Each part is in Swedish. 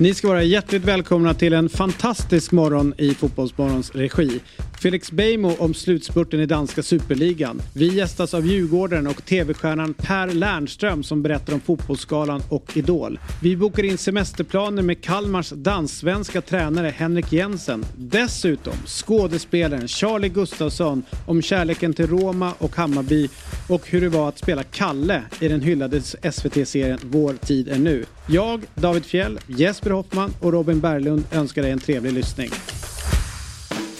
Ni ska vara hjärtligt välkomna till en fantastisk morgon i Fotbollsmorgons regi. Felix Beijmo om slutspurten i danska superligan. Vi gästas av Djurgården och tv-stjärnan Per Lernström som berättar om Fotbollsskalan och Idol. Vi bokar in semesterplaner med Kalmars danssvenska tränare Henrik Jensen. Dessutom skådespelaren Charlie Gustafsson om kärleken till Roma och Hammarby och hur det var att spela Kalle i den hyllade SVT-serien Vår tid är nu. Jag, David Fjell, Jesper Hoffman och Robin Berglund önskar dig en trevlig lyssning.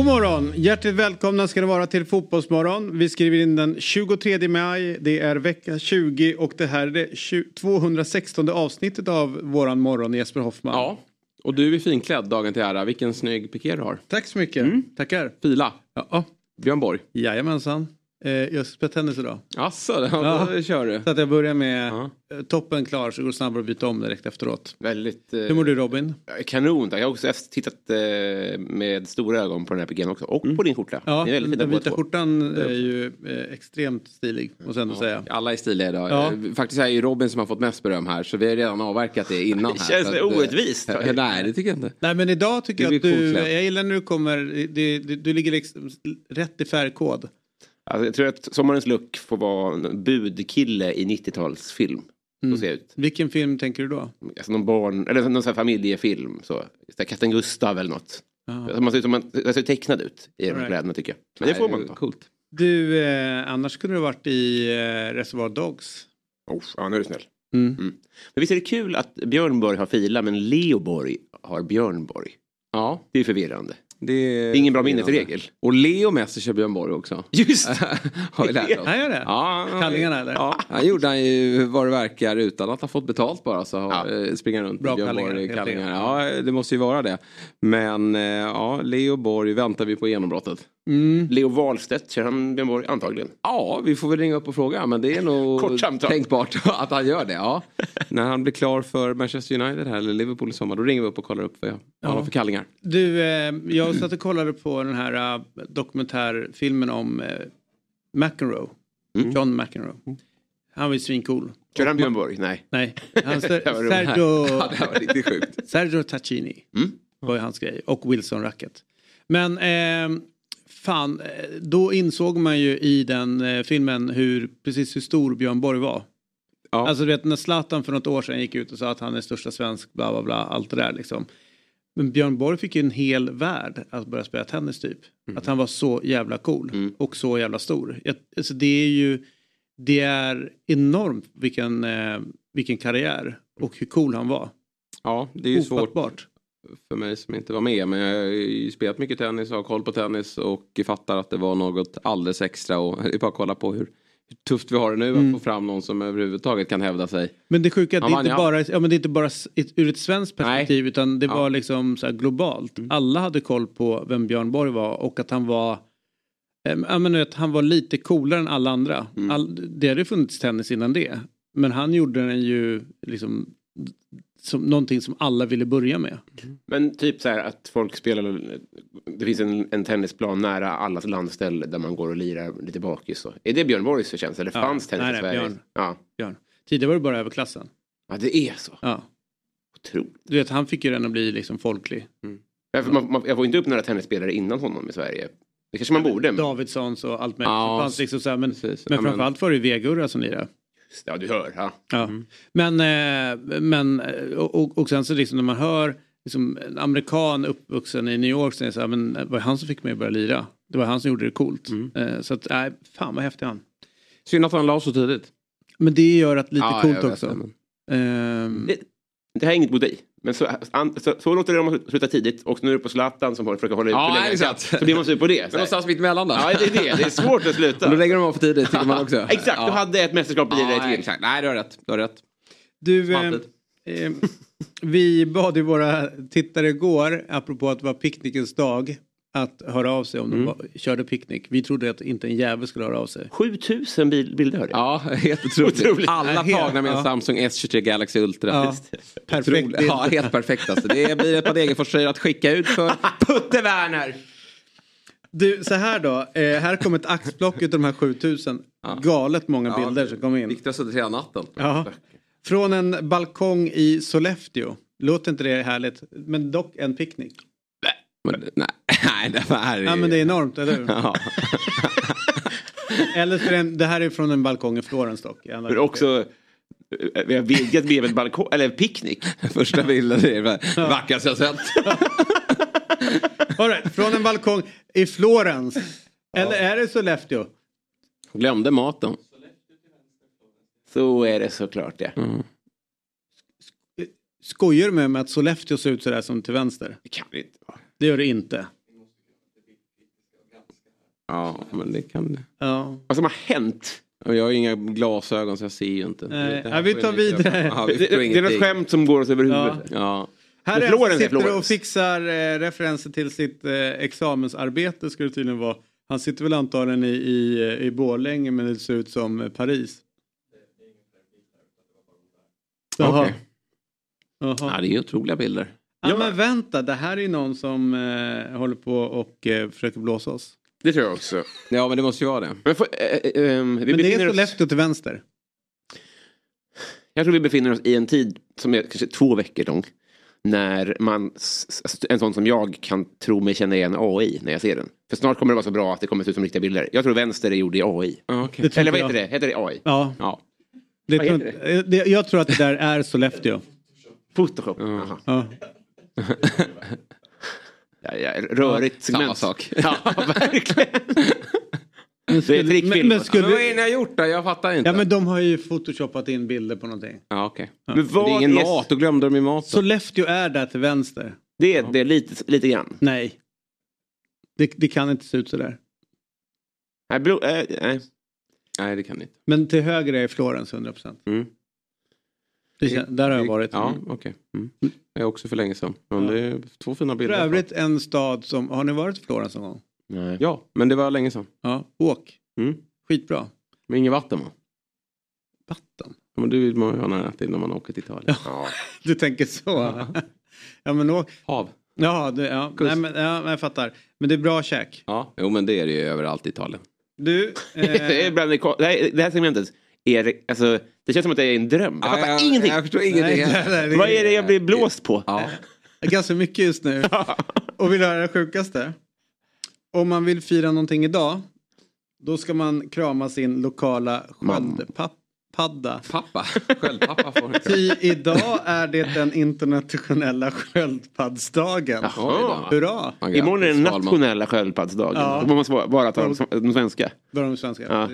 God morgon! Hjärtligt välkomna ska det vara till Fotbollsmorgon. Vi skriver in den 23 maj. Det är vecka 20 och det här är det 216 avsnittet av våran morgon Jesper Hoffman. Ja, och du är finklädd dagen till ära. Vilken snygg piké du har. Tack så mycket. Mm. Tackar. Fila. Ja. Björn Borg. Jajamensan. Eh, jag ska spela tennis idag. Asså, ja, då kör du. Så att jag börjar med. Eh, toppen klar så går det snabbare att byta om direkt efteråt. Väldigt. Eh, Hur mår du Robin? Kanon. Jag har också tittat eh, med stora ögon på den här piken också. Och mm. på din skjorta. Ja, den vita skjortan är ju eh, extremt stilig måste jag ändå ja, säga. Alla är stiliga idag. Ja. Eh, faktiskt är det ju Robin som har fått mest beröm här så vi har redan avverkat det innan. det känns här, orättvist. Att, nej det tycker jag inte. Nej men idag tycker jag att du, jag gillar när du kommer, du, du, du ligger liksom rätt i färgkod. Alltså, jag tror att sommarens look får vara en budkille i 90-talsfilm. Mm. Vilken film tänker du då? Alltså någon barn, eller någon sån här familjefilm. Så. Kapten Gustav eller något. Alltså, man ser ut som man ser tecknad ut i de right. kläderna tycker jag. Men det får man ta. Coolt. Du, eh, annars skulle du varit i eh, Reservoir Dogs. Oh, ja, nu är du snäll. Mm. Mm. Men visst är det kul att Björn Borg har Fila men Leo Borg har Björn Borg? Ja. Det är förvirrande. Det är ingen bra minnesregel. Och Leo Messi kör Björn Borg också. Just Har vi lärt oss. Han gör det? Ja. Kallingarna eller? Ja, han gjorde han ju vad det verkar utan att ha fått betalt bara. Så ja. Eh, springer runt Bra Björn Borg kallingar. Ja, det måste ju vara det. Men eh, ja, Leo Borg väntar vi på genombrottet. Mm. Leo Wahlstedt, kör han Björn Borg? Antagligen. Ja, vi får väl ringa upp och fråga. Men det är nog tänkbart att han gör det. Ja. När han blir klar för Manchester United här, eller Liverpool i sommar, då ringer vi upp och kollar upp vad han har för kallingar. Du, eh, jag satt och kollade på den här uh, dokumentärfilmen om uh, McEnroe. Mm. John McEnroe. Han var ju svincool. Kör han Björn Borg? Nej. Nej. Han, Sergio, Sergio Tacchini mm. var ju hans grej. Och Wilson Racket. Men eh, fan, eh, då insåg man ju i den eh, filmen hur, precis hur stor Björn Borg var. Ja. Alltså du vet när Zlatan för något år sedan gick ut och sa att han är största svensk, bla bla bla, allt det där liksom. Men Björn Borg fick ju en hel värld att börja spela tennis typ. Mm. Att han var så jävla cool mm. och så jävla stor. Alltså det är ju, det är enormt vilken, eh, vilken karriär och hur cool han var. Ja, det är ju Ofattbart. svårt för mig som inte var med. Men jag har ju spelat mycket tennis och har koll på tennis och fattar att det var något alldeles extra. Och det är bara att kolla på hur, hur tufft vi har det nu mm. att få fram någon som överhuvudtaget kan hävda sig. Men det sjuka är att det, inte bara, ja, men det är inte bara ur ett svenskt perspektiv Nej. utan det ja. var liksom så globalt. Mm. Alla hade koll på vem Björn Borg var och att han var Ja, men vet, han var lite coolare än alla andra. Mm. All, det hade funnits tennis innan det. Men han gjorde den ju liksom som någonting som alla ville börja med. Men typ så här att folk spelar, det finns en, en tennisplan nära allas landställe där man går och lirar lite bakis. Är det Björn Borgs förtjänst eller ja. fanns tennis nej, nej, i Sverige? Björn. Ja. Björn. Tidigare var det bara överklassen. Ja det är så? Ja. Otroligt. Du vet han fick ju den att bli liksom folklig. Mm. Ja, man, man, jag får inte upp några tennisspelare innan honom i Sverige. Det kanske man borde. Men... Davidssons och allt möjligt. Ja, fanns liksom så här, men, men framförallt var det ju Vegurra som lirade. Ja, du hör. Ja. ja. Mm. Men, eh, men och, och sen så liksom när man hör liksom, en amerikan uppvuxen i New York säger så här, men det var han som fick mig att börja lira. Det var han som gjorde det coolt. Mm. Eh, så att, nej, fan vad häftig han. Synd att han la så tidigt. Men det gör att lite ja, coolt också. Um... det, det här är inget mot dig. Men så, så, så låter det om man slutar tidigt och nu är det på Zlatan som försöker hålla ut ja, för länge. Exakt. Så blir man sur på det. Men någonstans mitt emellan då? Ja det är det, det är svårt att sluta. Och då lägger de av för tidigt tycker man också. exakt, ja. du hade ett mästerskap i ja, dig till. Exakt. Nej du har rätt, du har rätt. Du, eh, Eh, vi bad ju våra tittare igår, apropå att det var picknickens dag, att höra av sig om mm. de var, körde picknick. Vi trodde att inte en jävel skulle höra av sig. 7000 bil bilder hörde jag. Ja, helt otroligt. otroligt. Alla tagna med en ja. Samsung S23 Galaxy Ultra. Ja. Perfekt. Ja, helt perfekt alltså. Det blir ett par Degerfors att skicka ut för Putte Werner. Du, så här då. Eh, här kom ett axplock av de här 7000. Ja. Galet många bilder som kom in. Viktigt suttit hela natten. Ja. Från en balkong i Sollefteå. Låter inte det härligt? Men dock en picknick. Men, nej, nej, det här är Ja men det är enormt, eller hur? Ja. eller så det, det här är från en balkong i Florens dock. Men också, eh, vi har vidgat begreppet balkong, eller picknick. Första bilden är det vackraste jag sett. right, från en balkong i Florens. Eller är det Sollefteå? Glömde maten. Så är det såklart det. Ja. Mm. Skojar du med mig att Sollefteå ser ut sådär som till vänster? Det kan det inte. Det gör det inte. Ja, men det kan det. Ja. Vad som har hänt? Jag har inga glasögon så jag ser ju inte. Nej, ja, vi tar vidare. Ja, vi det, det, är något skämt som går oss över huvudet. Ja. ja. Här är en sitter och fixar eh, referenser till sitt eh, examensarbete ska det tydligen vara. Han sitter väl antagligen i, i, eh, i Borlänge men det ser ut som eh, Paris. Jaha. Okay. Ja, det är ju otroliga bilder. Ja, men vänta, det här är ju någon som eh, håller på och eh, försöker blåsa oss. Det tror jag också. Ja, men det måste ju vara det. Men, för, eh, eh, ehm, vi men det är Sollefteå oss... till vänster. Jag tror vi befinner oss i en tid som är kanske två veckor lång. När man, en sån som jag kan tro mig känna igen AI när jag ser den. För snart kommer det vara så bra att det kommer se ut som riktiga bilder. Jag tror vänster är gjord i AI. Ah, okay. Eller vad heter det? Heter det AI? Ja. ja. Det tror, det? Det, jag tror att det där är Sollefteå. Photoshop? Ja. Ja, ja, rörigt segment. Samma sak. Ja, verkligen. Men skulle, men, men, skulle... men vad är det ni har gjort då? Jag fattar inte. Ja men de har ju photoshopat in bilder på någonting. Ja okej. Okay. Ja. Men vad det är ingen är... mat, då glömde de ju maten. Sollefteå är där till vänster. Det är det lite, lite grann? Nej. Det, det kan inte se ut sådär. Nej, bro, äh, nej. nej det kan det inte. Men till höger är Florens 100%. Mm. Det, där har jag varit. Ja, okej. Okay. Mm. Jag är också för länge sedan. Men ja. det är två fina bilder. För övrigt en stad som, har ni varit i Florens någon gång? Nej. Ja, men det var länge sedan. Ja, åk. Mm. Skitbra. Men inget vatten va? Vatten? Ja, men du vill man ju ha nära till när man åker till Italien. Ja, du tänker så. ja, men åk. Hav. Ja, det, ja. Nej, men, ja, jag fattar. Men det är bra käk. Ja, jo men det är det ju överallt i Italien. Du. Eh... det, här, det här segmentet är det, alltså, det känns som att det är en dröm. Jag fattar ja, jag, ingenting. Jag förstår ingenting. Nej, nej, nej, Vad är det jag blir blåst på? Ja. Ganska mycket just nu. Och vill höra det sjukaste? Om man vill fira någonting idag. Då ska man krama sin lokala sköldpadda. Pappa? Sköldpappa får Ty idag är det den internationella sköldpaddsdagen. Hurra! Imorgon är den nationella sköldpaddsdagen. Ja. Då måste bara ta de svenska. Bara de svenska, ja.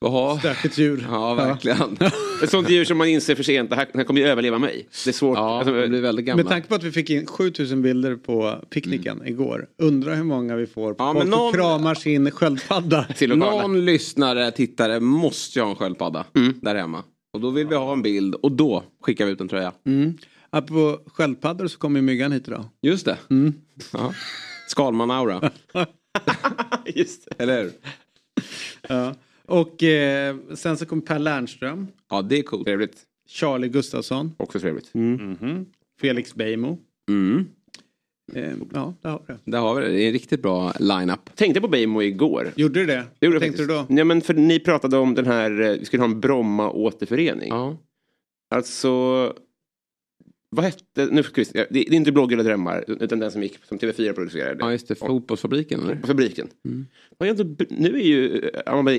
Jaha. Stökigt djur. Ja, verkligen. Ett sånt djur som man inser för sent, det här, det här kommer ju överleva mig. Det är svårt. Ja, alltså, det blir väldigt gamla. Med tanke på att vi fick in 7000 bilder på picknicken mm. igår. Undrar hur många vi får på ja, folk någon... kramar sin sköldpadda. någon lyssnare, tittare måste ju ha en sköldpadda mm. där hemma. Och då vill vi ha en bild och då skickar vi ut en tröja. Mm. Apropå sköldpaddor så kommer myggan hit idag. Just det. Mm. Ja. Skalman-aura. Just det. Eller hur? Ja. Och eh, sen så kom Per Lernström. Ja det är coolt. Trevligt. Charlie Gustafsson. Också trevligt. Mm. Mm -hmm. Felix Beijmo. Mm. Eh, ja, där har vi det. Där har vi det. Det är en riktigt bra line-up. Tänkte på Beijmo igår. Gjorde du det? det Vad tänkte du då? Nej men för ni pratade om den här, eh, vi skulle ha en Bromma återförening. Ja. Alltså vad hette, nu vi, det, det är inte eller drömmar utan den som gick som TV4 producerade. Ja just det, Fotbollsfabriken. Eller? Fotbollsfabriken. Mm. Nu är ju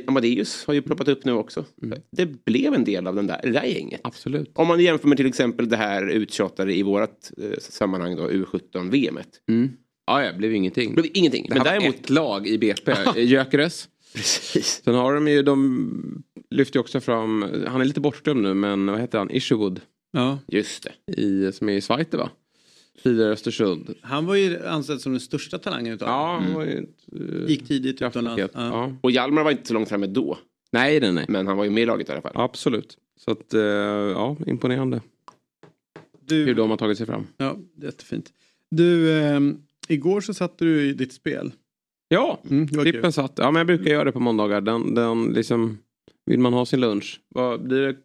Amadeus har ju ploppat upp nu också. Mm. Det blev en del av den där, det där gänget. Absolut. Om man jämför med till exempel det här uttjatade i vårat eh, sammanhang då, U17-VMet. Mm. Ja, ja, blev ingenting. Blev ingenting. Det Men däremot... ett lag i BP, Gyökeres. Precis. Sen har de ju, de lyfter ju också fram, han är lite bortglömd nu men vad heter han, Isherwood. Ja. Just det. I, som är i Schweiz va? Tidigare Östersund. Han var ju ansedd som den största talangen utav Ja, han var ju ett, uh, Gick tidigt utomlands. Ja. ja. Och Hjalmar var inte så långt framme då. Nej, nej, nej. Men han var ju med i laget i alla fall. Absolut. Så att, uh, ja, imponerande. Du, hur de har tagit sig fram. Ja, jättefint. Du, eh, igår så satte du i ditt spel. Ja, mm, trippen satt. Ja, men jag brukar göra det på måndagar. Den, den liksom, vill man ha sin lunch? Vad blir det?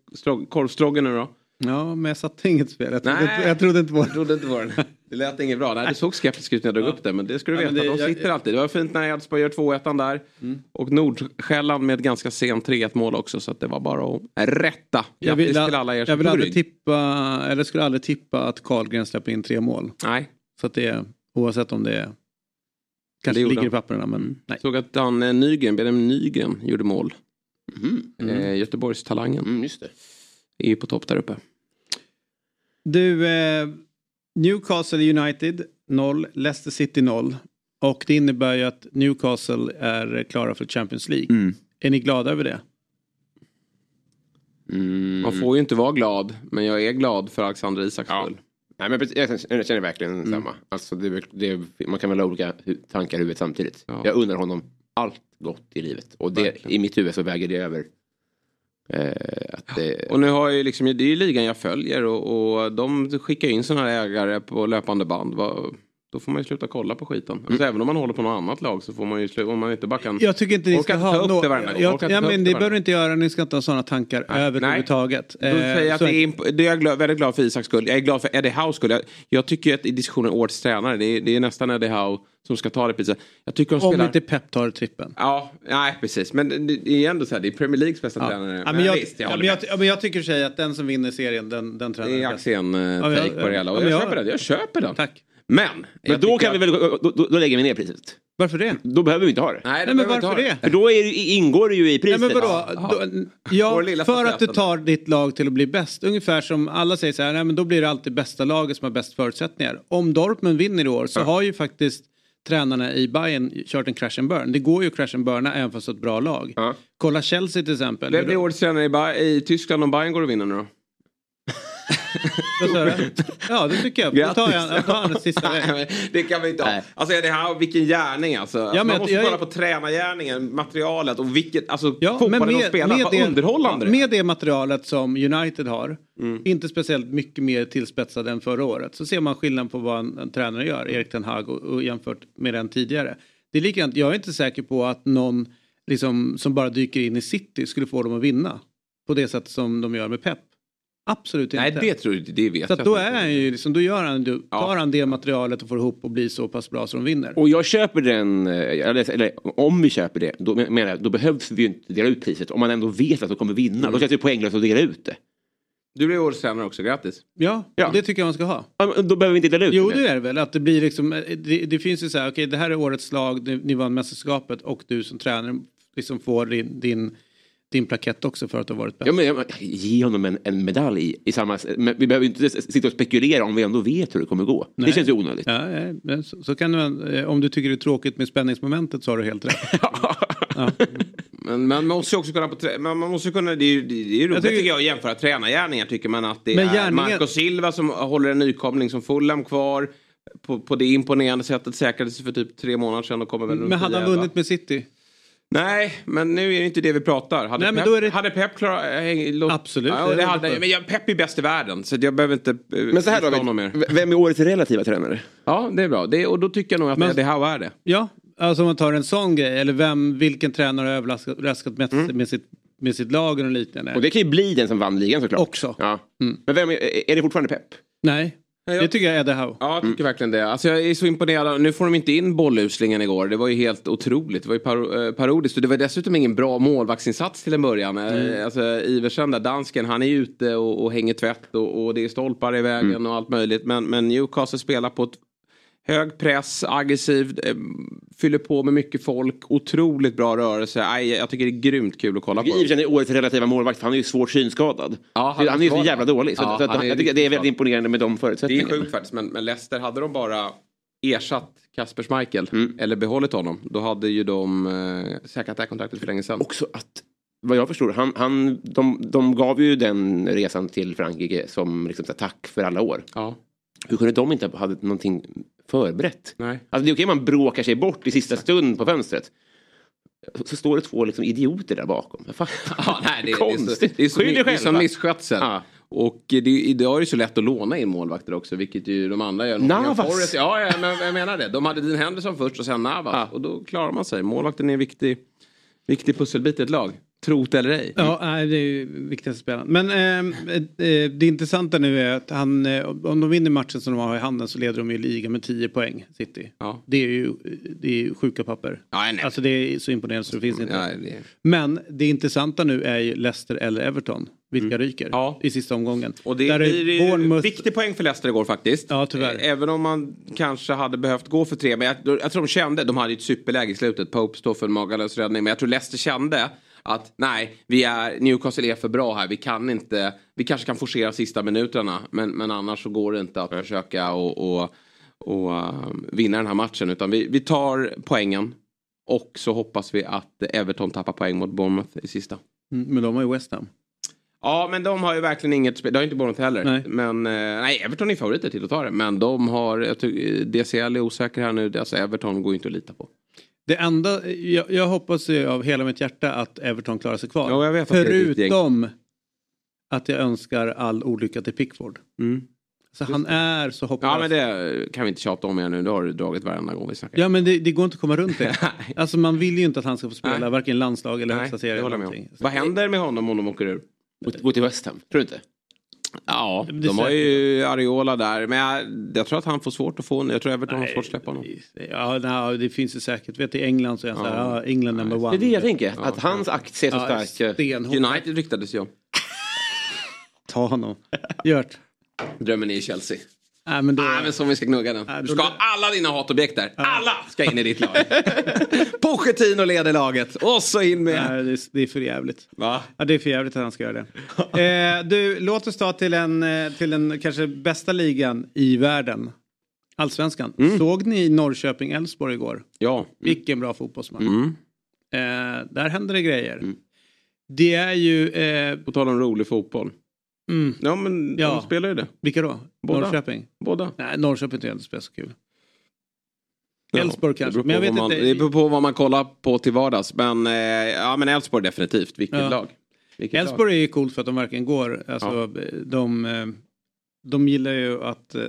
Korvstroggen nu då? Ja, men jag satte inget spel. Jag trodde, Nej, inte, jag trodde inte på det. Trodde inte på den. Det lät inget bra. Nej, det såg skeptiskt ut när jag drog ja. upp det. Men det ska du veta, ja, det, de sitter jag, alltid. Det var fint när Elfsborg gör 2-1 där. Mm. Och Nordsjälland med ett ganska sent 3-1 mål också. Så det var bara att rätta. Jag vill, till alla er Jag vill aldrig tippa, eller skulle aldrig tippa att Karlgren släpper in tre mål. Nej. Så att det är, oavsett om det är Kanske det ligger i papperna men mm. nej. Såg att han eh, Nygren, Benjamin Nygren gjorde mål. Mm. Eh, Göteborgstalangen. Mm, just det. Är ju på topp där uppe. Du, eh, Newcastle United 0, Leicester City 0. Och det innebär ju att Newcastle är klara för Champions League. Mm. Är ni glada över det? Mm. Man får ju inte vara glad, men jag är glad för Alexander Isaks ja. skull. Nej, men jag känner verkligen mm. samma. Alltså, det, det, man kan väl ha olika tankar i huvudet samtidigt. Ja. Jag undrar honom allt gott i livet. Och det, i mitt huvud så väger det över det... Och nu har jag liksom, det är ju ligan jag följer och, och de skickar in sådana här ägare på löpande band. Då får man ju sluta kolla på skiten. Mm. Alltså, även om man håller på något annat lag så får man ju sluta, om man inte bara kan... Jag tycker inte ni ska ha... No, det jag, ja, men det behöver du inte göra, ni ska inte ha sådana tankar Nej. överhuvudtaget. Då säger jag att det är, det är jag glad, väldigt glad för Isaks skull. Jag är glad för Eddie Howes skull. Jag, jag tycker att i diskussionen årets tränare, det är, det är nästan Eddie Howe som ska ta det priset. Jag tycker de Om spelar... inte Pep tar trippen. Ja, nej precis. Men det är ändå så här, det är Premier Leagues bästa ja. tränare. Ja, men, jag, visst, jag, ja, men, jag, ja, men jag tycker sig att den som vinner serien, den, den tränar Det är Axén-take eh, på det hela. Och jag, jag köper den. Jag köper den. Tack. Men, men då, kan vi väl, då, då, då lägger vi ner priset. Varför det? Då behöver vi inte ha det. Nej, Nej men varför det? För då är, ingår det ju i priset. Nej, men vadå? Ja, ja för att du tar ditt lag till att bli bäst. Ungefär som alla säger så här, nej, men då blir det alltid bästa laget som har bäst förutsättningar. Om Dortmund vinner i år så ja. har ju faktiskt tränarna i Bayern kört en crash and burn. Det går ju att crash and burna även fast ett bra lag. Ja. Kolla Chelsea till exempel. Vem blir årets tränare i, i Tyskland om Bayern går och vinner nu då? ja det tycker jag. Då tar jag, jag tar den sista Nej, Det kan vi inte ha. Alltså det här, vilken gärning alltså. alltså ja, man måste kolla på tränargärningen, materialet och vilket, alltså ja, fotbollen de spelar. Med det, underhållande Med det materialet som United har, mm. inte speciellt mycket mer tillspetsad än förra året, så ser man skillnad på vad en, en tränare gör, Erik Ten Hag, och, och jämfört med den tidigare. Det är likadant, jag är inte säker på att någon liksom, som bara dyker in i City skulle få dem att vinna. På det sätt som de gör med Pep. Absolut inte. Nej det tror jag det vet så jag. Då, är han ju liksom, då gör han, då ja. tar han det materialet och får ihop och blir så pass bra så de vinner. Och jag köper den, eh, eller, eller om vi köper det, då, menar jag, då behövs vi ju inte dela ut priset. Om man ändå vet att de kommer vinna, mm. då känns det poänglöst att dela ut det. Du blir årets tränare också, grattis. Ja, ja, det tycker jag man ska ha. Ja, då behöver vi inte dela ut Jo, det är det väl. Att det blir liksom, eh, det, det finns ju så här, okej okay, det här är årets lag, ni vann mästerskapet och du som tränare liksom får din, din din plakett också för att du har varit bäst. Ja, men, ge honom en, en medalj i, i samma... Men vi behöver inte sitta och spekulera om vi ändå vet hur det kommer gå. Nej. Det känns ju onödigt. Ja, ja så, så, kan du, eh, om du tycker det är tråkigt med spänningsmomentet så har du helt rätt. ja. Men man måste ju också kunna... På, man måste kunna det är, det är roligt tycker, tycker jag att jämföra tränargärningar. Tycker man att det är gärningen... Marco Silva som håller en nykomling som Fulham kvar. På, på det imponerande sättet säkrade sig för typ tre månader sedan och kommer väl Men hade han vunnit med City? Nej, men nu är det inte det vi pratar. Hade, Nej, Pep, det... hade Pep klarat... Äh, Absolut. Ja, det hade, men jag, Pep är bäst i världen så jag behöver inte äh, Men så här då, honom mer. vem är årets relativa tränare? Ja, det är bra. Det, och då tycker jag nog att men, Eddie Howe är det. Ja, alltså om man tar en sån grej. Eller vem, vilken tränare har överraskat mest mm. med, sitt, med sitt lag och liknande. Och det kan ju bli den som vann ligan såklart. Också. Ja. Mm. Men vem är, är det fortfarande Pep? Nej. Ja, det tycker jag är det här. Ja, jag tycker verkligen det. Alltså, jag är så imponerad. Nu får de inte in bolluslingen igår. Det var ju helt otroligt. Det var ju par eh, parodiskt. Och det var dessutom ingen bra målvaktsinsats till en början. Eh, mm. Alltså, Iversen där, dansken, han är ute och, och hänger tvätt och, och, det är stolpar i vägen mm. och allt möjligt. Men, men Newcastle spelar på ett Hög press, aggressiv, eh, fyller på med mycket folk, otroligt bra rörelse. Aj, jag tycker det är grymt kul att kolla på. Iversen är årets relativa målvakt för han är ju svårt synskadad. Ja, han, han är ju så jävla dålig. Så, ja, att, jag tycker det är väldigt imponerande med de förutsättningarna. Det är sjukt faktiskt men, men Leicester, hade de bara ersatt Kasper Schmeichel mm. eller behållit honom då hade ju de eh, säkrat det här kontraktet för länge sedan. Också att vad jag förstår, han, han, de, de gav ju den resan till Frankrike som liksom, tack för alla år. Ja. Hur kunde de inte ha någonting förberett? Nej. Alltså det är okej man bråkar sig bort i sista stund på fönstret. Så står det två liksom idioter där bakom. ja, nej, det, är, det, är så, det, är så, det är som misskötsel. Ja. Och det, idag är det så lätt att låna in målvakter också, vilket ju de andra gör. Navas! Ja, ja men jag menar det. De hade Dean Henderson först och sen Navas. Ah. Och då klarar man sig. Målvakten är en viktig, viktig pusselbit i ett lag. Trot eller ej. Ja, det är ju viktigaste spelaren. Men eh, eh, det intressanta nu är att han, eh, om de vinner matchen som de har i handen så leder de ju ligan med 10 poäng, City. Ja. Det är ju det är ju sjuka papper. Ja, nej. Alltså det är så imponerande så det finns inte. Ja, det... Men det intressanta nu är ju Leicester eller Everton. Vilka mm. ryker ja. i sista omgången. Och det, Där är det Bournemouth... viktig poäng för Leicester igår faktiskt. Ja, tyvärr. Även om man kanske hade behövt gå för tre. Men jag, jag tror de kände, de hade ju ett superläge i slutet. Pope står för en magalös räddning. Men jag tror Leicester kände att nej, vi är, Newcastle är för bra här. Vi kan inte, vi kanske kan forcera sista minuterna. Men, men annars så går det inte att försöka och, och, och uh, vinna den här matchen. Utan vi, vi tar poängen. Och så hoppas vi att Everton tappar poäng mot Bournemouth i sista. Mm, men de har ju West Ham. Ja men de har ju verkligen inget spel. Det har inte Bournemouth heller. Nej. Men eh, nej, Everton är favoriter till att ta det. Men de har, jag tycker, DCL är osäker här nu. Alltså Everton går inte att lita på. Det enda, jag, jag hoppas ju av hela mitt hjärta att Everton klarar sig kvar. Ja, jag vet Förutom att jag önskar all olycka till Pickford. Mm. Så han är så hopplös. Ja men det kan vi inte tjata om igen nu. Det har du dragit varenda gång vi snackar. Ja men det, det går inte att komma runt det. alltså man vill ju inte att han ska få spela Nej. varken landslag eller högsta serien. Vad händer med honom om de åker ur? Gå till West Ham, tror du inte? Ja, de har ju Ariola där. Men jag, jag, tror att han får svårt att få honom. Jag tror Everton har svårt att släppa honom. Ja, nej, det finns ju säkert. Vet, I England så är han ja. så här, ja, England number one. Det är det jag tänker. Ja. Att hans aktie är så ja, stark. United ryktades ju om. Ta honom. Gjort. Drömmen är i Chelsea. Nej men, då... Nej, men som vi ska gnugga den. Du ska ha alla dina hatobjekt där. Alla ska in i ditt lag. Pochettino leder laget. Och så in med... Nej, det, är, det är för jävligt. Va? Ja, det är för jävligt att han ska göra det. eh, du, låt oss ta till en, eh, till en kanske bästa ligan i världen. Allsvenskan. Mm. Såg ni Norrköping-Elfsborg igår? Ja. Mm. Vilken bra fotbollsmatch. Mm. Eh, där händer det grejer. Mm. Det är ju... Eh... På tal om rolig fotboll. Mm. Ja men ja. de spelar ju det. Vilka då? Båda. Norrköping? Båda. Nej, Norrköping tycker jag inte spelar så kul. Elfsborg kanske. Men jag vet man, inte. Det beror på vad man kollar på till vardags. Men, eh, ja, men Elfsborg definitivt. Vilket ja. lag. Elfsborg är ju coolt för att de verkligen går. Alltså, ja. de, eh, de gillar ju att eh,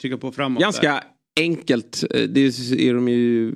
trycka på framåt. Ganska där. enkelt. Det är de ju...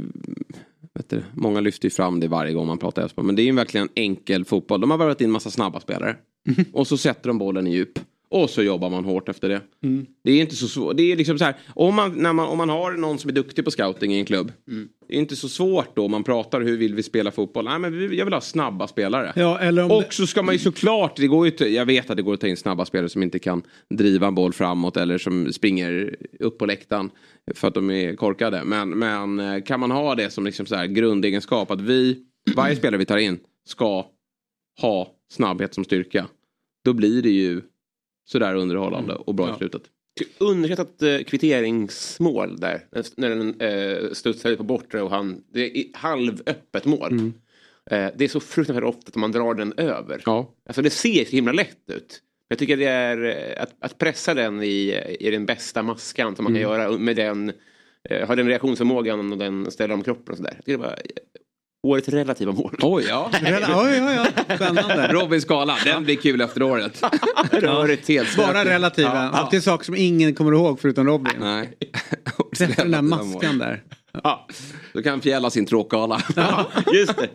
Vet du, många lyfter ju fram det varje gång man pratar Elfsborg. Men det är ju verkligen enkel fotboll. De har värvat in massa snabba spelare. Mm. Och så sätter de bollen i djup. Och så jobbar man hårt efter det. Mm. Det är inte så svårt. Det är liksom så här, om man, när man, om man har någon som är duktig på scouting i en klubb. Mm. Det är inte så svårt då man pratar hur vill vi spela fotboll. Nej men jag vill ha snabba spelare. Ja, eller och så ska man ju såklart, det går ju jag vet att det går att ta in snabba spelare som inte kan driva en boll framåt eller som springer upp på läktaren. För att de är korkade. Men, men eh, kan man ha det som liksom så här grundegenskap att vi, varje spelare vi tar in ska ha snabbhet som styrka. Då blir det ju sådär underhållande mm. och bra ja. i slutet. Underskattat eh, kvitteringsmål där. När den eh, studsade på bortre och han... Det är halvöppet mål. Mm. Eh, det är så fruktansvärt ofta att man drar den över. Ja. Alltså det ser så himla lätt ut. Jag tycker det är eh, att, att pressa den i, i den bästa maskan som man mm. kan göra med den eh, har den reaktionsförmågan och den ställer om kroppen och sådär. Jag tycker det var Årets relativa mål. Oj, ja. oj, oj, ja. Spännande. Robins skala, den blir kul efter året. Röret helt Bara relativa. Ja, ja. Alltid saker som ingen kommer ihåg förutom Robin. Nej. Träffa den där maskan där. Ja. Då kan fjälla sin tråkgala. Ja, just det.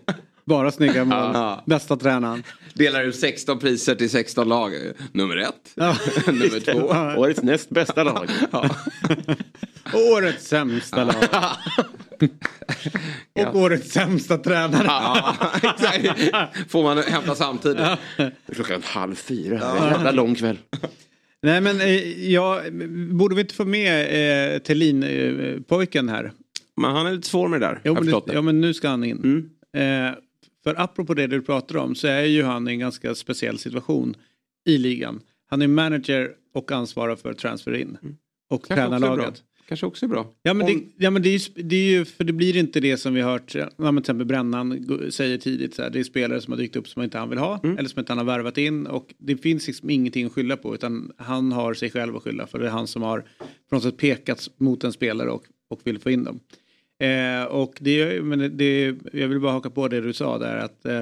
Bara snygga mål. Ja. Bästa tränaren. Delar ut 16 priser till 16 lag. Nummer ett. Ja, Nummer två. Årets näst bästa lag. Ja. Årets sämsta lag. Och årets sämsta tränare. Ja, Får man hämta samtidigt. Klockan halv fyra. Ja. En jävla lång kväll. Nej men eh, ja, borde vi inte få med eh, Thelin-pojken eh, här? Men han är lite svår med det där. Jo, men, nu, ja men nu ska han in. Mm. Eh, för apropå det du pratar om så är ju han i en ganska speciell situation i ligan. Han är manager och ansvarar för transfer in. Mm. Och tränar laget kanske också är bra. Ja men, Om... det, ja, men det, är, det är ju, för det blir inte det som vi hört, ja, men till exempel Brännan säger tidigt, så här, det är spelare som har dykt upp som inte han vill ha mm. eller som inte han har värvat in och det finns liksom ingenting att skylla på utan han har sig själv att skylla för det är han som har på något sätt pekats mot en spelare och, och vill få in dem. Eh, och det, men det, jag vill bara haka på det du sa där att eh,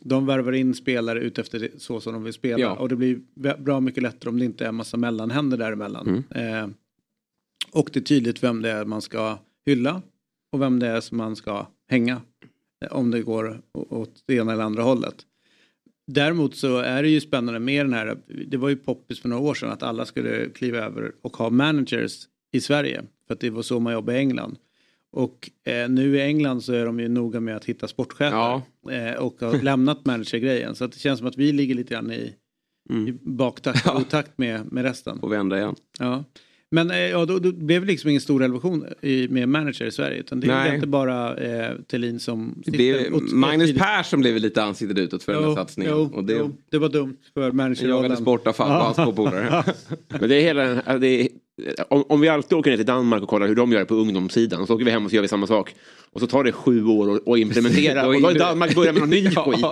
de värvar in spelare utefter så som de vill spela. Ja. Och det blir bra mycket lättare om det inte är en massa mellanhänder däremellan. Mm. Eh, och det är tydligt vem det är man ska hylla och vem det är som man ska hänga. Eh, om det går åt det ena eller andra hållet. Däremot så är det ju spännande med den här, det var ju poppis för några år sedan att alla skulle kliva över och ha managers i Sverige. För att det var så man jobbade i England. Och eh, nu i England så är de ju noga med att hitta sportchefer. Ja. Eh, och har lämnat managergrejen. Så att det känns som att vi ligger lite grann i, mm. i baktakt, ja. otakt med, med resten. Och vända igen. Ja. Men eh, ja, då, då blev det liksom ingen stor revolution i, med manager i Sverige. Utan det är inte bara eh, Thelin som... Det Magnus Persson blev lite ansiktet utåt för jo, den här satsningen. Jo, och det, jo, det var dumt för manager. Jagades bort av hans två polare. Men det är hela... Det är, om, om, vi alltid åker ner till Danmark och kollar hur de gör det på ungdomssidan. Så åker vi hem och så gör vi samma sak. Och så tar det sju år att implementera. och då har Danmark börjat med någon ny skit.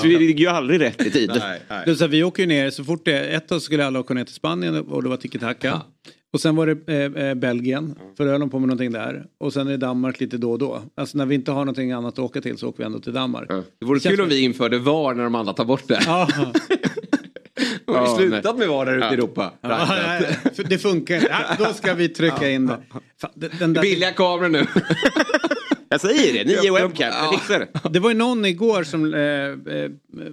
Så vi ligger ju aldrig rätt i tid. Nej, nej. Så vi åker ju ner så fort det... Ett tag skulle alla åka ner till Spanien och det var tiki-taka. Och sen var det eh, eh, Belgien, för då höll de på med någonting där. Och sen är det Danmark lite då och då. Alltså när vi inte har någonting annat att åka till så åker vi ändå till Danmark. Ja. Det vore kul om vi införde VAR när de andra tar bort det. Ja. Vi har slutat med VAR där ute i Europa. Ja, det funkar ja, Då ska vi trycka in det. Den där... Billiga kameror nu. Jag säger det, nio webcam, ja. Det var ju någon igår som eh, eh,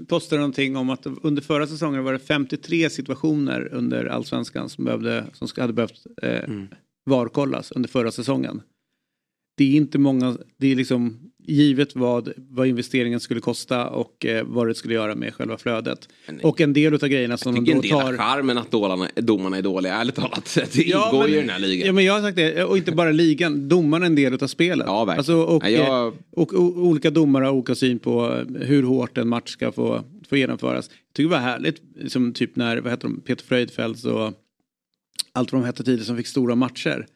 postade någonting om att under förra säsongen var det 53 situationer under allsvenskan som, behövde, som hade behövt eh, mm. varkollas under förra säsongen. Det är inte många, det är liksom givet vad, vad investeringen skulle kosta och eh, vad det skulle göra med själva flödet. Men, och en del av grejerna som de då tar... Jag tycker en del av charmen att domarna, domarna är dåliga, ärligt talat. Det ja, ingår men, ju i den här ligan. Ja men jag har sagt det, och inte bara ligan, domarna är en del av spelet. Ja verkligen. Alltså, och, jag... och, och, och, olika domare har olika syn på hur hårt en match ska få, få genomföras. Jag tycker det var härligt, som typ när, vad heter de, Peter Fröjdfeldt och allt vad de hette tidigare som fick stora matcher.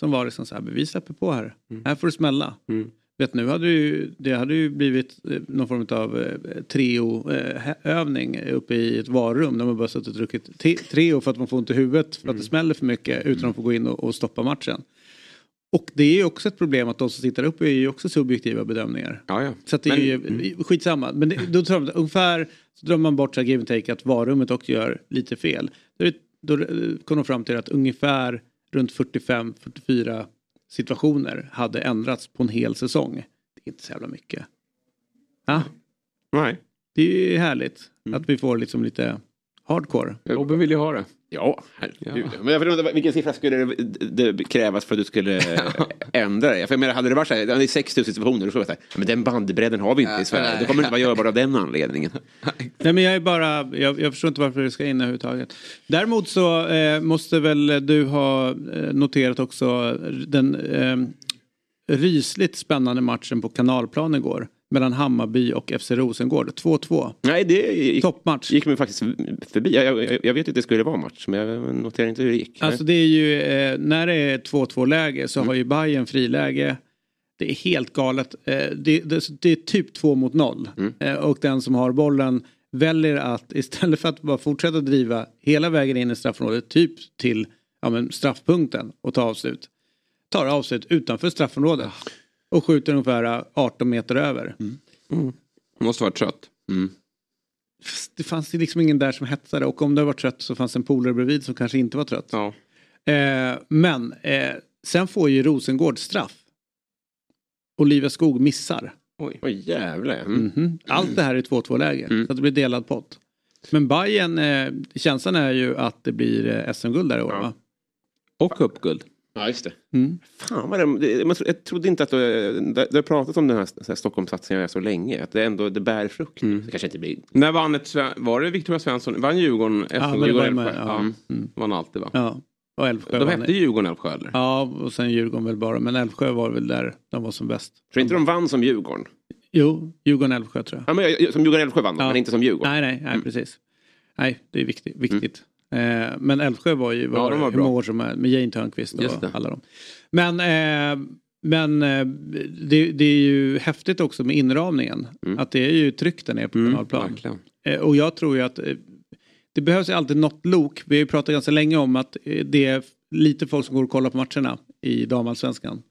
Som var liksom så här, vi släpper på här, mm. här får det smälla. Mm. Vet nu hade ju, det hade ju blivit eh, någon form av eh, treo-övning eh, uppe i ett varrum där man bara suttit och druckit treo för att man får ont i huvudet för att det mm. smäller för mycket utan att få gå in och, och stoppa matchen. Och det är ju också ett problem att de som sitter uppe är ju också subjektiva bedömningar. Ja, ja. Så det är ju mm. skitsamma. Men det, då tror jag, ungefär så drar man bort så här give and take att varummet också gör lite fel. Då, då kom de fram till att ungefär runt 45-44 situationer hade ändrats på en hel säsong. Det är inte så jävla mycket. Ja. Nej. Det är ju härligt mm. att vi får liksom lite hardcore. Robin vill ju ha det. Ja, herregud. Ja. Men jag vet inte, vilken siffra skulle det, det krävas för att du skulle ändra det? För jag menar, hade det varit så här, det är 6000 situationer, då skulle jag säga, men den bandbredden har vi inte i Sverige. Det kommer inte vara görbart av den anledningen. Nej, men jag är bara, jag, jag, förstår inte varför det ska in överhuvudtaget. Däremot så eh, måste väl du ha eh, noterat också den eh, rysligt spännande matchen på kanalplan igår mellan Hammarby och FC Rosengård. 2-2. Nej, det gick, Toppmatch. gick mig faktiskt förbi. Jag, jag, jag, vet att det skulle vara match, men jag noterar inte hur det gick. Alltså det är ju, eh, när det är 2-2 läge så mm. har ju Bayern friläge. Det är helt galet. Eh, det, det, det, är typ 2 mot 0. Mm. Eh, och den som har bollen väljer att istället för att bara fortsätta driva hela vägen in i straffområdet, typ till ja, men straffpunkten och ta avslut. Tar avslut utanför straffområdet. Och skjuter ungefär 18 meter över. Mm. Mm. Måste vara trött. Mm. Det fanns ju liksom ingen där som hetsade och om det var trött så fanns en polare bredvid som kanske inte var trött. Ja. Eh, men eh, sen får ju Rosengård straff. Olivia Skog missar. Oj, Oj jävlar. Mm. -hmm. Allt det här är 2-2 läge. Mm. Så att det blir delad pott. Men Bayern, eh, känslan är ju att det blir eh, SM-guld där i år ja. va? Och cupguld. Ja, just det. Mm. Fan vad det, jag trodde inte att du, du har pratat om den här, här Stockholmssatsningen så länge. Att det ändå det bär frukt. Mm. Det kanske inte blir... När vann ett, var det Victoria Svensson? Vann Djurgården? Ja, men Djurgården var, ja. Mm. Vann alltid va? Ja. Och Älvsjö de hette Djurgården Älvsjö eller? Ja, och sen Djurgården väl bara. Men Älvsjö var väl där de var som bäst. Tror inte de vann som Djurgården? Jo, Djurgården-Älvsjö tror jag. Ja, men, som Djurgården-Älvsjö vann ja. men inte som Djurgården? Nej, nej, nej mm. precis. Nej, det är viktigt. viktigt. Eh, men Älvsjö var ju var, ja, var hur många år som helst med Jane Törnqvist och alla dem. Men, eh, men eh, det, det, är ju häftigt också med inramningen. Mm. Att det är ju tryck där nere på mm, kanalplan. Eh, och jag tror ju att det behövs ju alltid något lok. Vi har ju pratat ganska länge om att det är lite folk som går och kollar på matcherna i damallsvenskan.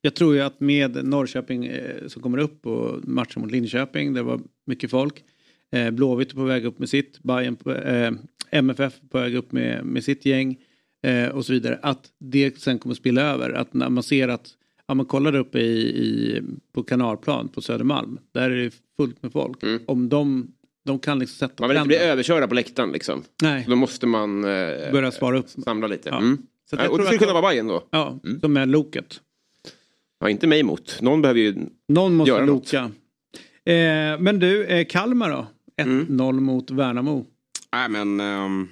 Jag tror ju att med Norrköping eh, som kommer upp och matchen mot Linköping, det var mycket folk. Eh, Blåvitt är på väg upp med sitt, Bayern eh, MFF på väg upp med, med sitt gäng eh, och så vidare. Att det sen kommer spilla över. Att när man ser att Ja, man kollar uppe i, i, på kanalplan på Södermalm. Där är det fullt med folk. Mm. Om de, de kan liksom sätta Man vill inte bli överkörda på läktaren liksom. Nej. då måste man eh, börja svara upp. Samla lite. Ja. Mm. Så ja, och det skulle kunna vara Bajen då? Ja, mm. som är loket. Ja, inte mig emot. Någon behöver ju Någon måste göra loka. Eh, men du, eh, Kalmar då? 1-0 mm. mot Värnamo. Nej men... Um...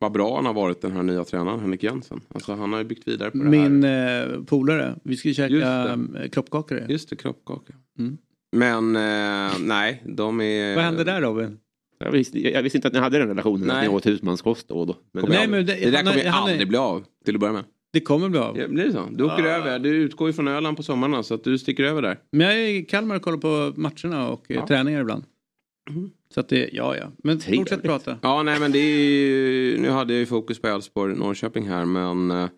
Vad bra han har varit den här nya tränaren Henrik Jensen. Alltså han har ju byggt vidare på det Min här. Min eh, polare, vi ska ju käka eh, kroppkakor. Just det, kroppkaka. Mm. Men eh, nej, de är... Vad hände där Robin? Jag visste, jag visste inte att ni hade den relationen, nej. att ni åt husmanskost då och då. Men det, nej, men det, det där kommer ju aldrig är... bli av, till att börja med. Det kommer bli av. Ja, blir det så? Du åker ah. över, du utgår ju från Öland på sommarna så att du sticker över där. Men jag är i Kalmar och kollar på matcherna och ja. träningar ibland. Mm. Så att det, ja ja. Men Trevligt. fortsätt prata. Ja nej men det är ju, nu hade jag ju fokus på Elfsborg Norrköping här men uh,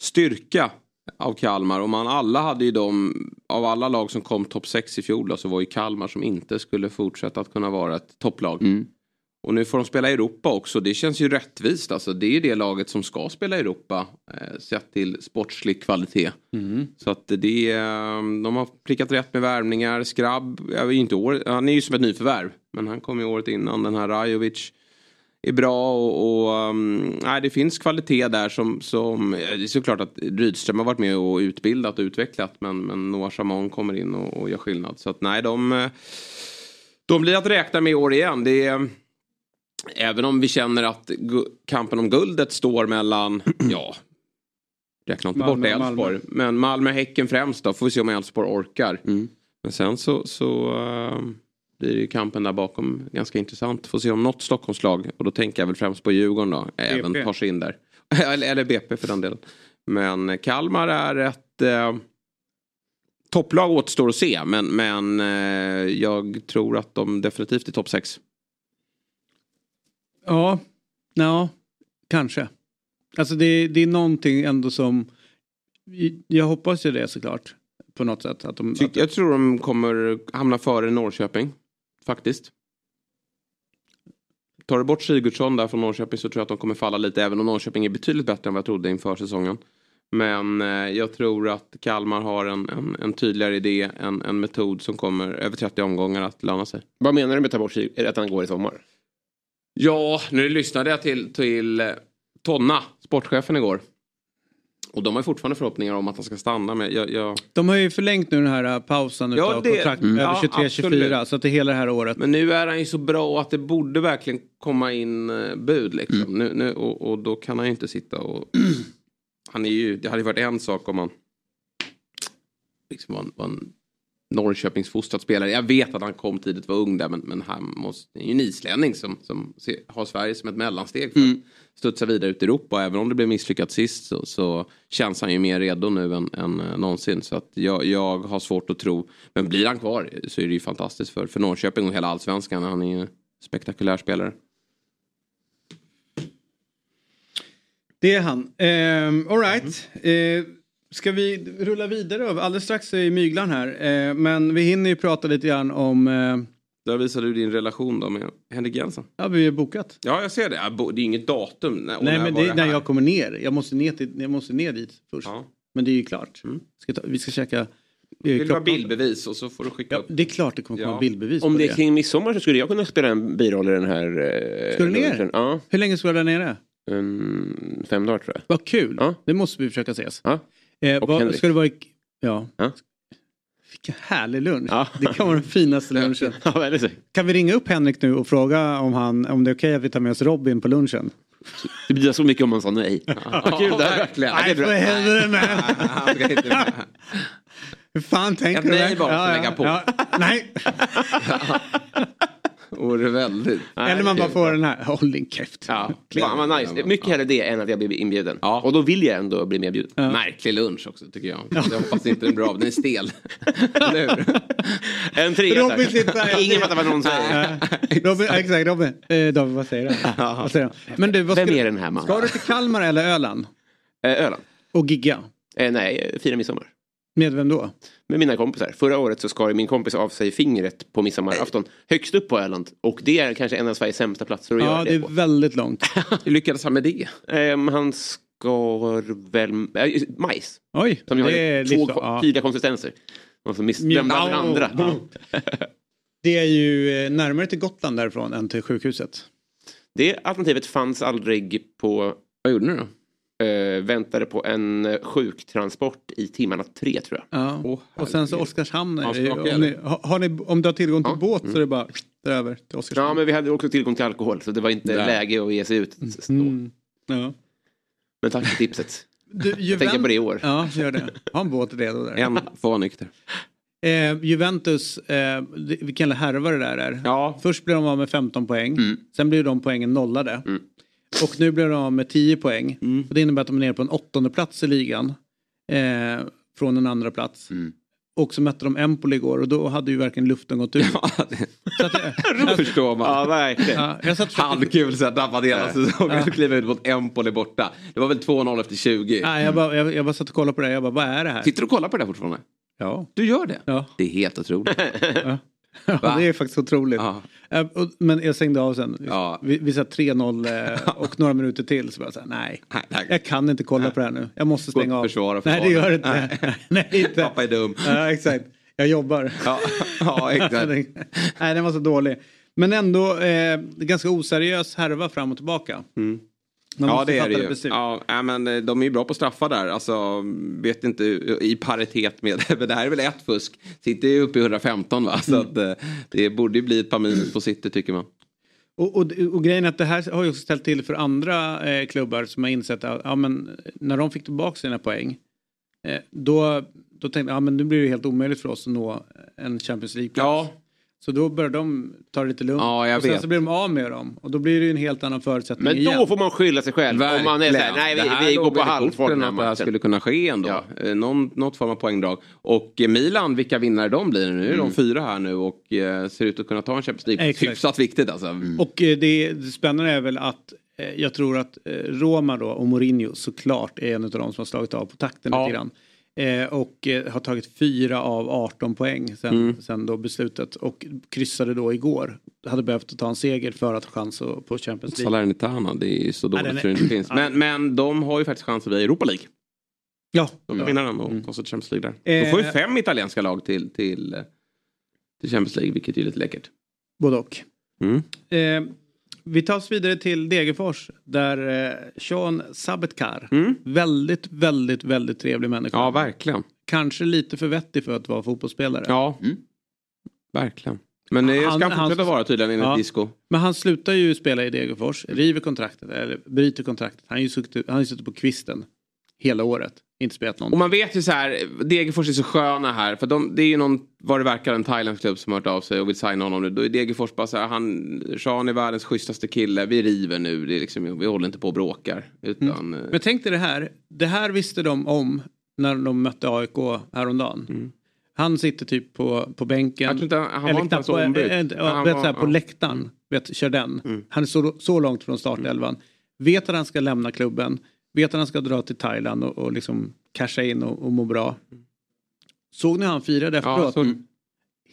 styrka av Kalmar och man alla hade ju de av alla lag som kom topp 6 i fjol då, så var ju Kalmar som inte skulle fortsätta att kunna vara ett topplag. Mm. Och nu får de spela i Europa också. Det känns ju rättvist. Alltså, det är det laget som ska spela i Europa eh, sett till sportslig kvalitet. Mm. Så att det, eh, de har prickat rätt med värvningar. Skrabb, jag inte år, han är ju som ett nyförvärv. Men han kom ju året innan. Den här Rajovic är bra och, och um, nej, det finns kvalitet där som, som det är såklart att Rydström har varit med och utbildat och utvecklat men, men Noah Chamon kommer in och, och gör skillnad. Så att nej, de, eh, de blir att räkna med i år igen. Det är, även om vi känner att kampen om guldet står mellan, ja, räkna inte bort Elfsborg. Men Malmö-Häcken främst då, får vi se om Elfsborg orkar. Mm. Men sen så, så uh, blir ju kampen där bakom ganska intressant. Får se om något Stockholmslag, och då tänker jag väl främst på Djurgården då, även tar sig in där. eller, eller BP för den delen. Men Kalmar är ett uh, topplag återstår att se. Men, men uh, jag tror att de definitivt är topp 6. Ja, ja, kanske. Alltså det, det är någonting ändå som... Jag hoppas ju det såklart. På något sätt. Att de, att... Jag tror de kommer hamna före Norrköping. Faktiskt. Tar du bort Sigurdsson där från Norrköping så tror jag att de kommer falla lite. Även om Norrköping är betydligt bättre än vad jag trodde inför säsongen. Men eh, jag tror att Kalmar har en, en, en tydligare idé, en, en metod som kommer över 30 omgångar att löna sig. Vad menar du med att ta bort Sigurdsson? Att han går i sommar? Ja, nu lyssnade jag till, till eh, Tonna, sportchefen igår. Och de har fortfarande förhoppningar om att han ska stanna med. Jag, jag... De har ju förlängt nu den här uh, pausen ja, utav det... kontrakt mm. över 23-24 ja, så att det är hela det här året. Men nu är han ju så bra att det borde verkligen komma in uh, bud liksom. Mm. Nu, nu, och, och, då kan han ju inte sitta och... han är ju, det hade ju varit en sak om han liksom var en, var en Norrköpingsfostrad spelare. Jag vet att han kom tidigt, var ung där men, men han måste, är ju en islänning som, som har Sverige som ett mellansteg för mm. att studsa vidare ut i Europa. Även om det blev misslyckat sist så, så känns han ju mer redo nu än, än eh, någonsin. Så att jag, jag har svårt att tro. Men blir han kvar så är det ju fantastiskt för, för Norrköping och hela allsvenskan. Han är ju en spektakulär spelare. Det är han. Eh, Alright. Mm. Eh, Ska vi rulla vidare? Alldeles strax är Myglan här. Eh, men vi hinner ju prata lite grann om... Eh... Där visar du din relation då med Henrik Jensen. Ja, vi har bokat. Ja, jag ser det. Det är inget datum. Nej, men det, det när jag kommer ner. Jag måste ner, till, jag måste ner dit först. Ja. Men det är ju klart. Mm. Ska ta, vi ska käka... Eh, Vill du ha bildbevis och så får du skicka ja, upp. Det är klart det kommer ja. komma bildbevis. Om det är kring midsommar så skulle jag kunna spela en biroll i den här... Eh, ska du ner? Ja. Hur länge ska du vara där nere? Um, fem dagar tror jag. Vad kul. Ja. Det måste vi försöka ses. Ja. Eh, vad, ska det vara... Ja. ja. Vilken härlig lunch. Ja. Det kan vara den finaste lunchen. Ja, kan vi ringa upp Henrik nu och fråga om, han, om det är okej okay att vi tar med oss Robin på lunchen? Det betyder så mycket om man sa nej. Ja, kul, det verkligen. Nej, för helvete. Hur fan tänker du? Ett nej bara att lägga på. Nej. Vore väldigt. Eller man bara får den här, håll din käft. Ja. Fan vad nice. Mycket hellre det än att jag blir inbjuden. Ja. Och då vill jag ändå bli medbjuden. Ja. Märklig lunch också tycker jag. Jag hoppas inte den är bra, den är stel. en trea tack. Ingen fattar vad någon säger. Robin, exakt, Robin. Eh, David, vad säger han? Vad säger han? Men du, vad Vem är den här mannen? Ska du till Kalmar eller Öland? Eh, Öland. Och gigga? Eh, nej, fira midsommar. Med vem då? Med mina kompisar. Förra året så skar min kompis av sig fingret på midsommarafton. Högst upp på Öland. Och det är kanske en av Sveriges sämsta platser att ja, göra det, det på. är väldigt långt. Hur lyckades han med det? Um, han skar väl äh, majs. Oj, Som det har är två livs- ja. tydliga konsistenser. Och så missbedömde han den andra. Ja. Det är ju eh, närmare till Gotland därifrån än till sjukhuset. Det alternativet fanns aldrig på... Vad gjorde ni då? Uh, väntade på en eh, sjuktransport i timmarna tre tror jag. Ja. Åh, och sen så. Oskarshamn. Är det om, ni, har, ni, om du har tillgång till Ja. båt så är det bara över till Oskarshamn. Ja men vi hade också tillgång till alkohol så det var inte Nej. läge att ge sig ut. då. Mm. Ja. Men tack för tipset. Du, Jag tänker på det i år. Ja, gör det. Ha en båt redo där. En får vara nykter. Eh, Juventus, eh, det- vilken härva det där är. Ja. Först blev de av med 15 poäng. Mm. Sen blev de poängen nollade. Mm. Och nu blev de av med 10 poäng. Mm. Och det innebär att de är nere på en åttonde plats i ligan. Eh, från en andra plats. Mm. Och så mötte de Empoli igår och då hade ju verkligen luften gått ur. Ja, det Så att, jag, förstår man. Ja verkligen. ja, jag satt Halvkul så jag tappat hela säsongen och kliva ut mot Empoli borta. Det var väl 2-0 efter 20. Nej, jag, bara, jag, jag bara satt och kollade på det. Jag bara, vad är det här? Sitter du och kollar på det fortfarande? Ja. Du gör det? Ja. Det är helt otroligt. ja, det är faktiskt otroligt. Ja. Eh, och- Men jag stängde av sen. Ja. Vi, vi satt 3-0 eh, och några minuter till. Så bara så här, nej, Nej, nej. jag kan inte kolla på det här nu. Jag måste stänga av. försvara nej, det gör det inte. nej, inte. Pappa är dum. Ja, exakt. Jag jobbar. Ja, ja exakt. nej, den var så dålig. Men ändå eh, ganska oseriös härva fram och tillbaka. Man Ja det är det ju. beslut. Ja, nej, men eh, de är ju bra på att straffa där. Alltså, vet inte i paritet med, men det här är väl ett fusk. Sitter ju uppe i 115 va. Så att, eh, det borde ju bli ett par minus på City tycker man. Och, och, och grejen är att det här har ju också ställt till för andra eh, klubbar som har insett att ja, men, när de fick tillbaka sina poäng eh, då, då tänkte jag ja, men nu blir det helt omöjligt för oss att nå en Champions League-plats. Ja, Så då började de ta det lite lugnt. Ja, jag och sen vet. så blir de av med dem och då blir det ju en helt annan förutsättning Men igen. då får man skylla sig själv. Om man är såhär, nej vi, vi går på halvfart den här att det här matchen. skulle kunna ske ändå. Ja. Eh, Någon, något form av poängdrag. Och eh, Milan, vilka vinnare de blir nu. Nu är de fyra här nu och eh, ser ut att kunna ta en Champions League. Exakt. Hyfsat viktigt alltså. Och eh, det, det spännande är väl att jag tror att Roma då och Mourinho såklart är en av de som har slagit av på takten Ja. lite grann. Eh, och eh, har tagit fyra av 18 poäng sen, Mm. sen då beslutet och kryssade då igår. Hade behövt ta en seger för att ha chans på Champions League. Salernitana, det är så dåligt är- så det inte finns. Men, men de har ju faktiskt chans att bli Europa League. Ja, De vinna den och ta sig till Champions League där. Då får ju Eh. fem italienska lag till, till, eh, till Champions League, vilket är lite läckert. både och. Mm. Eh, vi tar oss vidare till Degerfors där eh, Sean Sabetkar, Mm. väldigt, väldigt, väldigt trevlig människa. Ja, verkligen. Kanske lite för vettig för att vara fotbollsspelare. Ja, Mm. verkligen. Men det Han- ska han fortsätta han- vara tydligen enligt Ja. Disco. Men han slutar ju spela i Degerfors, river kontraktet, eller bryter kontraktet. Han har ju suttit, han ju suttit på kvisten hela året. Inte spelat Och någonting. man vet ju så här, Degerfors är så sköna här. För de, det är ju någon, vad det verkar, en thailändsk klubb som har hört av sig och vill signa honom nu. Då är Degerfors bara så här, han, Sean är världens schysstaste kille. Vi river nu, det är liksom, vi håller inte på och bråkar. Utan, eh, Men tänk dig det här, det här visste de om när de mötte AIK häromdagen. Han sitter typ på, på bänken. Jag tror inte- han var inte ens eh, eh, ja, Han vet, var- så här, på ja. läktaren. Vet, kör den. Han är så, så långt från startelvan. Vet att han ska lämna klubben. Vet att han ska dra till Thailand och, och liksom casha in och, och må bra. Såg ni hur han firade ja, efteråt? så,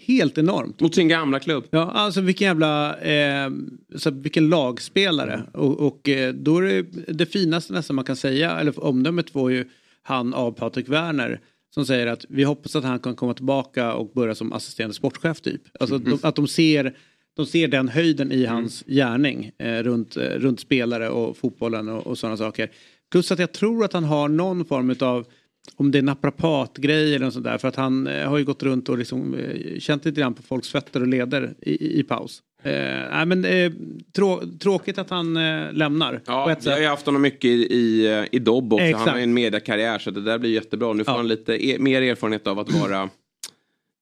Helt enormt. mot sin gamla klubb. Ja, alltså vilken jävla, eh, så vilken lagspelare. Och, och eh, då är det det finaste nästan man kan säga, eller omdömet var ju han av Patrik Werner som säger att vi hoppas att han kan komma tillbaka och börja som assisterande sportchef typ. Alltså att de, att de ser de ser den höjden i hans gärning eh, runt, eh, runt spelare och fotbollen och, och sådana saker. Plus att jag tror att han har någon form av om det är naprapatgrej eller något sånt där. För att han eh, har ju gått runt och liksom, eh, känt lite grann på folks fötter och leder i, i, i paus. Eh, nej, men, eh, trå, tråkigt att han eh, lämnar. Ja, vi har ju haft honom mycket i, i, i Dobb också. Han Exakt. har ju en mediekarriär så det där blir jättebra. Nu får Ja. han lite e- mer erfarenhet av att vara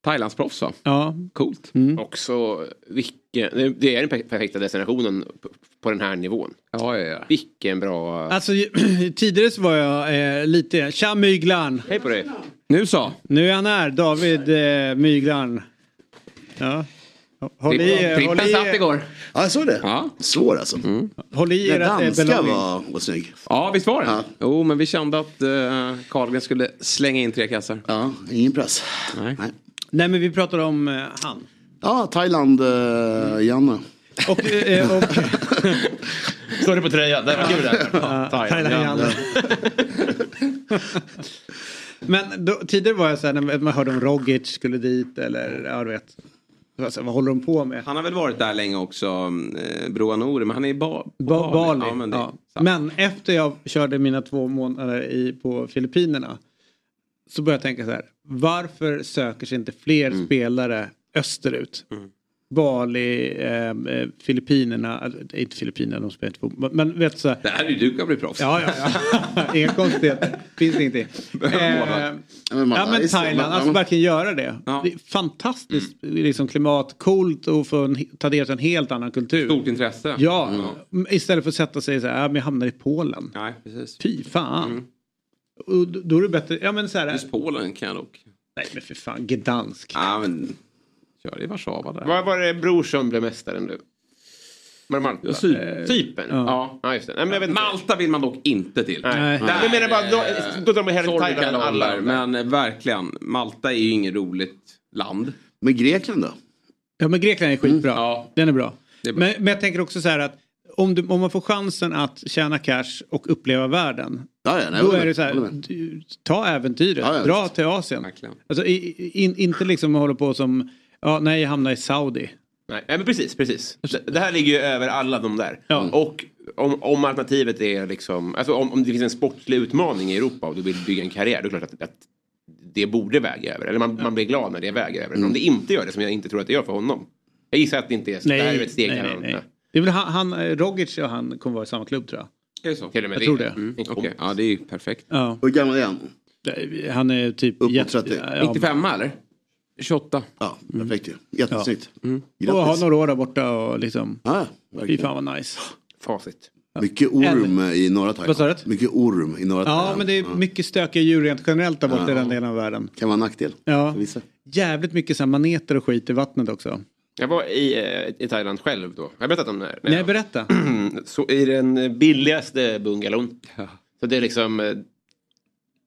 Thailandsproffs va? Ja, Coolt. Också vilken, det är den per- perfekta destinationen på, den här nivån. Ja, ja, ja. Vilken bra... alltså tidigare så var jag eh, lite, tja Myglan. Hej på dig. Nu så. Nu är han här, David eh, Myglan. Ja. Håll i, Trippen håll i, satt igår. Ja, jag såg det. Ja. Svår alltså. Mm. Håll i er att danska var, var snygg. Ja, visst var den? Ja. Jo, men vi kände att uh, skulle slänga in tre kassar. Ja, ingen press. Nej. Nej. Nej, men vi pratar om uh, han. Ja, Thailand, uh, Janne. Och, uh, och... Står det på tröjan? Där var det. Ja, Thailand, Janne. Men då, tidigare var jag så här när man hörde om Rogic skulle dit eller ja du vet. Alltså, vad håller de på med? Han har väl varit där länge också, eh, Broa Nouri, men han är i ba ba Bali. Ja, men, ja. men, efter jag körde mina två månader i, på Filippinerna så började jag tänka så här. Varför söker sig inte fler mm. spelare österut? Mm. Bali, ehm, eh, Filippinerna, inte Filippinerna, de spelar inte fotboll. Men vet så här, Det här är ju du kan bli proffs. Ja, ja, ja. Inga konstigheter. Finns ingenting. Eh, ja men Thailand, alltså verkligen göra det. Ja. det är fantastiskt mm. liksom, klimat, coolt att få ta del av en helt annan kultur. Stort intresse. Ja, mm. istället för att sätta sig så här, ja, men jag hamnar i Polen. Nej, precis. Fy fan. Mm. Och då är det bättre, ja men så här. Just Polen kan jag dock. Nej men för fan, Gdansk. Ja men Kör i Warszawa där. Vad var det Brorsson blev mästare nu? Var det Malta? Cypern? Ja. ja. just det. Nej, men jag Malta vill man dock inte till. Nej. Nej. Nej. Jag menar bara, då, då drar man hellre Thailand än alla. Men verkligen, Malta är ju inget roligt land. Men Grekland då? Ja men Grekland är skitbra. Mm. Ja. Den är bra. är bra. Men, men jag tänker också så här att om, du, om man får chansen att tjäna cash och uppleva världen. Ja, ja, nej, då är det så här, ta äventyret, ja, dra till Asien. Alltså, in, inte liksom hålla på som Ja, nej, jag hamnar i Saudi. Nej, men precis, precis. Det här ligger ju över alla de där. Ja. Och om, om alternativet är liksom, alltså om, om det finns en sportlig utmaning i Europa och du vill bygga en karriär, då är det klart att, att det borde väga över. Eller man, man blir glad när det väger över. Men om det inte gör det, som jag inte tror att det gör för honom. Jag gissar att det inte är så. Nej, det här är ett steg. Nej, nej, nej. Det är väl han, han, Rogic och han kommer vara i samma klubb tror jag. Är det så? Till och med jag det. tror det. Mm. Okay. Ja, det är ju perfekt. Ja. Hur gammal är han? Han är typ... Uppåt 30? Ja, 95 eller? 28. Ja, perfekt ju. Jättesnyggt. Ja. Mm. Och ha några år där borta och liksom. Ja, Fy fan vad nice. Facit. Mycket orm i norra Thailand. Mycket orm i norra Thailand. Ja, men det är mycket stökiga djur rent generellt där borta ja. i den delen av världen. Kan vara en nackdel. Ja. Jävligt mycket så här maneter och skit i vattnet också. Jag var i, eh, i Thailand själv då. Har jag berättat om det här? Nej, berätta. så I den billigaste bungalon. Ja. Så det är liksom eh,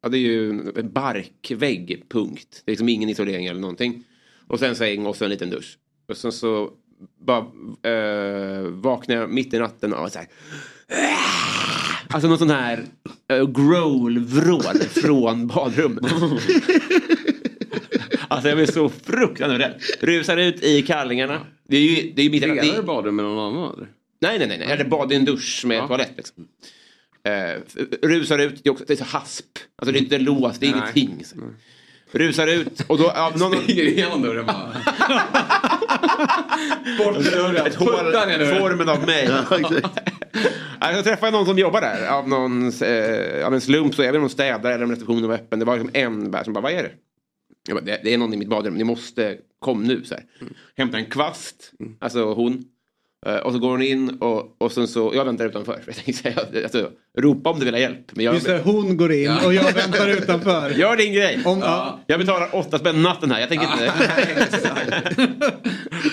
Ja, det är ju en barkvägg, punkt. Det är liksom ingen isolering eller någonting. Och sen säng och så en liten dusch. Och sen så bara äh, vaknar jag mitt i natten och så här. Alltså någon sån här äh, growl-vrål från badrummet. alltså jag blir så fruktansvärt rädd. Rusar ut i kallingarna. Det är ju, det är ju mitt... Delar du badrum med någon annan? Nej, nej, nej. nej. Eller bad i en dusch med ja. toalett. Liksom. Eh, rusar ut, det är, också, det är så hasp. Alltså det är inte låst, det är Nej. ingenting. Så. Rusar ut och då... Av någon... Springer igenom dörren bara. Bort med dörren. Ett hål, formen av mig. Ja, jag träffade någon som jobbar där av, någon, eh, av en slump. Så jag vet inte om de städade eller om receptionen var öppen. Det var liksom en där som bara, vad är det? Jag bara, det, det är någon i mitt badrum, ni måste, kom nu. Så här. Mm. Hämta en kvast, mm. alltså hon. Uh, och så går hon in och, och sen så, jag väntar utanför. Jag tänkte säga, alltså, ropa om du vill ha hjälp. Men jag, Just det, hon går in ja. och jag väntar utanför. Gör din grej. Om, ja. Jag betalar åtta spänn natten här, jag tänker inte.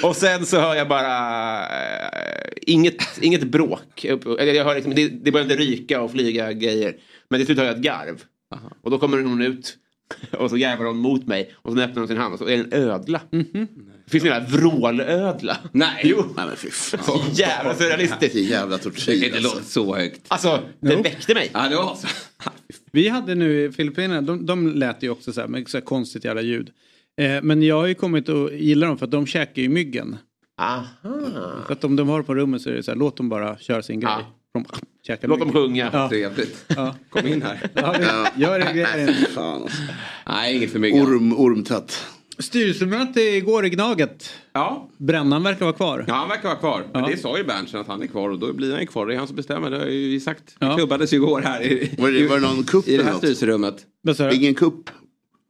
och sen så hör jag bara uh, inget, inget bråk. Jag hör liksom, det, det börjar inte ryka och flyga grejer. Men till slut hör jag ett garv. Aha. Och då kommer hon ut. Och så jävlar hon mot mig och så öppnar hon sin hand och så är det en ödla. Mm -hmm. Det finns en vrålödla. Nej. Jo. Nej men fy fan. Så jävla surrealistiskt. jävla tortyr. Det inte låta så högt. Alltså, det no. väckte mig. Ja, det var så. Vi hade nu i Filippinerna, de, de lät ju också så här med så här konstigt jävla ljud. Eh, men jag har ju kommit att gilla dem för att de käkar ju myggen. Aha. Så att om de har på rummet så är det så här, låt dem bara köra sin grej. Ja. De Låt dem sjunga. Ja. Trevligt. Ja. Kom in här. Ja, gör det grejen. Fan alltså. Nej, inget för myggen. Orm, ormtätt. Styrelsemöte igår i Gnaget. Ja. Brännan verkar vara kvar. Ja, han verkar vara kvar. Men det sa ju Berntsen att han är kvar och då blir han ju kvar. Det är han som bestämmer. Det har ju sagt. Ja. Det klubbades ju igår här i, var det, var det någon kupp i det här styrelserummet. Ingen kupp?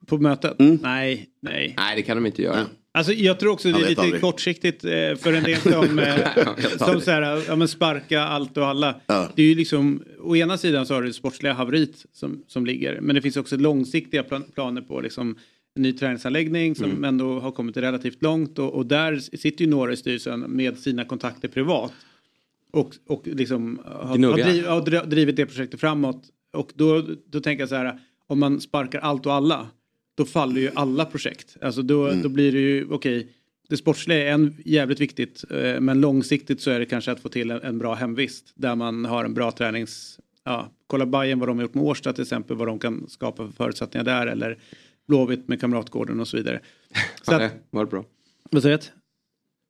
På mötet? Mm. Nej, nej. Nej, det kan de inte göra. Alltså, jag tror också det är lite aldrig. kortsiktigt eh, för en del som, eh, som så här, ja, men sparka allt och alla. Ja. Det är ju liksom, å ena sidan så har du det sportsliga haveriet som, som ligger men det finns också långsiktiga plan, planer på liksom, ny träningsanläggning som mm. ändå har kommit relativt långt och, och, där sitter ju några i styrelsen med sina kontakter privat. Och, och liksom har, har, driv, har drivit det projektet framåt. Och då, då tänker jag så här, om man sparkar allt och alla, då faller ju alla projekt. Alltså då, mm. då blir det ju, okej, okay, det sportsliga är en jävligt viktigt, eh, men långsiktigt så är det kanske att få till en, en bra hemvist där man har en bra tränings... Ja, kolla Bayern vad de har gjort med Årsta till exempel, vad de kan skapa för förutsättningar där eller Blåvitt med Kamratgården och så vidare. Så ja, det var det bra. Vad säger du?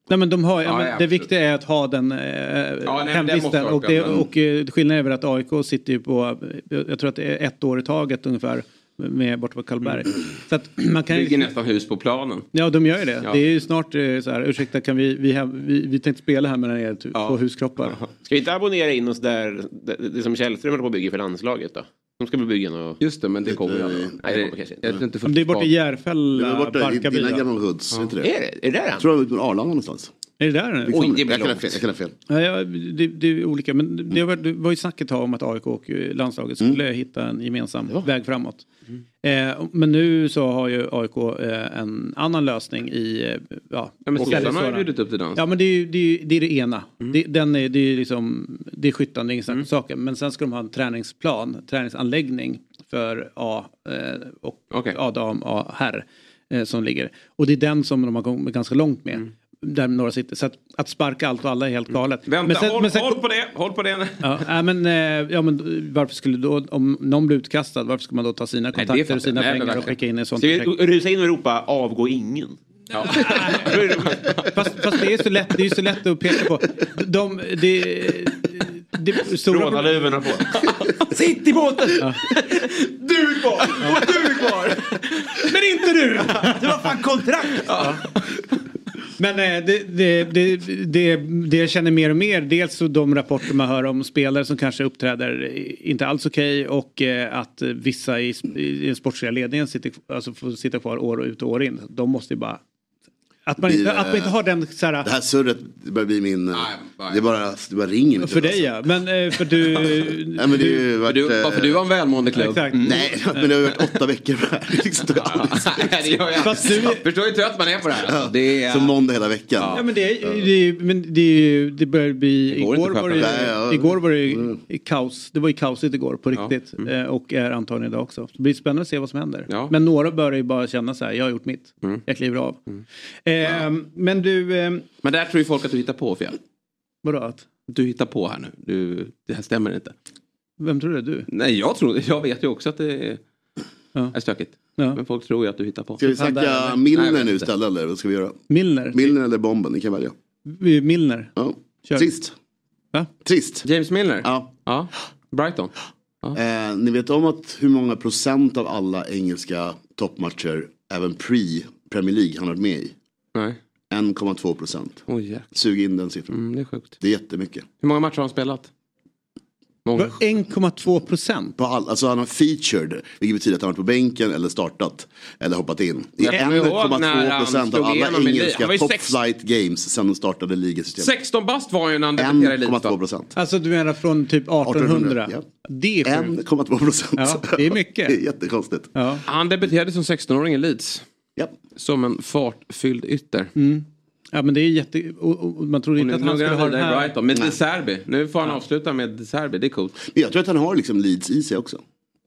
Nej men de har, ja, men det viktiga är att ha den eh, ja, nej, hemvisten och, det, och eh, skillnaden är väl att AIK sitter ju på, jag tror att det är ett år i taget ungefär med borta på Karlberg. Mm. Så att man kan Bygger nästan hus på planen. Ja de gör ju det. Ja. Det är ju snart eh, så här, ursäkta kan vi, vi, vi, vi tänkte spela här med er två ja. huskroppar. Ska vi inte abonnera in oss där, det, det som Källström håller på att bygga för landslaget då? De ska väl bygga något... Just det, men det kommer ju aldrig. Nej, det kommer kanske inte. Det, det är borta i Järfälla, Barkarby. Dina gamla hoods, inte det? Är det, är det där? Jag tror det var Arlanda någonstans. Är det där? Oj, det blir jag, kan fel, jag kan ha fel. Ja, det, det, är olika. Men det var, det var ju snacket om att AIK och landslaget skulle mm. hitta en gemensam ja. väg framåt. Mm. Eh, men nu så har ju AIK eh, en annan lösning i... Eh, ja, ja men sossarna har ju bjudit upp till dans. Ja men det är det, det, är det ena. Mm. Det, den är, det är liksom, det är skyttan, det är ingen mm. saken. Men sen ska de ha en träningsplan, träningsanläggning för A eh, och okay. A-dam, A-herr eh, som ligger. Och det är den som de har kommit ganska långt med. Mm där några sitter. Så att, att, sparka allt och alla är helt galet. Vänta, men sen, håll, men sen, håll, på det, håll på det. Ja, äh, men, äh, ja, men varför skulle då, om någon blir utkastad, varför ska man då ta sina kontakter Nej, och sina Nej, pengar och skicka in i sånt Ska vi rusa in och ropa avgå ingen? Ja. fast, fast, det är så lätt, det är så lätt att peka på. De, det, det, Rånarluvorna på. Sitt i båten! Ja. Du är kvar! Och du är kvar! Men inte du! Du har fan kontrakt! Ja. Men det, det, det, det, det jag känner mer och mer, dels så de rapporter man hör om spelare som kanske uppträder inte alls okej okay, och att vissa i, i den sportsliga ledningen sitter, alltså får sitta kvar år ut och år in. De måste ju bara att man, inte, att man inte har den så här... Det här surret börjar bli min... Nej, det, bara, det bara ringer. För dig ja, men eh, för du... Nej, men det varit, du, för du har en välmående klubb. Exakt. Mm. Nej, men det har varit åtta veckor på det här. Liksom, du... Förstår hur trött man är på det här. Alltså. Det är... Som måndag hela veckan. Ja, men det, det, men det, det börjar bli... Igår, igår var det, Nej, ja. igår var det mm. kaos. Det var ju kaosigt igår på riktigt. Ja. Mm. Eh, och är antagligen idag också. Det blir spännande att se vad som händer. Ja. Men några börjar ju bara känna så här, jag har gjort mitt. Mm. Jag kliver av. Eh, men du... Eh... Men där tror ju folk att du hittar på fel. Vadå att? Du hittar på här nu. Du, det här stämmer inte. Vem tror du? Du? Nej jag tror Jag vet ju också att det är, ja. är stökigt. Ja. Men folk tror ju att du hittar på. Ska vi snacka Milner nu istället eller vad ska vi göra? Milner? Milner eller bomben, ni kan välja. Milner. Ja. Trist. Va? Trist. James Milner? Ja. ja. Brighton? Ja. Eh, ni vet om att hur många procent av alla engelska toppmatcher, även pre-Premier League, han har varit med i? Nej. 1,2 procent. Oh, Sug in den siffran. Mm, det är sjukt. Det är jättemycket. Hur många matcher har han spelat? 1,2 procent? alltså han har featured, vilket betyder att han har varit på bänken eller startat. Eller hoppat in. Det är 1,2 procent av alla engelska top sex... flight games sen de startade ligasystemet. 16 bast var ju när han debuterade i 1,2 procent. Alltså du menar från typ 1800? 1800 ja. Det är 1,2 procent. Ja, det är mycket. det är jättekonstigt. Ja. Han debuterade som 16-åring i Leeds. Yep. Som en fartfylld ytter. Mm. Ja men det är jätte... Och, och man trodde inte att han skulle ha det här... Brighton. Med De Serbi. Nu får han avsluta med De Serbi. Det är coolt. Jag tror att han har liksom Leeds i sig också.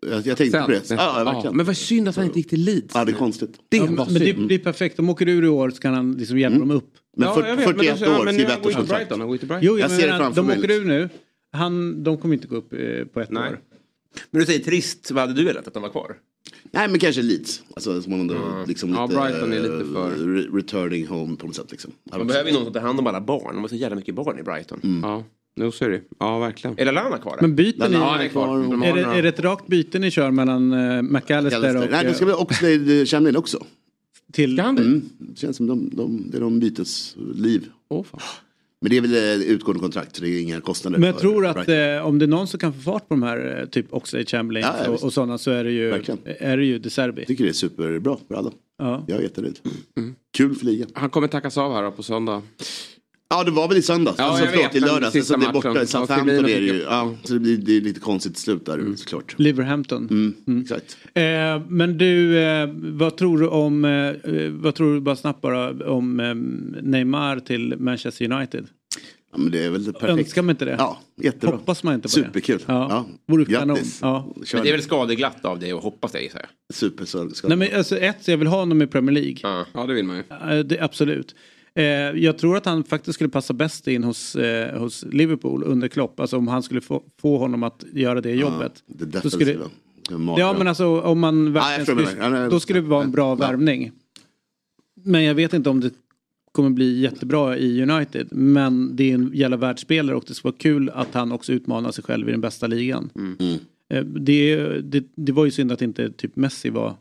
Jag, jag tänkte Sen, på det. Ja, ja, men vad synd att han inte gick till Leeds. Ja det är konstigt. Det ja, men det, det, är perfekt. De åker ur i år så kan han liksom hjälpa mm. dem upp. Men för, ja, vet, 41 men år, skriv ettårskontrakt. Jo, jag, jag ser det framför mig. De åker ur nu. Han, de kommer inte gå upp eh, på ett Nej. år. Men du säger trist. Vad hade du velat att de var kvar? Nej men kanske Leeds. Alltså som man ändå mm. liksom ja, lite, Brighton är lite för... Re returning home på något sätt liksom. Man behöver ju någon som tar hand om alla barn. De har så jävla mycket barn i Brighton. Mm. Ja. Nu så är det. Ja, verkligen. Är Lallana kvar? Men byter ni? Ja, är kvar. Är, det, är det ett rakt byte ni kör mellan uh, McAllister och... Nej, det ska väl Oxlade Chamberlain också. Till? Ska han det? Mm. Det känns som de, de, det är de bytesliv. Oh, fan. Men det är väl utgående kontrakt, det är inga kostnader. Men jag tror att eh, om det är någon som kan få fart på de här eh, typ Oxlade Chamberlain ja, och, och sådana så är det ju, är det ju De Serbi. Jag tycker det är superbra för alla. Ja. Jag är jättenöjd. Mm. Kul för ligan. Han kommer tackas av här på söndag. Ja det var väl i söndags, ja, alltså, förlåt, i lördags. Så det är borta i Southampton är det ju. Ja, så det blir det är lite konstigt slut där mm. såklart. Liverhampton. Mm, mm. Exakt. Eh, men du, eh, vad tror du om, eh, vad tror du bara snabbt bara om eh, Neymar till Manchester United? Ja, men det är väl perfekt. Önskar man inte det? Ja, jättebra. Hoppas man inte på Superkul. det? Superkul. Ja. Vore Grattis. Ja. Men det är väl skadeglatt av dig att hoppas det gissar jag. Superskadeglatt. Nej men alltså ett, jag vill ha honom i Premier League. Ja, ja det vill man ju. Det, absolut. Eh, jag tror att han faktiskt skulle passa bäst in hos, eh, hos Liverpool under Klopp. Alltså om han skulle få, få honom att göra det jobbet. Ja, det skulle, ja men alltså om man verkligen skulle, då skulle det vara en bra värvning. Men jag vet inte om det kommer bli jättebra i United. Men det är en jävla världsspelare och det skulle vara kul att han också utmanar sig själv i den bästa ligan. Mm. mm. Eh, det, det, det var ju synd att inte typ Messi var,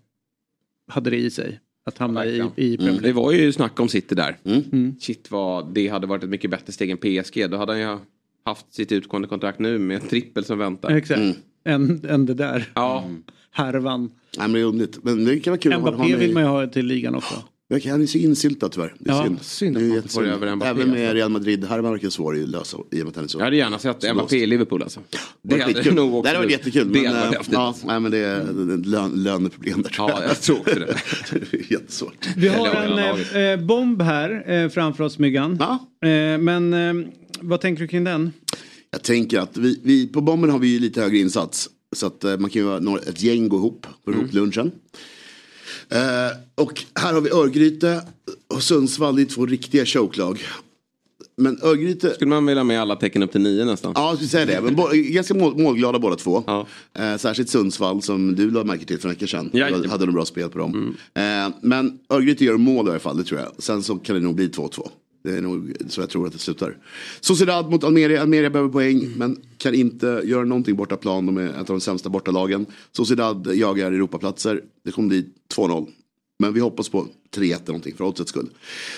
hade det i sig. Att hamna i, i Premier mm. Det var ju snack om City där. Mm. mm. Shit vad det hade varit ett mycket bättre steg än PSG. Då hade han ju haft sitt utgående kontrakt nu med en trippel som väntar. Exakt. Mm. Än, än det där. Ja. Härvan. Nej, men det är underligt. Men det kan vara kul. Mbappé vill man ju ha till ligan också. Han är så insyltad tyvärr. Det är ja, synd. synd att man får över Mbappé. Även med Real Madrid, här var det svår att lösa i och med att han är så. Jag hade gärna sett Mbappé i Liverpool alltså. Det, det hade nog också. Det hade varit jättekul. Det men, hade varit ja, nej, men det är lön, löneproblem där tror jag. Ja, jag tror också det. det är jättesvårt. Vi har en eh, bomb här eh, framför oss Myggan. Ja. Eh, men eh, vad tänker du kring den? Jag tänker att vi, vi på bomben har vi ju lite högre insats. Så att eh, man kan ju vara ett gäng gå ihop på mm. lunchen. Eh, och här har vi Örgryte och Sundsvall, det är två riktiga showklag. Men Örgryte... Skulle man vilja med alla tecken upp till nio nästan? Ja, jag skulle säga det. Men bo, ganska mål, målglada båda två. Ja. Eh, särskilt Sundsvall som du lade märke till för en vecka sedan. Ja, du hade nog bra spel på dem. Mm. Eh, men Örgryte gör mål i alla fall, det tror jag. Sen så kan det nog bli 2-2. Det är nog så jag tror att det slutar. Sociedad mot Almeria. Almeria behöver poäng men kan inte göra någonting borta plan. De är ett av de sämsta bortalagen. Sociedad jagar Europaplatser. Det kommer bli 2-0. Men vi hoppas på 3-1 eller någonting för oddsets skull.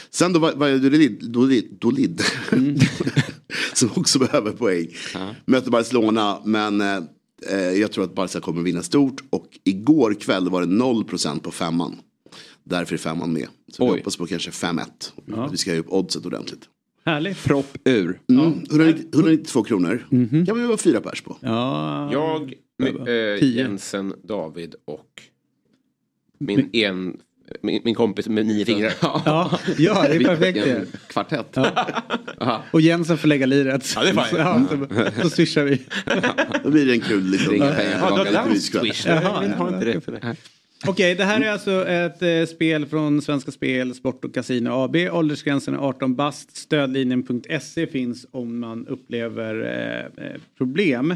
Sen då var det Dolid. Mm. som också behöver poäng. Ja. Möter Barcelona men eh, jag tror att Barca kommer vinna stort. Och igår kväll var det 0% på femman. Därför är femman med. Så Oj. vi hoppas på kanske 5-1. Ja. Vi ska ha upp oddset ordentligt. Härligt. Propp ur. Mm. 190, 192 kronor. Mm -hmm. kan vi vara fyra pers på. Ja. Jag, äh, Jensen, David och min, en, min, min kompis med nio fingrar. Ja, ja det är perfekt det. Kvartett. Ja. Och Jensen får lägga liret. Ja, det är fine. Ja, så, så swishar vi. Då blir det en kul liksom. Ringa pengar. Ja, du har swish. Jag vill ha Okej, okay, det här är alltså ett eh, spel från Svenska Spel, Sport och Casino AB. Åldersgränsen är 18 bast. Stödlinjen.se finns om man upplever eh, eh, problem.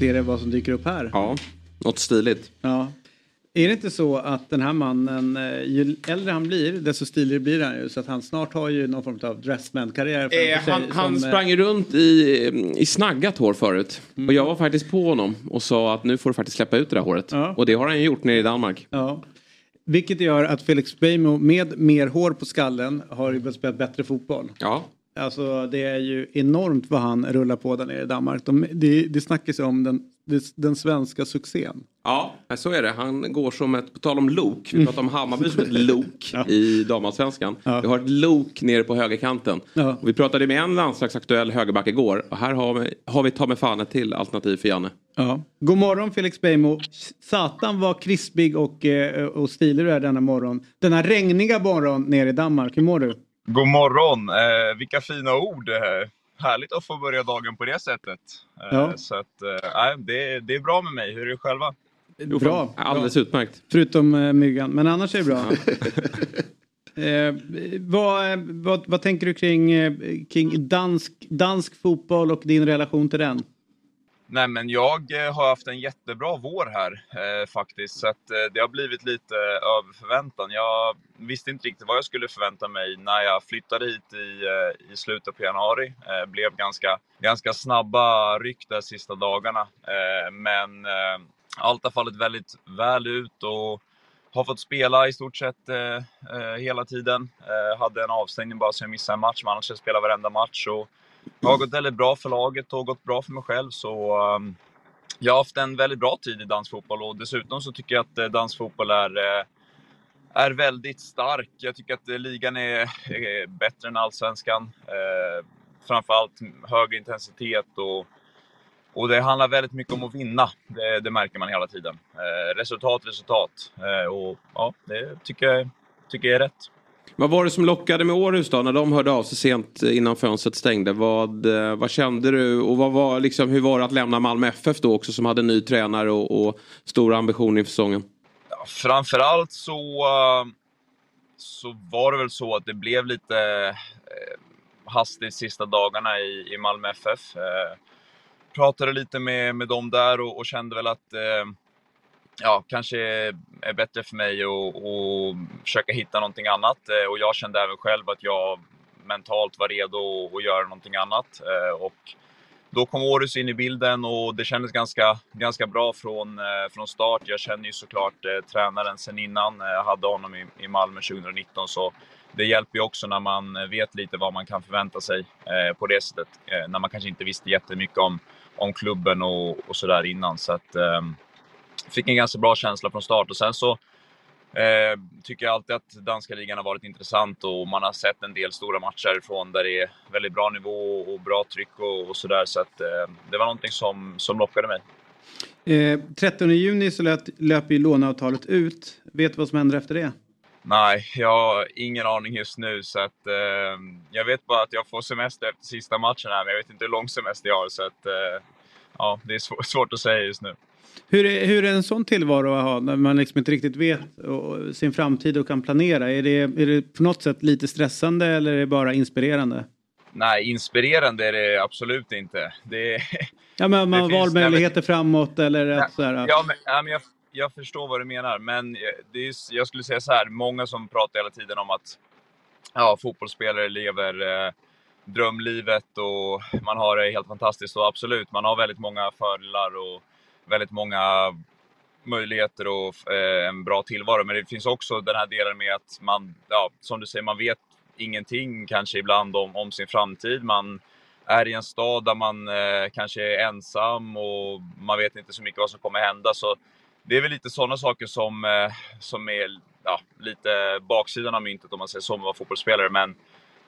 Det är vad som dyker upp här. Ja, något stiligt. Ja. Är det inte så att den här mannen, eh, ju äldre han blir desto stiligare blir han ju. Så att han snart har ju någon form av dressman-karriär eh, Han, han som, eh, sprang ju runt i, i snaggat hår förut. Mm. Och jag var faktiskt på honom och sa att nu får du faktiskt släppa ut det där håret. Ja. Och det har han gjort nere i Danmark. Ja. Vilket gör att Felix Beijmo med mer hår på skallen har ju spelat bättre fotboll. Ja. Alltså det är ju enormt vad han rullar på där nere i Danmark. De, det, det snackas om den, den svenska succén. Ja, så är det. Han går som ett, på tal om lok, vi pratar om Hammarby som ett lok ja. i damallsvenskan. Ja. Vi har ett lok nere på högerkanten. Ja. Och vi pratade med en landslagsaktuell högerback igår och här har vi, har vi ta med fan ett till alternativ för Janne. Ja. God morgon Felix Beijmo. Satan var krispig och, eh, och stilig du är denna morgon. Denna regniga morgon nere i Danmark. Hur mår du? God morgon! Eh, vilka fina ord! Eh, härligt att få börja dagen på det sättet. Eh, ja. Så att, eh, det, det är bra med mig. Hur är det själva? Bra. Alldeles utmärkt. Förutom eh, myggan, men annars är det bra. eh, vad, vad, vad, tänker du kring, eh, kring dansk, dansk fotboll och din relation till den? Nej, men jag eh, har haft en jättebra vår här eh, faktiskt. Så att, eh, det har blivit lite över förväntan. Jag visste inte riktigt vad jag skulle förvänta mig när jag flyttade hit i, eh, i slutet på januari. Eh, blev ganska, ganska snabba ryck de sista dagarna. Eh, men eh, allt har fallit väldigt väl ut och har fått spela i stort sett eh, hela tiden. hade en avstängning bara så jag missade en match, men annars har jag spelat varenda match. Och, det har gått väldigt bra för laget och gått bra för mig själv. Så um, jag har haft en väldigt bra tid i dansfotboll och dessutom så tycker jag att eh, dansfotboll är, eh, är väldigt stark. Jag tycker att eh, ligan är, är bättre än allsvenskan. Eh, framförallt hög intensitet och, och det handlar väldigt mycket om att vinna. Det, det märker man hela tiden. Eh, resultat, resultat. Eh, och ja, det tycker jag, tycker jag är rätt. Vad var det som lockade med Århus då när de hörde av sig sent eh, innan fönstret stängde? Vad, eh, vad kände du och vad var, liksom, hur var det att lämna Malmö FF då också som hade ny tränare och, och stora ambitioner inför säsongen? Ja, framförallt så, eh, så var det väl så att det blev lite hastigt sista dagarna i, i Malmö FF. Pratade lite med, med dem där och, och kände väl att eh, ja, kanske är bättre för mig att försöka hitta någonting annat. Eh, och jag kände även själv att jag mentalt var redo att göra någonting annat. Eh, och då kom Århus in i bilden och det kändes ganska, ganska bra från, eh, från start. Jag känner ju såklart eh, tränaren sen innan. Jag hade honom i, i Malmö 2019 så det hjälper ju också när man vet lite vad man kan förvänta sig eh, på det sättet. Eh, när man kanske inte visste jättemycket om, om klubben och, och sådär innan. Så att, ehm, fick en ganska bra känsla från start och sen så eh, tycker jag alltid att danska ligan har varit intressant och man har sett en del stora matcher ifrån där det är väldigt bra nivå och bra tryck och, och sådär. Så att eh, det var någonting som, som lockade mig. Eh, 13 juni så löp, löper ju låneavtalet ut. Vet du vad som händer efter det? Nej, jag har ingen aning just nu. Så att, eh, jag vet bara att jag får semester efter sista matchen här, men jag vet inte hur lång semester jag har. Så att, eh, ja, det är svår, svårt att säga just nu. Hur är, hur är en sån tillvaro att ha när man liksom inte riktigt vet sin framtid och kan planera? Är det, är det på något sätt lite stressande eller är det bara inspirerande? Nej, inspirerande är det absolut inte. Det, ja, men man har valmöjligheter framåt eller nej, sådär. Ja, men, ja, men jag, jag, förstår vad du menar. Men det är, jag skulle säga så här, många som pratar hela tiden om att ja, fotbollsspelare lever eh, drömlivet och man har det helt fantastiskt. Och absolut, man har väldigt många fördelar och väldigt många möjligheter och eh, en bra tillvaro. Men det finns också den här delen med att man, ja, som du säger, man vet ingenting kanske ibland om, om sin framtid. Man är i en stad där man eh, kanske är ensam och man vet inte så mycket vad som kommer hända. Så det är väl lite sådana saker som, eh, som är ja, lite baksidan av myntet om man säger så, med att vara fotbollsspelare. Men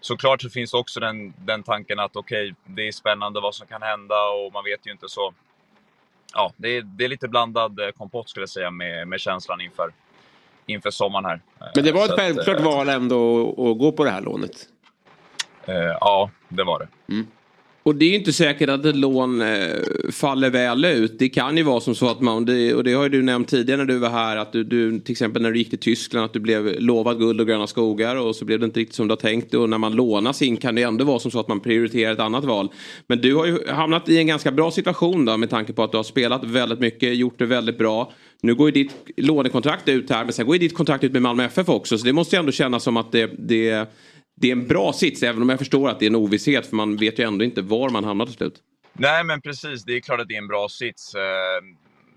såklart så finns också den, den tanken att okej, okay, det är spännande vad som kan hända och man vet ju inte så ja, det är, det är lite blandad eh, kompott skulle jag säga med, med känslan inför, inför sommaren här. Men det var ett självklart att, val ändå att gå på det här lånet? Eh, ja, det var det. Mm. Och det är ju inte säkert att ett lån eh, faller väl ut. Det kan ju vara som så att man, det, och det har ju du nämnt tidigare när du var här, att du, du till exempel när du gick till Tyskland, att du blev lovad guld och gröna skogar och så blev det inte riktigt som du har tänkt. Och när man lånas in kan det ändå vara som så att man prioriterar ett annat val. Men du har ju hamnat i en ganska bra situation då med tanke på att du har spelat väldigt mycket, gjort det väldigt bra. Nu går ju ditt lånekontrakt ut här, men sen går ju ditt kontrakt ut med Malmö FF också. Så det måste ju ändå kännas som att det, det det är en bra sits, även om jag förstår att det är en ovisshet för man vet ju ändå inte var man hamnar till slut. Nej, men precis. Det är klart att det är en bra sits. Eh,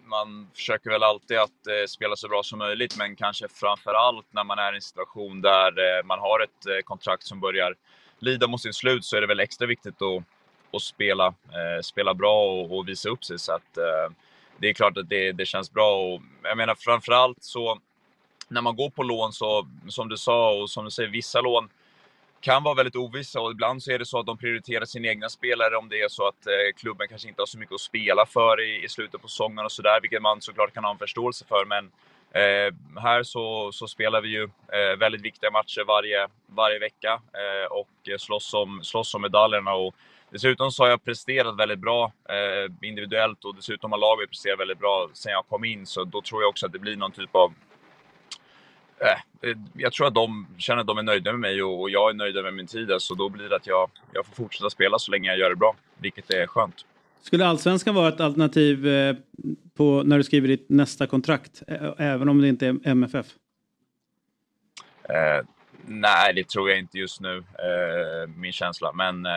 man försöker väl alltid att eh, spela så bra som möjligt, men kanske framför allt när man är i en situation där eh, man har ett kontrakt som börjar lida mot sitt slut så är det väl extra viktigt att, att spela, spela bra och, och visa upp sig. Så att, det är klart att det, det känns bra. Och, jag menar framför allt så när man går på lån så, som du sa och som du säger, vissa lån kan vara väldigt ovissa och ibland så är det så att de prioriterar sina egna spelare om det är så att eh, klubben kanske inte har så mycket att spela för i, i slutet på säsongen och sådär, vilket man såklart kan ha en förståelse för. Men eh, här så, så spelar vi ju eh, väldigt viktiga matcher varje, varje vecka eh, och slåss om, slåss om medaljerna. Och dessutom så har jag presterat väldigt bra eh, individuellt och dessutom har laget presterat väldigt bra sedan jag kom in, så då tror jag också att det blir någon typ av äh, jag tror att de känner att de är nöjda med mig och, jag är nöjd med min tid. Så då blir det att jag, jag får fortsätta spela så länge jag gör det bra, vilket är skönt. Skulle allsvenskan vara ett alternativ eh, på när du skriver ditt nästa kontrakt? Även om det inte är MFF? Eh, nej, det tror jag inte just nu. Eh, min känsla. Men eh,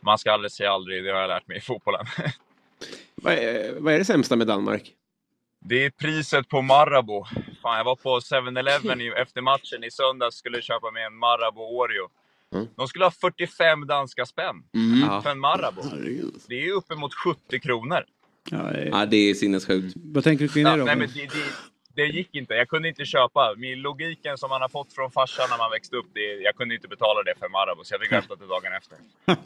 man ska aldrig säga aldrig. Det har jag lärt mig i fotbollen. vad, är, vad är det sämsta med Danmark? Det är priset på Marabou. Fan, jag var på 7-Eleven efter matchen i söndags skulle köpa mig en Marabou Oreo. Mm. De skulle ha 45 danska spänn mm. för en Marabou. Det är uppemot 70 kronor. Ja, det är, ja, det är sinnessjukt. Vad tänker du kring det då? nej, men det, det, det, gick inte. Jag kunde inte köpa. Min logiken som man har fått från farsan när man växte upp, det, jag kunde inte betala det för Marabou. Så jag fick vänta till dagen efter.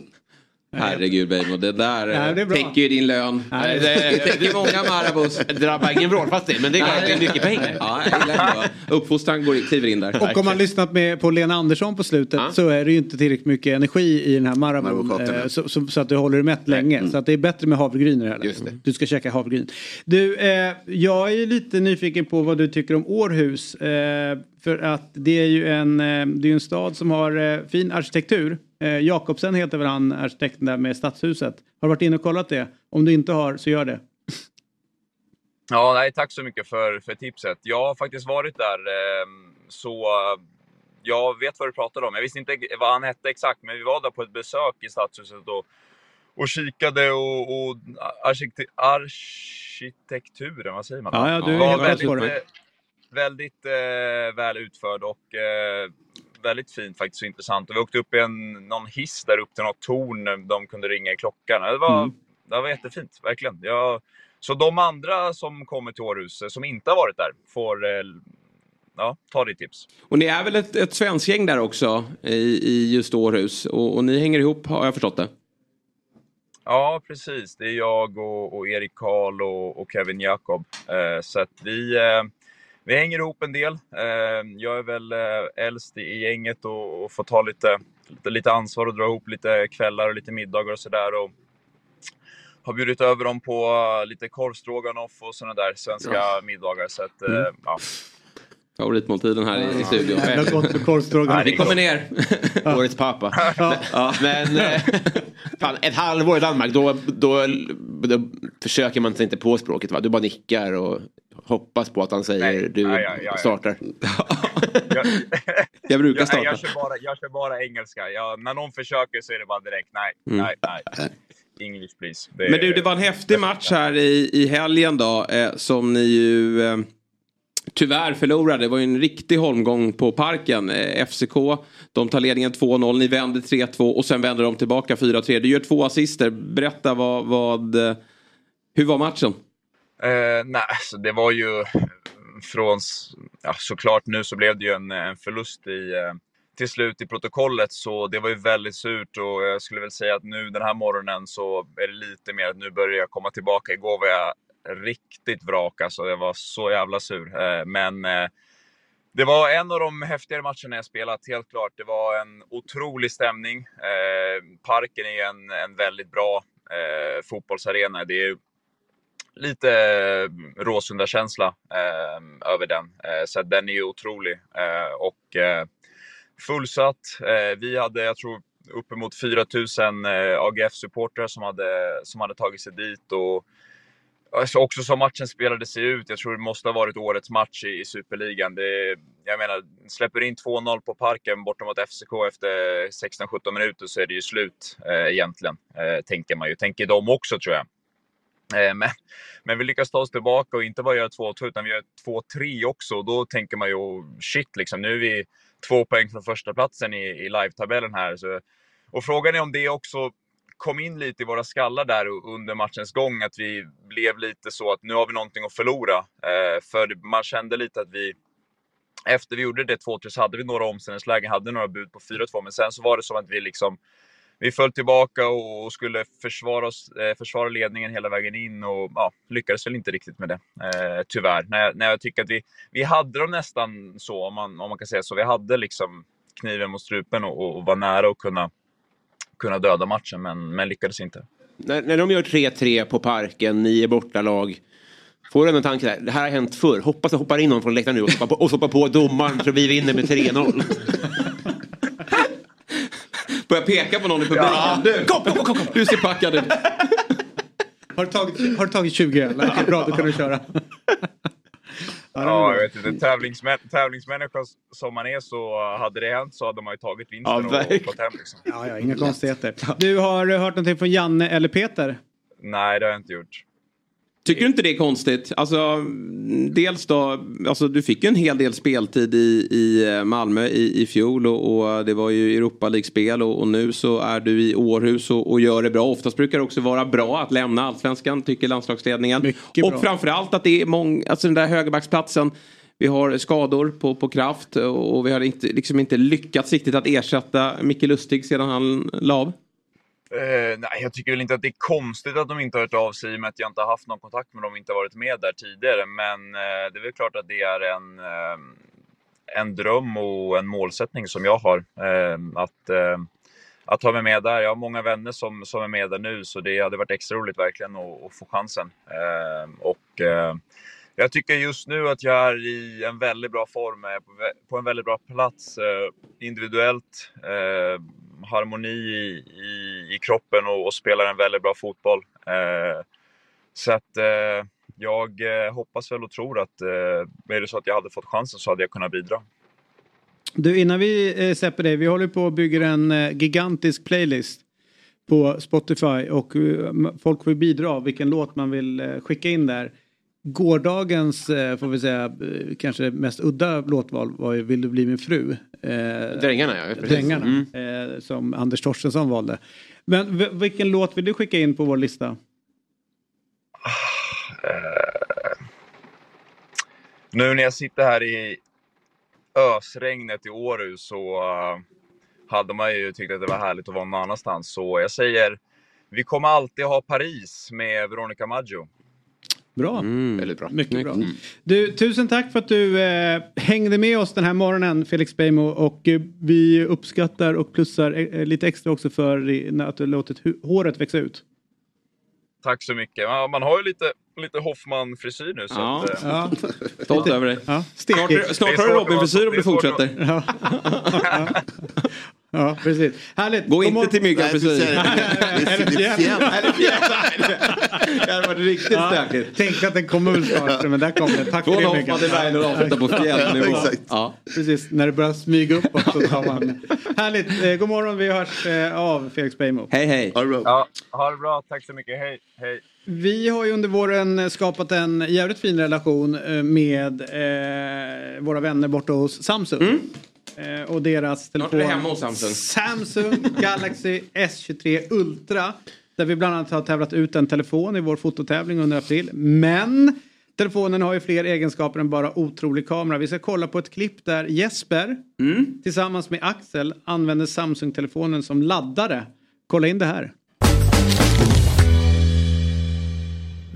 Herregud Beijmo, det där Nej, det täcker ju din lön. Nej, det, det täcker många Marabous. Det drabbar ingen vrålfattig, men det är klart det är mycket pengar. Ja, Uppfostran går, kliver in där. Och om man lyssnat med på Lena Andersson på slutet ja. så är det ju inte tillräckligt mycket energi i den här Marabou. Eh, så, så, så, att du håller dig mätt länge. Mm. Så att det är bättre med havregryn i det här. Just det. Du ska käka havregryn. Du, eh, jag är lite nyfiken på vad du tycker om Århus. Eh, för att det är ju en, eh, det är en stad som har eh, fin arkitektur. Eh, Jakobsen heter väl han arkitekten där med stadshuset. Har du varit inne och kollat det? Om du inte har så gör det. Ja, nej, tack så mycket för, för tipset. Jag har faktiskt varit där, ehm, så jag vet vad du pratar om. Jag visste inte vad han hette exakt, men vi var där på ett besök i stadshuset och, och kikade och, och arkitekt, arkitekturen, vad säger man? Ja, ja du är rätt på det väldigt eh, väl utförd och eh, väldigt fint faktiskt och intressant. Och vi åkte upp i en, någon hiss där upp till något torn. De kunde ringa i klockan. Det var, mm. det var jättefint, verkligen. Jag, så de andra som kommer till Århus, som inte har varit där, får eh, ja, ta ditt tips. Och ni är väl ett, ett svenskt gäng där också i, i just Århus? Och, och, ni hänger ihop, har jag förstått det? Ja, precis. Det är jag och, och Erik Karl och, och Kevin Jakob. Eh, så att vi... Eh, vi hänger ihop en del. Eh, jag är väl eh, äldst i gänget och får ta lite, lite, lite ansvar och dra ihop lite kvällar och lite middagar och sådär. Har bjudit över dem på lite korvstroganoff och sådana där svenska ja. middagar. Så att, mm. ja. Favoritmåltiden här i, i studion. Jävla gott med korvstroganoff. vi kommer ner. Årets pappa. Ja. Men eh, fan, ett halvår i Danmark, då, då, då, försöker man sig inte på språket. Va? Du bara nickar och hoppas på att han säger nej, du nej, ja, ja, startar. jag, jag brukar starta. Jag, jag, kör bara, jag kör bara engelska. Jag, när någon försöker så är det bara direkt nej, mm. nej, nej. English please. Det, Men du, det var en häftig match här i, i helgen då. Eh, som ni ju eh, tyvärr förlorade. Det var ju en riktig holmgång på parken. Eh, FCK, de tar ledningen 2-0. Ni vänder 3-2 och sen vänder de tillbaka 4-3. Du gör två assister. Berätta vad, vad eh, hur var matchen? Eh, nej, så det var ju från, ja, såklart nu så blev det ju en, en förlust i, eh, till slut i protokollet så det var ju väldigt surt och jag skulle väl säga att nu den här morgonen så är det lite mer att nu börjar jag komma tillbaka. Igår var jag riktigt vrak alltså, jag var så jävla sur. Eh, men eh, det var en av de häftigare matcherna jag spelat, helt klart. Det var en otrolig stämning. Eh, parken är en, en väldigt bra fotbollsarena. Det är lite Råsunda-känsla eh, över den. Eh, så den är ju otrolig. Eh, och fullsatt. Vi hade, jag tror, uppemot 4000 AGF-supportrar som hade, som hade tagit sig dit. Och, Alltså också som matchen spelade sig ut, jag tror det måste ha varit årets match i, i Superligan. Det, jag menar, släpper in 2-0 på Parken borta mot FCK efter 16-17 minuter så är det ju slut eh, egentligen, eh, tänker man ju. Tänker de också tror jag. Eh, men, men vi lyckas ta oss tillbaka och inte bara göra 2-2 utan vi gör 2-3 också. Och då tänker man ju oh, shit, liksom, nu är vi två poäng från första platsen i, i live-tabellen här. Så, och frågan är om det också kom in lite i våra skallar där under matchens gång. Att vi blev lite så att nu har vi någonting att förlora. Eh, för man kände lite att vi efter vi gjorde det 2-3 så hade vi några omställningslägen, hade några bud på 4-2. Men sen så var det som att vi liksom vi föll tillbaka och skulle försvara, oss, eh, försvara ledningen hela vägen in och ja, lyckades väl inte riktigt med det. Eh, tyvärr. När jag, när jag tycker att vi, vi hade dem nästan så, om man, om man kan säga så. Vi hade liksom kniven mot strupen och, och var nära att kunna, kunna döda matchen, men, men lyckades inte. När, när de gör 3-3 på Parken, ni är bortalag. Får du en tanke där, det här har hänt förr. Hoppas det hoppar in någon från läktaren nu och stoppar på, och stoppar på domaren så vi vinner med 3-0. Börja peka på någon i publiken. Ja. Du, kom, kom, kom, kom. du ser packad ut. Har du tagit, har du tagit 20 öl? Bra, då kan du köra. Ja, jag vet inte. Tävlingsmän, tävlingsmänniska som man är så hade det hänt så hade man ju tagit vinsten ja, och gått hem. Liksom. Ja, ja, inga konstigheter. Du, har hört någonting från Janne eller Peter? Nej, det har jag inte gjort. Tycker du inte det är konstigt? Alltså, dels då, alltså, du fick ju en hel del speltid i, i eh, Malmö i, i fjol och, och det var ju Europa League-spel och, och, nu så är du i Århus och, och, gör det bra. Oftast brukar det också vara bra att lämna allsvenskan, tycker landslagsledningen. Mycket och bra. framförallt att det är många, alltså den där högerbacksplatsen vi har skador på, på kraft och vi har inte, liksom inte lyckats riktigt att ersätta Micke Lustig sedan han la av. Uh, nej, jag tycker väl inte att det är konstigt att de inte har hört av sig i och med att jag inte har haft någon kontakt med dem och inte varit med där tidigare. Men uh, det är väl klart att det är en, uh, en dröm och en målsättning som jag har. att, att ha mig med där. Jag har många vänner som, som är med där nu så det hade varit extra roligt verkligen att, att få chansen. och jag tycker just nu att jag är i en väldigt bra form, på en väldigt bra plats individuellt harmoni i, i, i kroppen och, och, spelar en väldigt bra fotboll. Eh, så att eh, jag eh, hoppas väl och tror att eh, är det så att jag hade fått chansen så hade jag kunnat bidra. Du, innan vi eh, släpper dig, vi håller på att bygga en eh, gigantisk playlist på Spotify och eh, folk får bidra vilken låt man vill eh, skicka in där. Gårdagens, eh, får vi säga, eh, kanske mest udda låtval var ju Vill du bli min fru? Eh, Drängarna ja, precis. Drängarna, mm. som Anders Torstensson valde. Men vilken låt vill du skicka in på vår lista? Uh, nu när jag sitter här i ösregnet i Århus så hade man ju tyckt att det var härligt att vara någon annanstans. Så jag säger, vi kommer alltid ha Paris med Veronica Maggio. Bra. Mm. Väldigt bra. Mycket bra. Mm. Du, tusen tack för att du eh, hängde med oss den här morgonen Felix Beijmo och eh, vi uppskattar och plussar eh, lite extra också för att du låtit håret växa ut. Tack så mycket. Man, man har ju lite, lite Hoffman-frisyr nu. Så ja. Att, eh. ja. Stolt över dig. Ja. Snart, snart har du Robin-frisyr om du fortsätter. Ja. Precis. Härligt. Gå inte till myggan frisyr. Eller fjäll. Det hade varit riktigt ja, stökigt. Tänk att den kommer väl snart, men där kommer den. Tack för det Myggan. Från Berglund avsluta på fjällnivå. Ja, Precis, när det börjar smyga uppåt så tar man. Härligt. Eh, god morgon, vi hörs eh, av Felix Beijmo. Hej, hej. Ha det bra. Ja, ha det bra. Tack så mycket. Hej, hej. Vi har ju under våren skapat en jävligt fin relation eh, med eh, våra vänner borta hos Samsung. Mm. Eh, och deras telefon. hemma hos Samsung. Samsung Galaxy S23 Ultra. Där vi bland annat har tävlat ut en telefon i vår fototävling under april. Men telefonen har ju fler egenskaper än bara otrolig kamera. Vi ska kolla på ett klipp där Jesper mm. tillsammans med Axel använder Samsung-telefonen som laddare. Kolla in det här.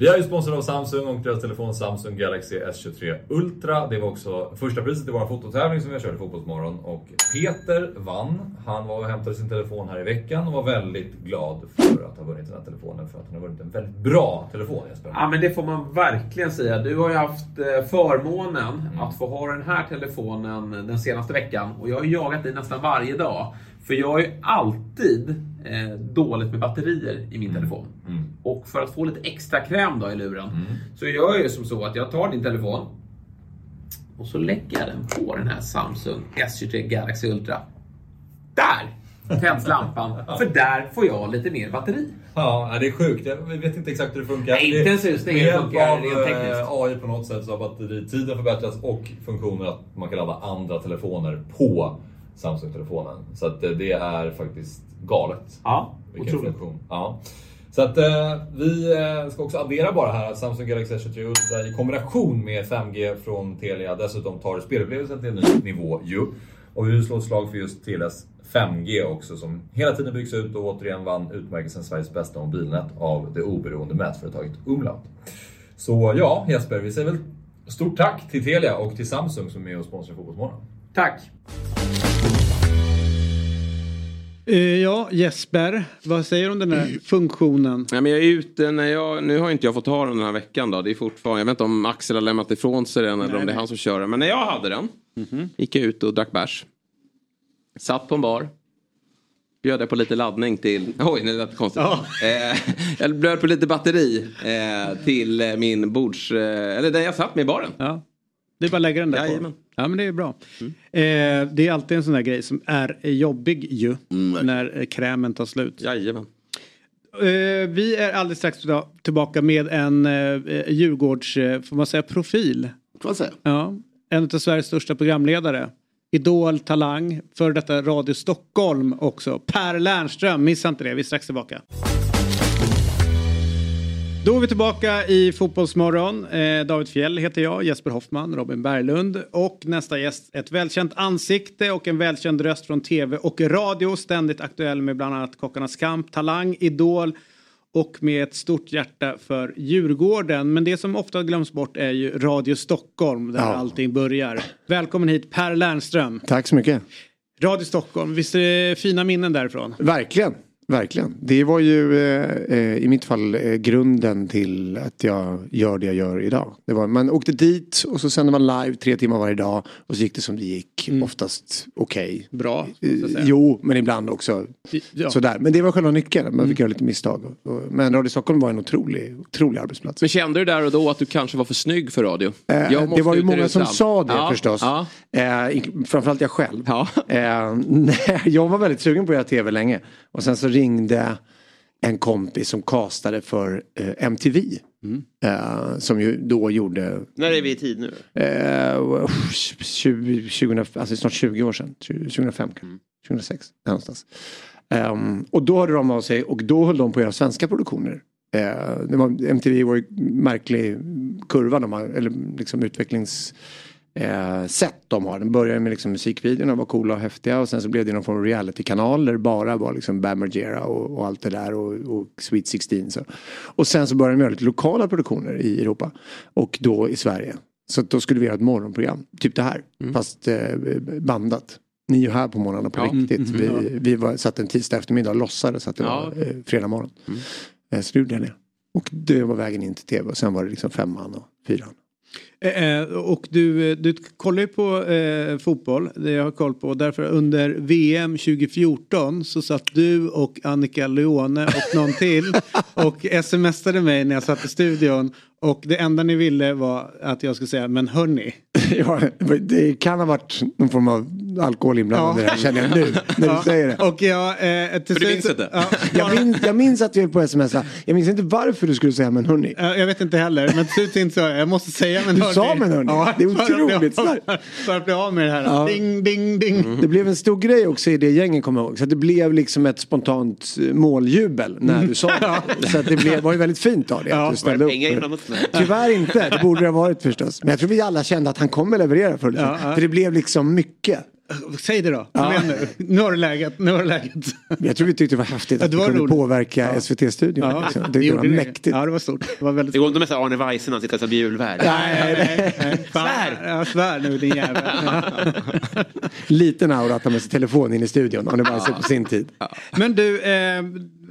Vi är ju sponsrade av Samsung och deras telefon Samsung Galaxy S23 Ultra. Det var också första priset i vår fototävling som vi i Fotbollsmorgon. Och Peter vann. Han var och hämtade sin telefon här i veckan och var väldigt glad för att ha vunnit den här telefonen. För att han har vunnit en väldigt bra telefon Jesper. Ja men det får man verkligen säga. Du har ju haft eh, förmånen mm. att få ha den här telefonen den senaste veckan. Och jag har jagat dig nästan varje dag. För jag har ju alltid eh, dåligt med batterier i min mm. telefon. Mm. Och för att få lite extra kräm då i luren mm. så gör jag ju som så att jag tar din telefon och så lägger jag den på den här Samsung S23 Galaxy Ultra. Där tänds lampan, för där får jag lite mer batteri. Ja, det är sjukt. Jag vet inte exakt hur det funkar. Nej, inte ens just det funkar rent tekniskt. Eh, AI på något sätt så har batteritiden förbättrats och funktionen att man kan ladda andra telefoner på Samsung-telefonen. Så att det är faktiskt galet. Ja, Vilken otroligt. funktion. Ja. Så att eh, vi eh, ska också addera bara här att Samsung Galaxy S23 Ultra i kombination med 5G från Telia dessutom tar spelupplevelsen till en ny nivå ju. Och vi vill slå ett slag för just Telias 5G också som hela tiden byggs ut och återigen vann utmärkelsen Sveriges bästa mobilnät av det oberoende mätföretaget Umlaut. Så ja, Jesper, vi säger väl stort tack till Telia och till Samsung som är med och sponsrar Fotbollsmorgon. Tack! Eh, ja, Jesper, vad säger du om den här funktionen? Ja, men jag är ute när jag, nu har inte jag fått ha den den här veckan då. Det är fortfarande, jag vet inte om Axel har lämnat ifrån sig den eller nej, om det är han som kör den. Men när jag hade den mm -hmm. gick jag ut och drack bärs. Satt på en bar. bjöd jag på lite laddning till, oj nu lät det konstigt. Ja. Eh, jag bjöd på lite batteri eh, till min bords, eh, eller där jag satt med i baren. Ja. Det är bara att lägga den där Jajamän. på. Ja men det är bra. Mm. Eh, det är alltid en sån där grej som är jobbig ju. Mm, när krämen tar slut. Jajamän. Eh, vi är alldeles strax tillbaka med en eh, Djurgårds, eh, får man säga profil? Får man säga. Ja. En av Sveriges största programledare. Idol, Talang, för detta Radio Stockholm också. Per Lernström, missa inte det, vi är strax tillbaka. Då är vi tillbaka i Fotbollsmorgon. Eh, David Fjell heter jag, Jesper Hoffman, Robin Berglund och nästa gäst ett välkänt ansikte och en välkänd röst från tv och radio. Ständigt aktuell med bland annat Kockarnas kamp, Talang, Idol och med ett stort hjärta för Djurgården. Men det som ofta glöms bort är ju Radio Stockholm där ja. allting börjar. Välkommen hit Per Lernström. Tack så mycket. Radio Stockholm, visst är det fina minnen därifrån? Verkligen. Verkligen. Det var ju eh, eh, i mitt fall eh, grunden till att jag gör det jag gör idag. Det var, man åkte dit och så sände man live tre timmar varje dag och så gick det som det gick. Mm. Oftast okej. Okay. Bra. Eh, jo, men ibland också ja. sådär. Men det var själva nyckeln. Man fick mm. göra lite misstag. Men Radio Stockholm var en otrolig, otrolig arbetsplats. Men kände du där och då att du kanske var för snygg för radio? Eh, det var ju många som sa det ja. förstås. Ja. Eh, framförallt jag själv. Ja. Jag var väldigt sugen på att göra tv länge. Och sen så ringde en kompis som kastade för eh, MTV. Mm. Eh, som ju då gjorde... När är vi i tid nu? Eh, 20, 20, alltså snart 20 år sedan. 2005 mm. 2006 någonstans. Um, och då hörde de av sig och då höll de på att göra svenska produktioner. Uh, det var, MTV var ju märklig kurva, de har, eller liksom utvecklings eh, sätt de har. Den började med liksom musikvideorna, var coola och häftiga och sen så blev det någon form av realitykanal där det bara var liksom Bam Margera och, och, allt det där och, och Sweet 16. Så. Och sen så började de göra lite lokala produktioner i Europa och då i Sverige. Så då skulle vi göra ett morgonprogram, typ det här, mm. fast eh, bandat. Ni är ju här på morgnarna på ja. riktigt. Mm, vi, ja. vi var, satt en tisdag eftermiddag och låtsades att det ja. var eh, fredag morgon. Mm. Eh, så det gjorde jag det. Och det var vägen in till tv och sen var det liksom femman och fyran. Eh, eh, och du, eh, du kollar ju på eh, fotboll, det jag har koll på. Därför under VM 2014 så satt du och Annika Leone och någon till och smsade mig när jag satt i studion. Och det enda ni ville var att jag skulle säga men hörni. ja, det kan ha varit någon form av alkohol inblandad ja. det här känner jag nu när ja. du säger det. Och jag, eh, till För du minns inte? Ja, jag, minns, jag minns att du höll på smsa. Jag minns inte varför du skulle säga men hörni. Jag vet inte heller men till slut inte så jag måste säga men hörni. Du sa men hörni. Ja, det är otroligt starkt. För att bli av med det här. Ja. Ding, ding, ding. Mm. Det blev en stor grej också i det gänget kommer jag ihåg. Så det blev liksom ett spontant eh, måljubel när mm. du sa det. Så det blev, var ju väldigt fint av dig att du ställde upp. Tyvärr inte, det borde det ha varit förstås. Men jag tror vi alla kände att han kommer leverera ja, ja. För det blev liksom mycket. Säg det då. Ja. Nu. nu har du läget. Nu har du läget. Jag tror vi tyckte det var häftigt det att vi kunde roligt. påverka ja. SVT-studion. Ja, liksom. det, det var mäktigt. Ja, det var stort. Det, var väldigt det går inte med så Arne Weise när han sitter som julvärd. Nej, nej, nej. Svär! Ja, svär nu din jävel. Liten aura att ta med sig telefon in i studion. Arne Weise på sin tid. Men du, eh,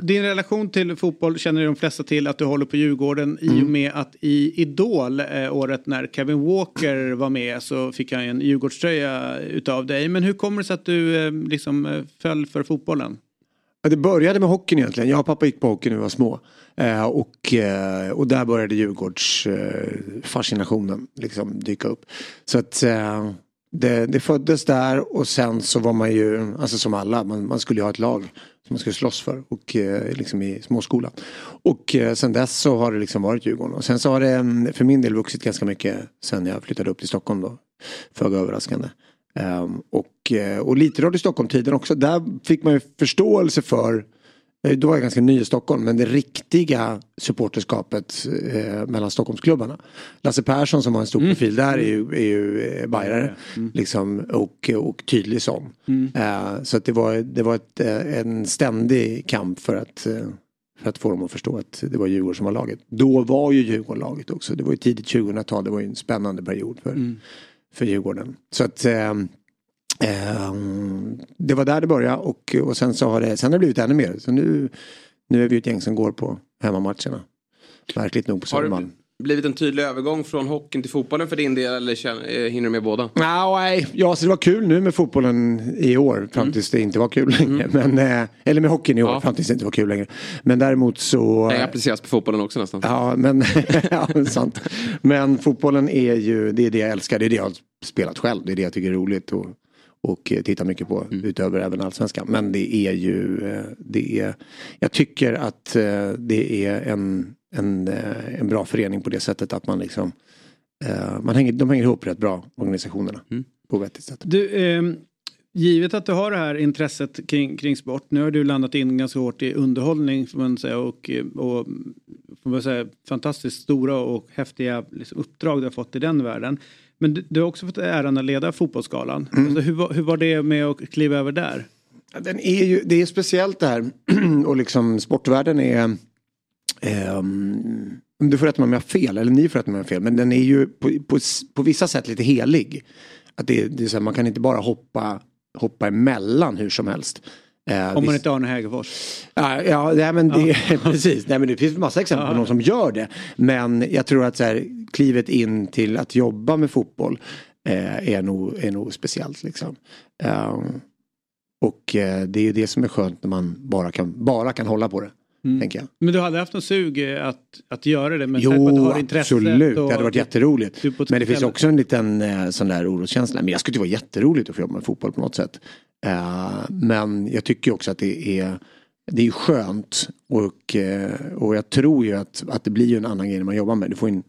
din relation till fotboll känner de flesta till att du håller på Djurgården mm. i och med att i Idol eh, året när Kevin Walker var med så fick han en Djurgårdströja utav dig. Men hur kommer det sig att du eh, liksom eh, föll för fotbollen? Det började med hockeyn egentligen. Jag och pappa gick på hockey när vi var små. Eh, och, eh, och där började Djurgårdsfascinationen eh, liksom dyka upp. Så att eh, det, det, föddes där och sen så var man ju, alltså som alla, man, man skulle ju ha ett lag man skulle slåss för och eh, liksom i småskolan. Och eh, sen dess så har det liksom varit Djurgården och sen så har det mm, för min del vuxit ganska mycket sen jag flyttade upp till Stockholm då. Föga överraskande. Um, och, eh, och lite Radio Stockholm-tiden också. Där fick man ju förståelse för då var jag ganska ny i Stockholm men det riktiga supporterskapet eh, mellan Stockholmsklubbarna. Lasse Persson som har en stor mm. profil där är ju, är ju eh, bajare. Mm. Liksom, och, och tydlig sån. Mm. Eh, så att det var, det var ett, eh, en ständig kamp för att, för att få dem att förstå att det var Djurgården som var laget. Då var ju Djurgården laget också. Det var ju tidigt 2000-tal. Det var ju en spännande period för, mm. för Djurgården. Så att Ehm, det var där det började och, och sen så har det, sen har det blivit ännu mer. Så nu, nu är vi ett gäng som går på hemmamatcherna. Märkligt nog på Södermalm. blivit en tydlig övergång från hockeyn till fotbollen för din del eller känner, hinner du med båda? Nej, ja, så det var kul nu med fotbollen i år fram mm. tills det inte var kul längre. Mm. Men, eller med hockeyn i år ja. fram tills det inte var kul längre. Men däremot så... Det appliceras på fotbollen också nästan. Ja, men ja, sant. Men fotbollen är ju, det är det jag älskar, det är det jag har spelat själv, det är det jag tycker är roligt. Och, och tittar mycket på mm. utöver även allsvenskan. Men det är ju, det är, jag tycker att det är en en, eh, en bra förening på det sättet att man liksom man hänger, de hänger ihop rätt bra organisationerna mm. på vettigt sätt. Du, eh, givet att du har det här intresset kring, kring sport. Nu har du landat in ganska hårt i underhållning får man säga och, och får man säga, fantastiskt stora och häftiga liksom, uppdrag du har fått i den världen. Men du, du har också fått äran att leda Fotbollsgalan. Mm. Alltså, hur, hur var det med att kliva över där? Den är ju, det är speciellt det här och liksom sportvärlden är Um, du får rätta mig om jag har fel, eller ni får rätta mig om jag har fel. Men den är ju på, på, på vissa sätt lite helig. Att det, det är så här, man kan inte bara hoppa, hoppa emellan hur som helst. Uh, om man inte har Arne Hägerfors. Uh, ja, nej, men det, ja. precis. Nej, men det finns massa exempel på någon som gör det. Men jag tror att så här, klivet in till att jobba med fotboll uh, är, nog, är nog speciellt. Liksom. Um, och uh, det är ju det som är skönt när man bara kan, bara kan hålla på det. Mm. Men du hade haft någon sug att, att göra det? Men jo, har absolut. Det hade varit jätteroligt. Men det finns också en liten eh, sån där oroskänsla. Men jag skulle tycka det var jätteroligt att få jobba med fotboll på något sätt. Uh, men jag tycker också att det är det är skönt och, uh, och jag tror ju att, att det blir en annan grej när man jobbar med. Du får en,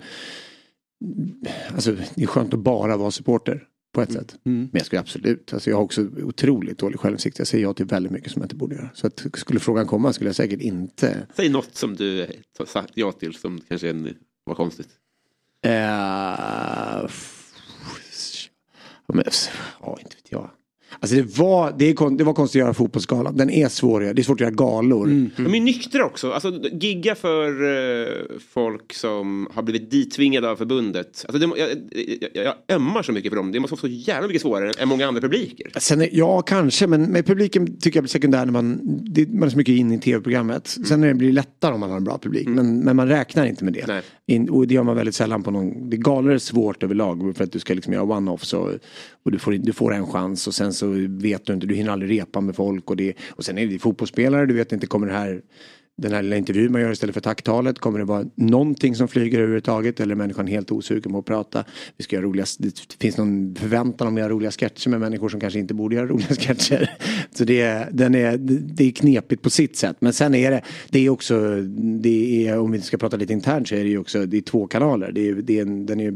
alltså, det är skönt att bara vara supporter på ett mm. sätt. Mm. Men jag skulle absolut, alltså jag har också otroligt dålig självinsikt. Jag säger ja till väldigt mycket som jag inte borde göra. Så att, skulle frågan komma skulle jag säkert inte. Säg något som du sagt ja till som kanske var konstigt. Uh, men, ja, inte vet jag. Alltså det var, det, är, det var konstigt att göra fotbollsgalan. Den är svår Det är svårt att göra galor. Mm. De är nyktra också. Alltså gigga för uh, folk som har blivit dittvingade av förbundet. Alltså, det, jag, jag, jag ömmar så mycket för dem. Det måste vara så jävla mycket svårare än många andra publiker. Sen, ja, kanske. Men med publiken tycker jag blir sekundär när man, det, man är så mycket in i tv-programmet. Mm. Sen när det blir lättare om man har en bra publik. Mm. Men, men man räknar inte med det. In, och det gör man väldigt sällan på någon. Det galor är svårt överlag. För att du ska liksom göra one-offs. Och, och du, får, du får en chans. Och sen så så vet du inte, du hinner aldrig repa med folk och, det, och sen är det fotbollsspelare, du vet inte, kommer det här den här lilla intervjun man gör istället för tacktalet. Kommer det vara någonting som flyger överhuvudtaget eller är människan helt osugen på att prata? Vi ska göra roliga, det finns någon förväntan om att göra roliga sketcher med människor som kanske inte borde göra roliga sketcher. Så det är, den är, det är knepigt på sitt sätt. Men sen är det, det är också, det är, om vi ska prata lite internt så är det ju också, det är två kanaler. Det är, det är en, den, är,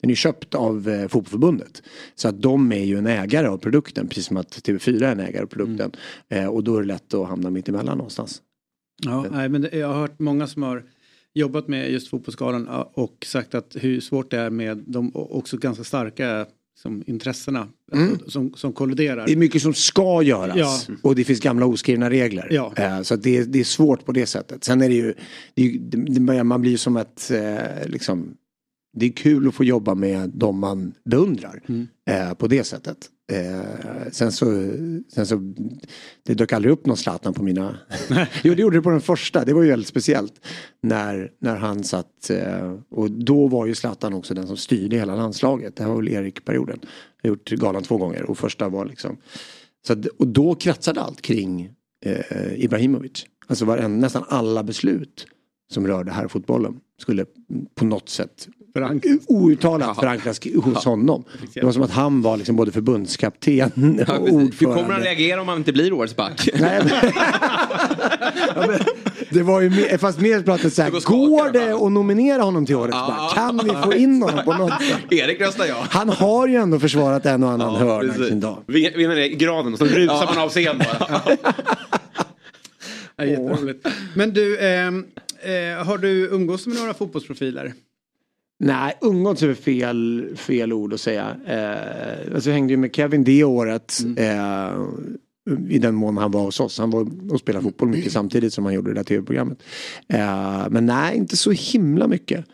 den är köpt av eh, Fotbollförbundet. Så att de är ju en ägare av produkten, precis som att TV4 är en ägare av produkten. Mm. Eh, och då är det lätt att hamna mitt emellan någonstans. Ja, nej, men jag har hört många som har jobbat med just Fotbollsgalan och sagt att hur svårt det är med de också ganska starka som intressena mm. alltså, som, som kolliderar. Det är mycket som ska göras ja. och det finns gamla oskrivna regler. Ja. Uh, så det, det är svårt på det sättet. Sen är det ju, det, är, det, man blir ju som ett, uh, liksom, det är kul att få jobba med de man beundrar mm. uh, på det sättet. Eh, sen, så, sen så, det dök aldrig upp någon Zlatan på mina... jo det gjorde det på den första, det var ju väldigt speciellt. När, när han satt, eh, och då var ju Zlatan också den som styrde hela landslaget. Det här var väl Erik-perioden. Jag har gjort galan två gånger och första var liksom... Så att, och då kretsade allt kring eh, Ibrahimovic. Alltså var en, nästan alla beslut som rörde här fotbollen skulle på något sätt Outtalat förankras hos honom. Det var som att han var liksom både förbundskapten och ordförande. Hur kommer han reagera om han inte blir årets back? Nej, men... ja, men, det var ju mer, fast mer pratat så här, går det att nominera honom till årets back? Kan vi få in honom på något sätt? Erik röstar ja. Han har ju ändå försvarat en och annan ja, hörna i sin dag. Vinner i graden och så rusar man av scen bara. Ja, jätteroligt. Men du, eh, eh, har du umgås med några fotbollsprofiler? Nej, umgåtts är fel, fel ord att säga. Eh, alltså jag hängde ju med Kevin det året. Mm. Eh, I den mån han var hos oss. Han var och spelade fotboll mycket samtidigt som han gjorde det där tv-programmet. Eh, men nej, inte så himla mycket.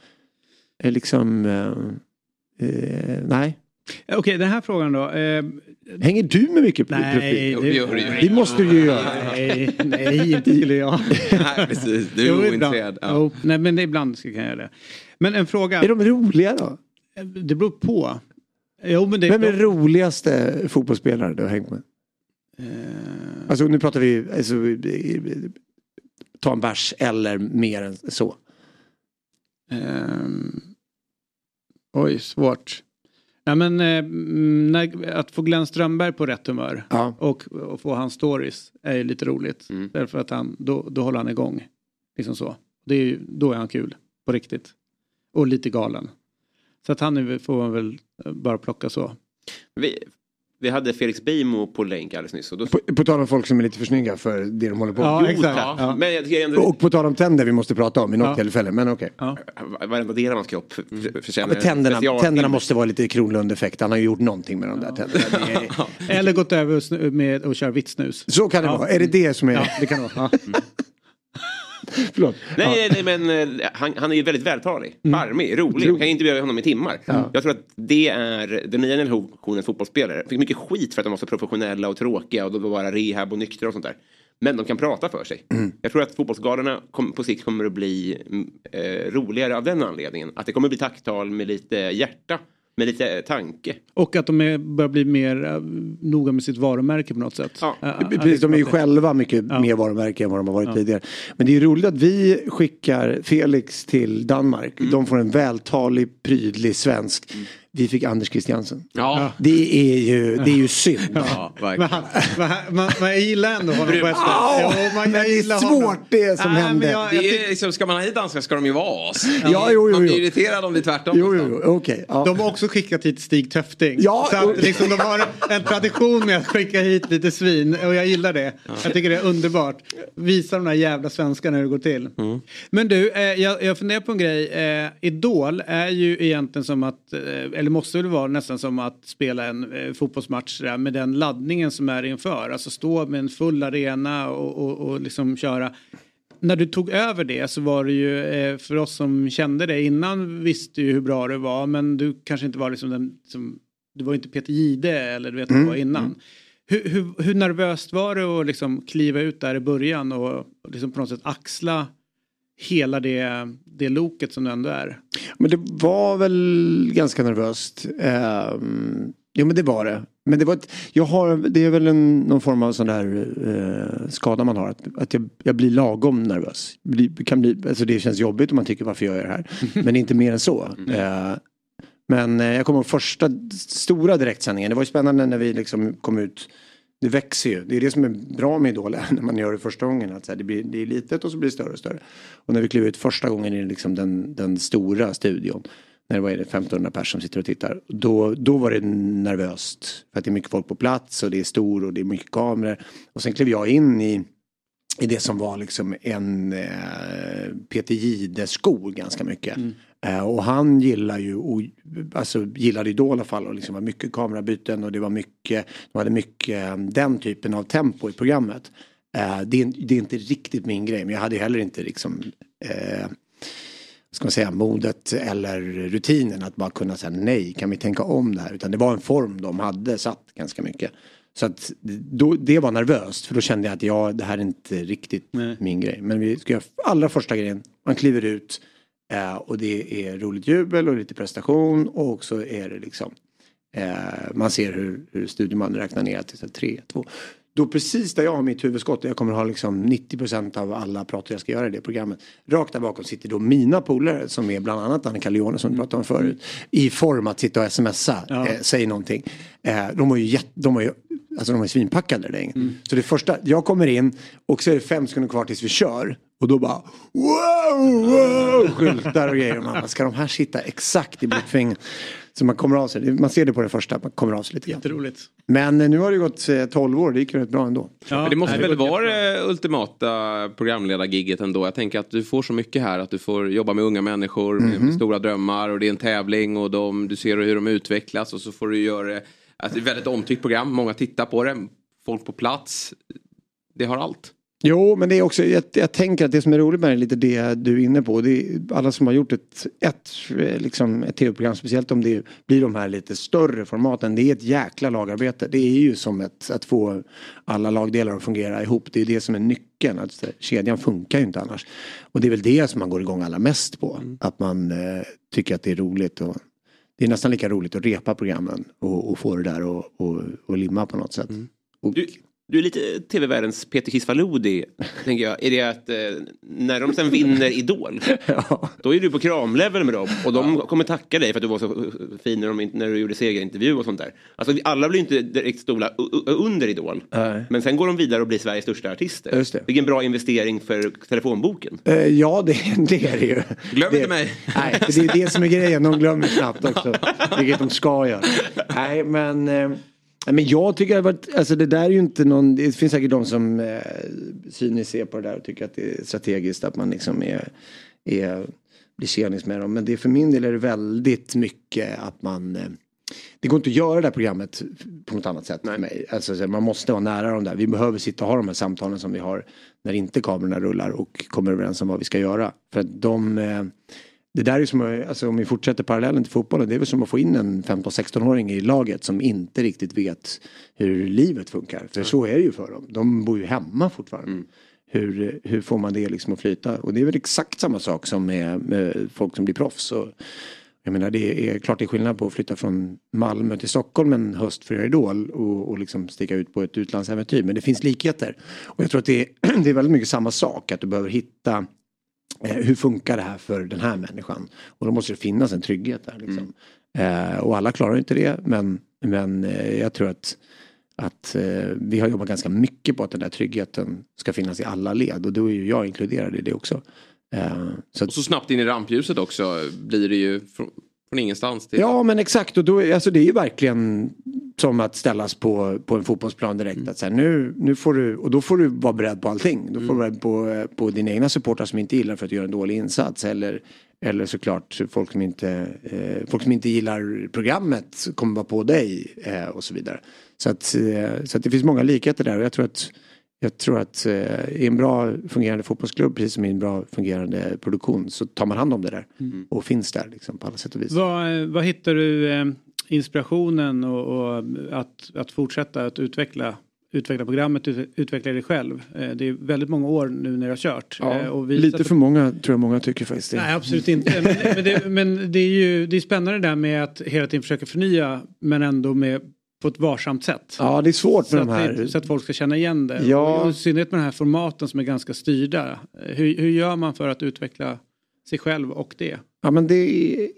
Eh, liksom, eh, eh, nej. Okej, okay, den här frågan då. Eh, Hänger du med mycket nej, profil? Det, det, det måste du ju göra. Nej, nej inte skulle jag. nej, precis. Du är ointresserad. Ja. Oh, nej, men ibland ska jag göra det. Men en fråga. Är de roliga då? Det beror på. Jo, men det, Vem är de... roligaste fotbollsspelare du har hängt med? Uh... Alltså nu pratar vi, alltså, ta en bärs eller mer än så. Um... Oj, svårt. Ja, men, eh, när, att få Glenn Strömberg på rätt humör ja. och, och, få hans stories är ju lite roligt. Mm. Därför att han, då, då håller han igång. Liksom så. Det är ju, då är han kul, på riktigt. Och lite galen. Så att han är, får man väl bara plocka så. Vi, vi hade Felix Beijmo på länk alldeles nyss. Och då... på, på tal om folk som är lite för snygga för det de håller på med. Ja, exakt. Ja. Men jag ändå... Och på tal om tänder vi måste prata om i något ja. tillfälle. Men okej. Okay. Ja. Varenda del av hans kropp förtjänar ja, tänderna, tänderna måste vara lite Kronlund-effekt. Han har ju gjort någonting med de där tänderna. Är... Eller gått över med att köra vitt snus. Så kan det vara. Är det det som är... Ja, det kan vara. Mm. Förlåt. Nej, nej, men eh, han, han är ju väldigt vältalig, mm. charmig, rolig. Man kan intervjua honom i timmar. Ja. Jag tror att det är den nya generationen fotbollsspelare. Fick mycket skit för att de var så professionella och tråkiga och de var bara rehab och nyktra och sånt där. Men de kan prata för sig. Mm. Jag tror att fotbollsgalorna på sikt kommer att bli mm, eh, roligare av den anledningen. Att det kommer att bli tacktal med lite hjärta med lite tanke. Och att de är, börjar bli mer uh, noga med sitt varumärke på något sätt. Ja. Uh, Precis, de är ju själva mycket ja. mer varumärke än vad de har varit ja. tidigare. Men det är ju roligt att vi skickar Felix till Danmark. Mm. De får en vältalig, prydlig svensk. Mm vi fick Anders Christiansen. Ja. Det är ju, det är ju synd. Ja, men han, man, man, man gillar ändå honom på ett sätt. Ja, man, men det är svårt honom. det som äh, hände. Jag, det är, liksom, ska man ha hit danskar ska de ju vara as. Ja, jo, jo, man blir irriterad om det är tvärtom. Jo, jo, okay, ja. De har också skickat hit Stig Töfting. Ja, så att, liksom, de har en tradition med att skicka hit lite svin och jag gillar det. Ja. Jag tycker det är underbart. Visa de här jävla svenskarna hur det går till. Mm. Men du, eh, jag, jag funderar på en grej. Eh, Idol är ju egentligen som att eh, eller måste väl vara nästan som att spela en eh, fotbollsmatch där, med den laddningen som är inför. Alltså stå med en full arena och, och, och liksom köra. När du tog över det så var det ju eh, för oss som kände det innan visste ju hur bra det var men du kanske inte var liksom den som, du var inte Peter Gide eller du vet mm. vad var innan. Mm. Hur, hur, hur, nervöst var det att liksom kliva ut där i början och, och liksom på något sätt axla hela det, det loket som det ändå är. Men det var väl ganska nervöst. Um, jo men det var det. Men det, var ett, jag har, det är väl en, någon form av sån där uh, skada man har. Att, att jag, jag blir lagom nervös. Bli, kan bli, alltså det känns jobbigt om man tycker varför jag gör det här. men inte mer än så. Uh, men uh, jag kommer ihåg första stora direktsändningen. Det var ju spännande när vi liksom kom ut det växer ju. Det är det som är bra med Idol när man gör det första gången. Att så här, det, blir, det är litet och så blir det större och större. Och när vi klev ut första gången i liksom den, den stora studion. När det var 1500 personer som sitter och tittar. Då, då var det nervöst. För att det är mycket folk på plats och det är stor och det är mycket kameror. Och sen klev jag in i i det som var liksom en eh, Peter Jihde-sko ganska mycket. Mm. Eh, och han gillar ju, alltså gillade Idol i alla fall och liksom var mycket kamerabyten och det var mycket, de hade mycket eh, den typen av tempo i programmet. Eh, det, är, det är inte riktigt min grej men jag hade heller inte liksom eh, ska man säga, modet eller rutinen att bara kunna säga nej, kan vi tänka om det här? Utan det var en form de hade satt ganska mycket. Så att då, det var nervöst för då kände jag att ja, det här är inte riktigt nej. min grej. Men vi ska göra allra första grejen, man kliver ut Eh, och det är roligt jubel och lite prestation och så är det liksom eh, man ser hur, hur studiomannen räknar ner till så, tre, två. Då precis där jag har mitt huvudskott, jag kommer ha liksom 90% av alla pratar jag ska göra i det programmet. Rakt där bakom sitter då mina polare som är bland annat Annika Leone som vi pratade om förut. I form att sitta och smsa, ja. eh, säg någonting. Eh, de var ju, jätt, de var ju Alltså de är svinpackade där mm. Så det första, jag kommer in och så är det fem sekunder kvar tills vi kör. Och då bara wow, wow, skyltar och grejer. man ska de här sitta exakt i blickfingret? Så man kommer av sig, man ser det på det första, man kommer av sig lite grann. Jätteroligt. Men eh, nu har det gått 12 eh, år, det gick ju rätt bra ändå. Ja, Men det måste väl vara det ultimata programledargigget ändå. Jag tänker att du får så mycket här, att du får jobba med unga människor med mm -hmm. stora drömmar och det är en tävling och de, du ser hur de utvecklas och så får du göra. Alltså, det är ett väldigt omtyckt program, många tittar på det, folk på plats. Det har allt. Jo, men det är också, jag, jag, tänker att det som är roligt med det är lite det du är inne på. Det är alla som har gjort ett, ett, liksom ett tv-program, speciellt om det blir de här lite större formaten. Det är ett jäkla lagarbete. Det är ju som ett, att få alla lagdelar att fungera ihop. Det är det som är nyckeln. Att kedjan funkar ju inte annars. Och det är väl det som man går igång allra mest på. Mm. Att man eh, tycker att det är roligt. Och, det är nästan lika roligt att repa programmen och, och få det där och, och, och limma på något sätt. Mm. Och, du, du är lite tv-världens Peter Kisvalodi, tänker jag. Är det att eh, när de sen vinner Idol, ja. då är du på kramlevel med dem och de kommer tacka dig för att du var så fin när, de, när du gjorde segerintervju och sånt där. Alltså alla blir inte direkt stora under Idol, Nej. men sen går de vidare och blir Sveriges största artister. Just det. Vilken bra investering för telefonboken. Uh, ja, det, det, är det ju. Glöm det, inte mig. Nej, det är det som är grejen, de glömmer knappt också. Vilket de ska göra. Nej, men... Uh, men jag tycker att alltså det där är ju inte någon, det finns säkert de som eh, cyniskt ser på det där och tycker att det är strategiskt att man liksom är, är blir tjenis med dem. Men det för min del är det väldigt mycket att man eh, det går inte att göra det här programmet på något annat sätt för mig. Alltså, man måste vara nära dem där. Vi behöver sitta och ha de här samtalen som vi har när inte kamerorna rullar och kommer överens om vad vi ska göra. För att de eh, det där är som, alltså om vi fortsätter parallellen till fotbollen, det är väl som att få in en 15-16-åring i laget som inte riktigt vet hur livet funkar. För så är det ju för dem. De bor ju hemma fortfarande. Mm. Hur, hur får man det liksom att flyta? Och det är väl exakt samma sak som med, med folk som blir proffs. Och, jag menar det är klart det är skillnad på att flytta från Malmö till Stockholm en höst för Idol och, och liksom sticka ut på ett utlandsäventyr. Men det finns likheter. Och jag tror att det är, det är väldigt mycket samma sak. Att du behöver hitta hur funkar det här för den här människan? Och då måste det finnas en trygghet där. Liksom. Mm. Eh, och alla klarar inte det men, men eh, jag tror att, att eh, vi har jobbat ganska mycket på att den där tryggheten ska finnas i alla led och då är ju jag inkluderad i det också. Eh, så och så snabbt in i rampljuset också blir det ju från, ingenstans. Till... Ja men exakt och då, alltså det är ju verkligen som att ställas på, på en fotbollsplan direkt. Mm. Att så här, nu, nu får du, och då får du vara beredd på allting. Då får mm. du vara beredd på, på dina egna supportrar som inte gillar för att du gör en dålig insats. Eller, eller såklart folk som, inte, eh, folk som inte gillar programmet kommer vara på dig eh, och så vidare. Så att, eh, så att det finns många likheter där och jag tror att jag tror att eh, i en bra fungerande fotbollsklubb, precis som i en bra fungerande produktion, så tar man hand om det där. Mm. Och finns där liksom, på alla sätt och vis. Vad, vad hittar du eh, inspirationen och, och, att, att fortsätta att utveckla utveckla programmet, utveckla det själv. Eh, det är väldigt många år nu när jag har kört. Ja, eh, lite för många tror jag många tycker faktiskt. Det. Nej absolut inte. Men, men, det, men det är ju det är spännande där med att hela tiden försöka förnya men ändå med på ett varsamt sätt. Ja det är svårt med så de här. Det, så att folk ska känna igen det. Ja. Och I synnerhet med de här formaten som är ganska styrda. Eh, hur, hur gör man för att utveckla sig själv och det? Ja men det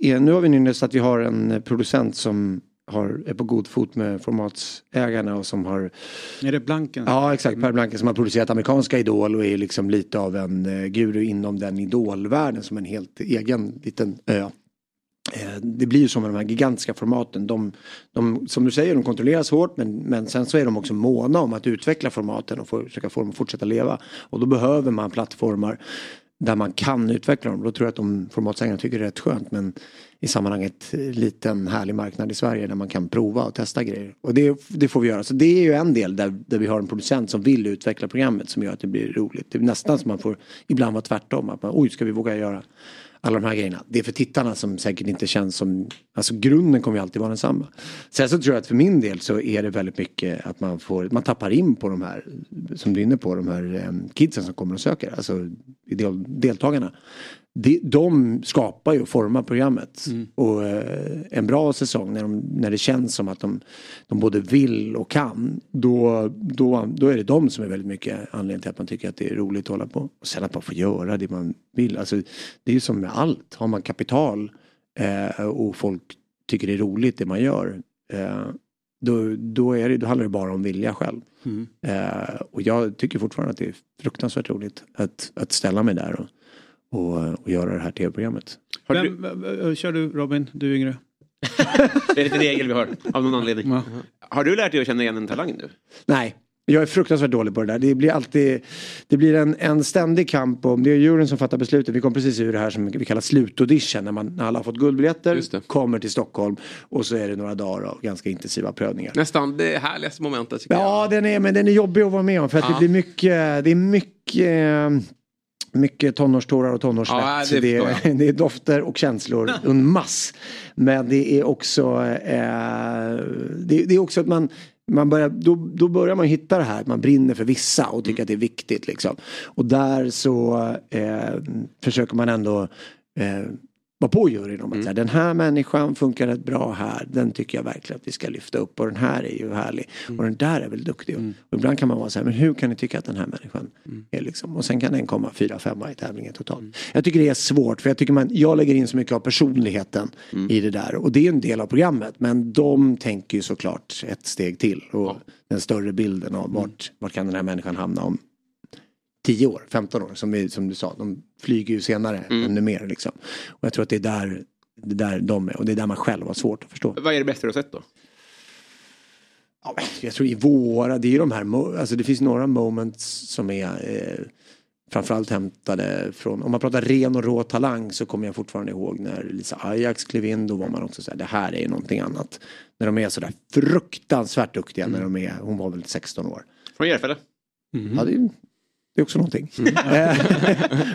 är, nu har vi nyss att vi har en producent som har, är på god fot med formatsägarna och som har... Är det Blanken? Ja exakt, Per Blanken som har producerat amerikanska Idol och är liksom lite av en uh, guru inom den idolvärlden som en helt egen liten ö. Eh, det blir ju som med de här gigantiska formaten. De, de, som du säger, de kontrolleras hårt men, men sen så är de också måna om att utveckla formaten och försöka få dem att fortsätta leva. Och då behöver man plattformar där man kan utveckla dem. Då tror jag att de formatsägarna tycker det är rätt skönt. Men i sammanhanget eh, liten härlig marknad i Sverige där man kan prova och testa grejer. Och det, det får vi göra. Så det är ju en del där, där vi har en producent som vill utveckla programmet som gör att det blir roligt. Det är nästan som man får ibland vara tvärtom. Att man, oj, ska vi våga göra alla de här grejerna. Det är för tittarna som säkert inte känns som, alltså grunden kommer ju alltid vara densamma. Sen så tror jag att för min del så är det väldigt mycket att man får, man tappar in på de här, som du är inne på, de här eh, kidsen som kommer och söker, alltså del, deltagarna de, de skapar ju och formar programmet. Mm. Och eh, en bra säsong när, de, när det känns som att de, de både vill och kan. Då, då, då är det de som är väldigt mycket anledningen till att man tycker att det är roligt att hålla på. Och sen att man får göra det man vill. Alltså, det är ju som med allt. Har man kapital eh, och folk tycker det är roligt det man gör. Eh, då, då, är det, då handlar det bara om vilja själv. Mm. Eh, och jag tycker fortfarande att det är fruktansvärt roligt att, att ställa mig där och och, och göra det här tv-programmet. Vem, kör du Robin, du är yngre. det är lite regel vi har av någon anledning. Ja. Har du lärt dig att känna igen en talang nu? Nej. Jag är fruktansvärt dålig på det där. Det blir alltid det blir en, en ständig kamp om, det är juryn som fattar beslutet. Vi kom precis ur det här som vi kallar slutaudition när, man, när alla har fått guldbiljetter, kommer till Stockholm och så är det några dagar av ganska intensiva prövningar. Nästan det härligaste momentet. Ja, den är, men den är jobbig att vara med om för att ja. det blir mycket, det är mycket mycket tonårstårar och tonårssvett. Ja, det, det, det, är dofter och känslor en mass. Men det är också, eh, det, det, är också att man, man börjar, då, då börjar man hitta det här att man brinner för vissa och tycker mm. att det är viktigt. Liksom. Och där så eh, försöker man ändå eh, vara på juryn om att mm. den här människan funkar rätt bra här. Den tycker jag verkligen att vi ska lyfta upp och den här är ju härlig. Mm. Och den där är väl duktig. Mm. Och ibland kan man vara så här, men hur kan ni tycka att den här människan mm. är liksom. Och sen kan den komma fyra, femma i tävlingen totalt. Mm. Jag tycker det är svårt för jag tycker man, jag lägger in så mycket av personligheten mm. i det där. Och det är en del av programmet. Men de tänker ju såklart ett steg till. Och ja. den större bilden av vart, vart kan den här människan hamna om 10 år, 15 år som, vi, som du sa. De flyger ju senare mm. ännu mer liksom. Och jag tror att det är där, det är där de är och det är där man själv har svårt att förstå. Vad är det bästa du har sett då? Ja, jag tror i våra, det är ju de här, alltså det finns några moments som är eh, framförallt hämtade från, om man pratar ren och rå talang så kommer jag fortfarande ihåg när Lisa Ajax klev in, då var man också såhär, det här är någonting annat. När de är sådär fruktansvärt duktiga mm. när de är, hon var väl 16 år. Från Järfälla? Mm. Ja, det det är också någonting. Mm.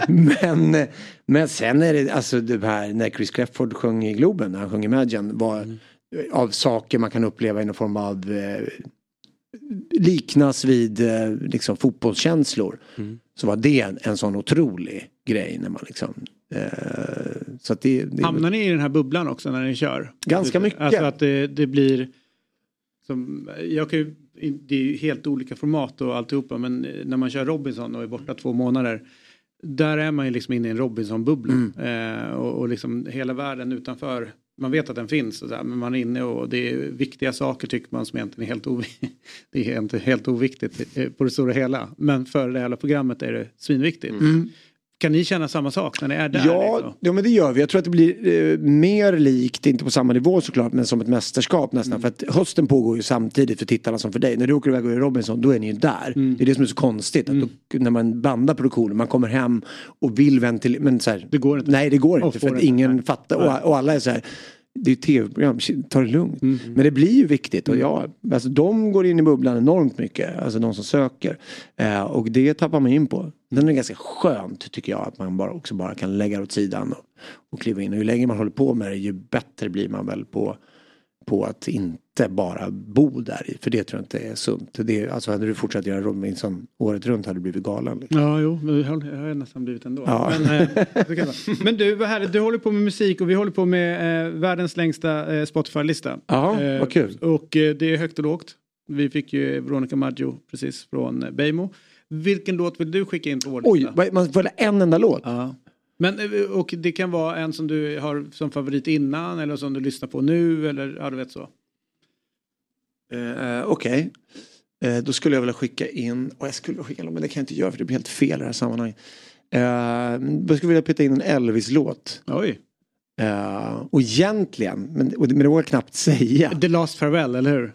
men, men sen är det alltså det här när Chris Clefford sjöng i Globen, när han sjöng Imagine, var mm. av saker man kan uppleva i någon form av eh, liknas vid eh, liksom fotbollskänslor. Mm. Så var det en, en sån otrolig grej när man liksom eh, så att det, det, Hamnar ni i den här bubblan också när ni kör? Ganska mycket. Alltså att det, det blir som, jag kan ju det är ju helt olika format och alltihopa men eh, när man kör Robinson och är borta två månader där är man ju liksom inne i en Robinson-bubbla. Mm. Eh, och, och liksom hela världen utanför man vet att den finns och så här, men man är inne och det är viktiga saker tycker man som egentligen är helt, oviktigt. det är inte helt oviktigt eh, på det stora hela. Men för det hela programmet är det svinviktigt. Mm. Kan ni känna samma sak när ni är där? Ja, liksom? ja men det gör vi. Jag tror att det blir eh, mer likt, inte på samma nivå såklart, men som ett mästerskap nästan. Mm. För att hösten pågår ju samtidigt för tittarna som för dig. När du åker iväg och är Robinson, då är ni ju där. Mm. Det är det som är så konstigt. Att mm. då, när man bandar produktionen, man kommer hem och vill ventilera. Men så här, det går inte. Nej, det går inte. För att ingen nej. fattar. Och, och alla är så här det är tv-program, ta det lugnt. Mm. Men det blir ju viktigt och ja, alltså de går in i bubblan enormt mycket, alltså de som söker. Eh, och det tappar man in på. Den är ganska skönt tycker jag att man bara, också bara kan lägga åt sidan och, och kliva in. Och ju längre man håller på med det ju bättre blir man väl på på att inte bara bo där i. För det tror jag inte är sunt. Det, alltså hade du fortsatt göra Robinson året runt hade du blivit galen. Liksom. Ja, jo, jag har nästan blivit ändå. Ja. Men, eh, men, du, vad härligt. Du håller på med musik och vi håller på med eh, världens längsta eh, Spotify-lista. Ja, eh, vad kul. Och eh, det är högt och lågt. Vi fick ju Veronica Maggio precis från Beijmo. Vilken låt vill du skicka in på vår lista? Oj, man får en enda låt? Ja. Men, eh, och det kan vara en som du har som favorit innan eller som du lyssnar på nu eller ja du vet så. Uh, Okej. Okay. Uh, då skulle jag vilja skicka in, och jag skulle vilja skicka in, men det kan jag inte göra för det blir helt fel i det här sammanhanget. Uh, jag skulle vilja peta in en Elvis-låt. Oj. Uh, och egentligen, men, men det vågar jag knappt säga. The Last Farewell, eller hur?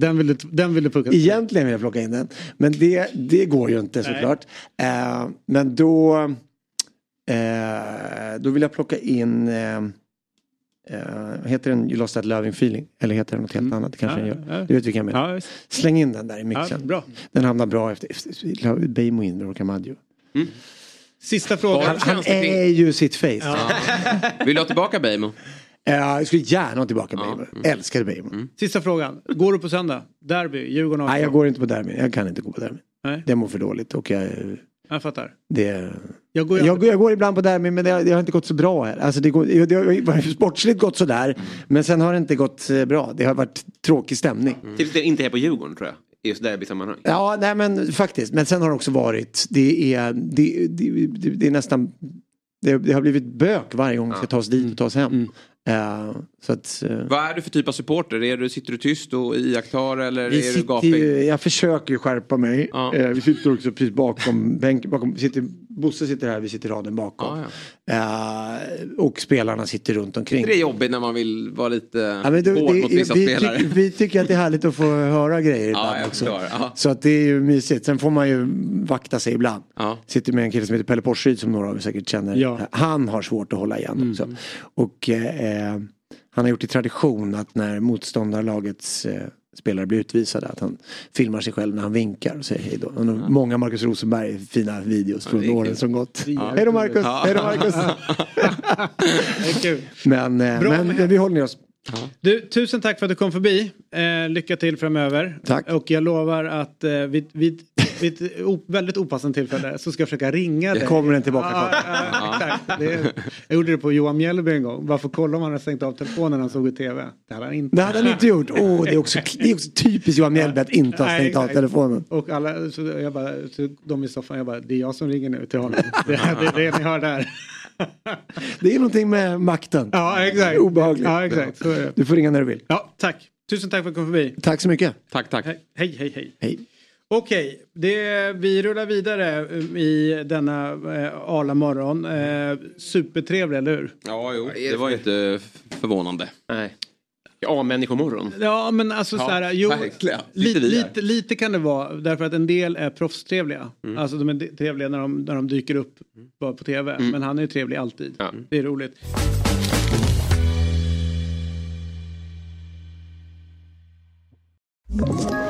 Den vill du, den vill du plocka Egentligen vill jag plocka in den. Men det, det går ju inte såklart. Uh, men då Eh, då vill jag plocka in eh, eh, heter den You lost that loving feeling? Eller heter den något helt mm. annat? kanske ja, den gör. Ja. Du vet vilken jag menar. Ja, Släng in den där i mixen. bra. Den hamnar bra efter, Beijmo in och Camadio. Mm. Sista frågan. Han, han är ju sitt face. Ja. Vill du ha tillbaka Beijmo? Uh, jag skulle gärna ha tillbaka ja. Beijmo. Mm. Älskar Beijmo. Mm. Sista frågan. Går du på söndag? Derby, Djurgården Nej, jag går inte på derby. Jag kan inte gå på derby. Nej. Det mår för dåligt och jag jag fattar. Det, jag, går, jag, jag går ibland på derby men det, det, har inte gått så bra här. Alltså det, går, det har sportsligt gått sådär. Mm. Men sen har det inte gått eh, bra. Det har varit tråkig stämning. Mm. Till inte här på Djurgården tror jag. Just derbysammanhang. Ja, nej men faktiskt. Men sen har det också varit, det är, det, det, det är nästan, det, har blivit bök varje gång vi ska ta oss dit och ta oss hem. Mm. Uh, att, uh, Vad är du för typ av supporter? Är du, sitter du tyst och iakttar eller är du gapig? jag försöker ju skärpa mig. Uh. vi sitter också precis bakom bänken. Bakom, sitter Bosse sitter här, vi sitter raden bakom. Ah, ja. uh, och spelarna sitter runt omkring. Det är jobbigt när man vill vara lite ja, men då, hård det, mot vissa vi spelare. Tyck, vi tycker att det är härligt att få höra grejer ibland ja, också. Så att det är ju mysigt. Sen får man ju vakta sig ibland. Ja. Sitter med en kille som heter Pelle Porssyd som några av er säkert känner. Ja. Han har svårt att hålla igen mm. också. Och eh, han har gjort i tradition att när motståndarlagets eh, spelare blir utvisade att han filmar sig själv när han vinkar och säger hej då. Har många Marcus Rosenberg fina videos från ja, åren som gått. Ja. Hej då Marcus! Hej då Marcus! men, eh, men, men vi håller ner oss. Du, tusen tack för att du kom förbi. Eh, lycka till framöver. Tack. Och jag lovar att eh, vid, vid, vid ett väldigt opassande tillfälle så ska jag försöka ringa dig. Det kommer en tillbaka ah, ah, det, Jag gjorde det på Johan Mjällby en gång. Bara för att kolla om han hade stängt av telefonen när han såg i tv. Det hade han inte. Det hade han inte gjort. Oh, det, är också, det är också typiskt Johan Mjällby att inte ha stängt av telefonen. Och alla, så jag bara, så de i soffan, jag bara, det är jag som ringer nu till honom. Det är det, det ni hör där. det är någonting med makten. Ja, exakt. Obehagligt. Ja, exakt. Så är det. Du får ringa när du vill. Ja, tack. Tusen tack för att du kom förbi. Tack så mycket. Tack, tack. Hej, hej, hej. hej. Okej, det, vi rullar vidare i denna eh, Arla morgon. Eh, supertrevlig, eller hur? Ja, jo, det var inte förvånande. Nej. Ja, människomorgon. Ja, men alltså ja, så här, jo, lite, lite, lite, kan det vara därför att en del är proffstrevliga. Mm. Alltså de är trevliga när de, när de dyker upp på, på tv. Mm. Men han är ju trevlig alltid. Ja. Det är roligt. Ett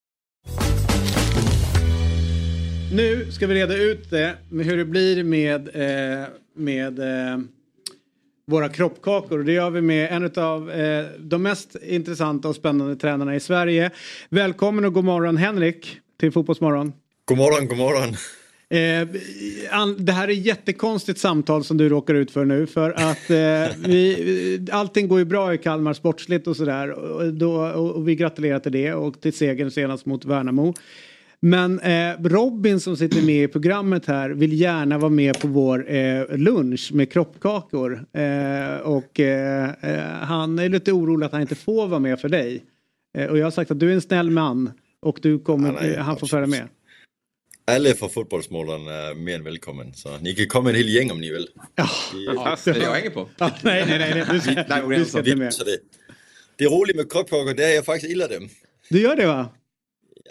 Nu ska vi reda ut det med hur det blir med, eh, med eh, våra kroppkakor. Det gör vi med en av eh, de mest intressanta och spännande tränarna i Sverige. Välkommen och god morgon Henrik till Fotbollsmorgon. God morgon, god morgon. Eh, det här är ett jättekonstigt samtal som du råkar ut för nu för att eh, vi, allting går ju bra i Kalmar sportsligt och sådär och, och, och vi gratulerar till det och till segern senast mot Värnamo. Men eh, Robin som sitter med i programmet här vill gärna vara med på vår eh, lunch med kroppkakor. Eh, och eh, eh, han är lite orolig att han inte får vara med för dig. Eh, och jag har sagt att du är en snäll man och du kommer, nej, han får följa med. Alla för fotbollsmålen är mer än välkommen. Så ni kan komma en hel gäng om ni vill. Ja, ja det jag hänger på. Ja, nej, nej, nej, du ska, du ska inte med. Det, det roliga med kroppkakor det är att jag faktiskt gillar dem. Du gör det va?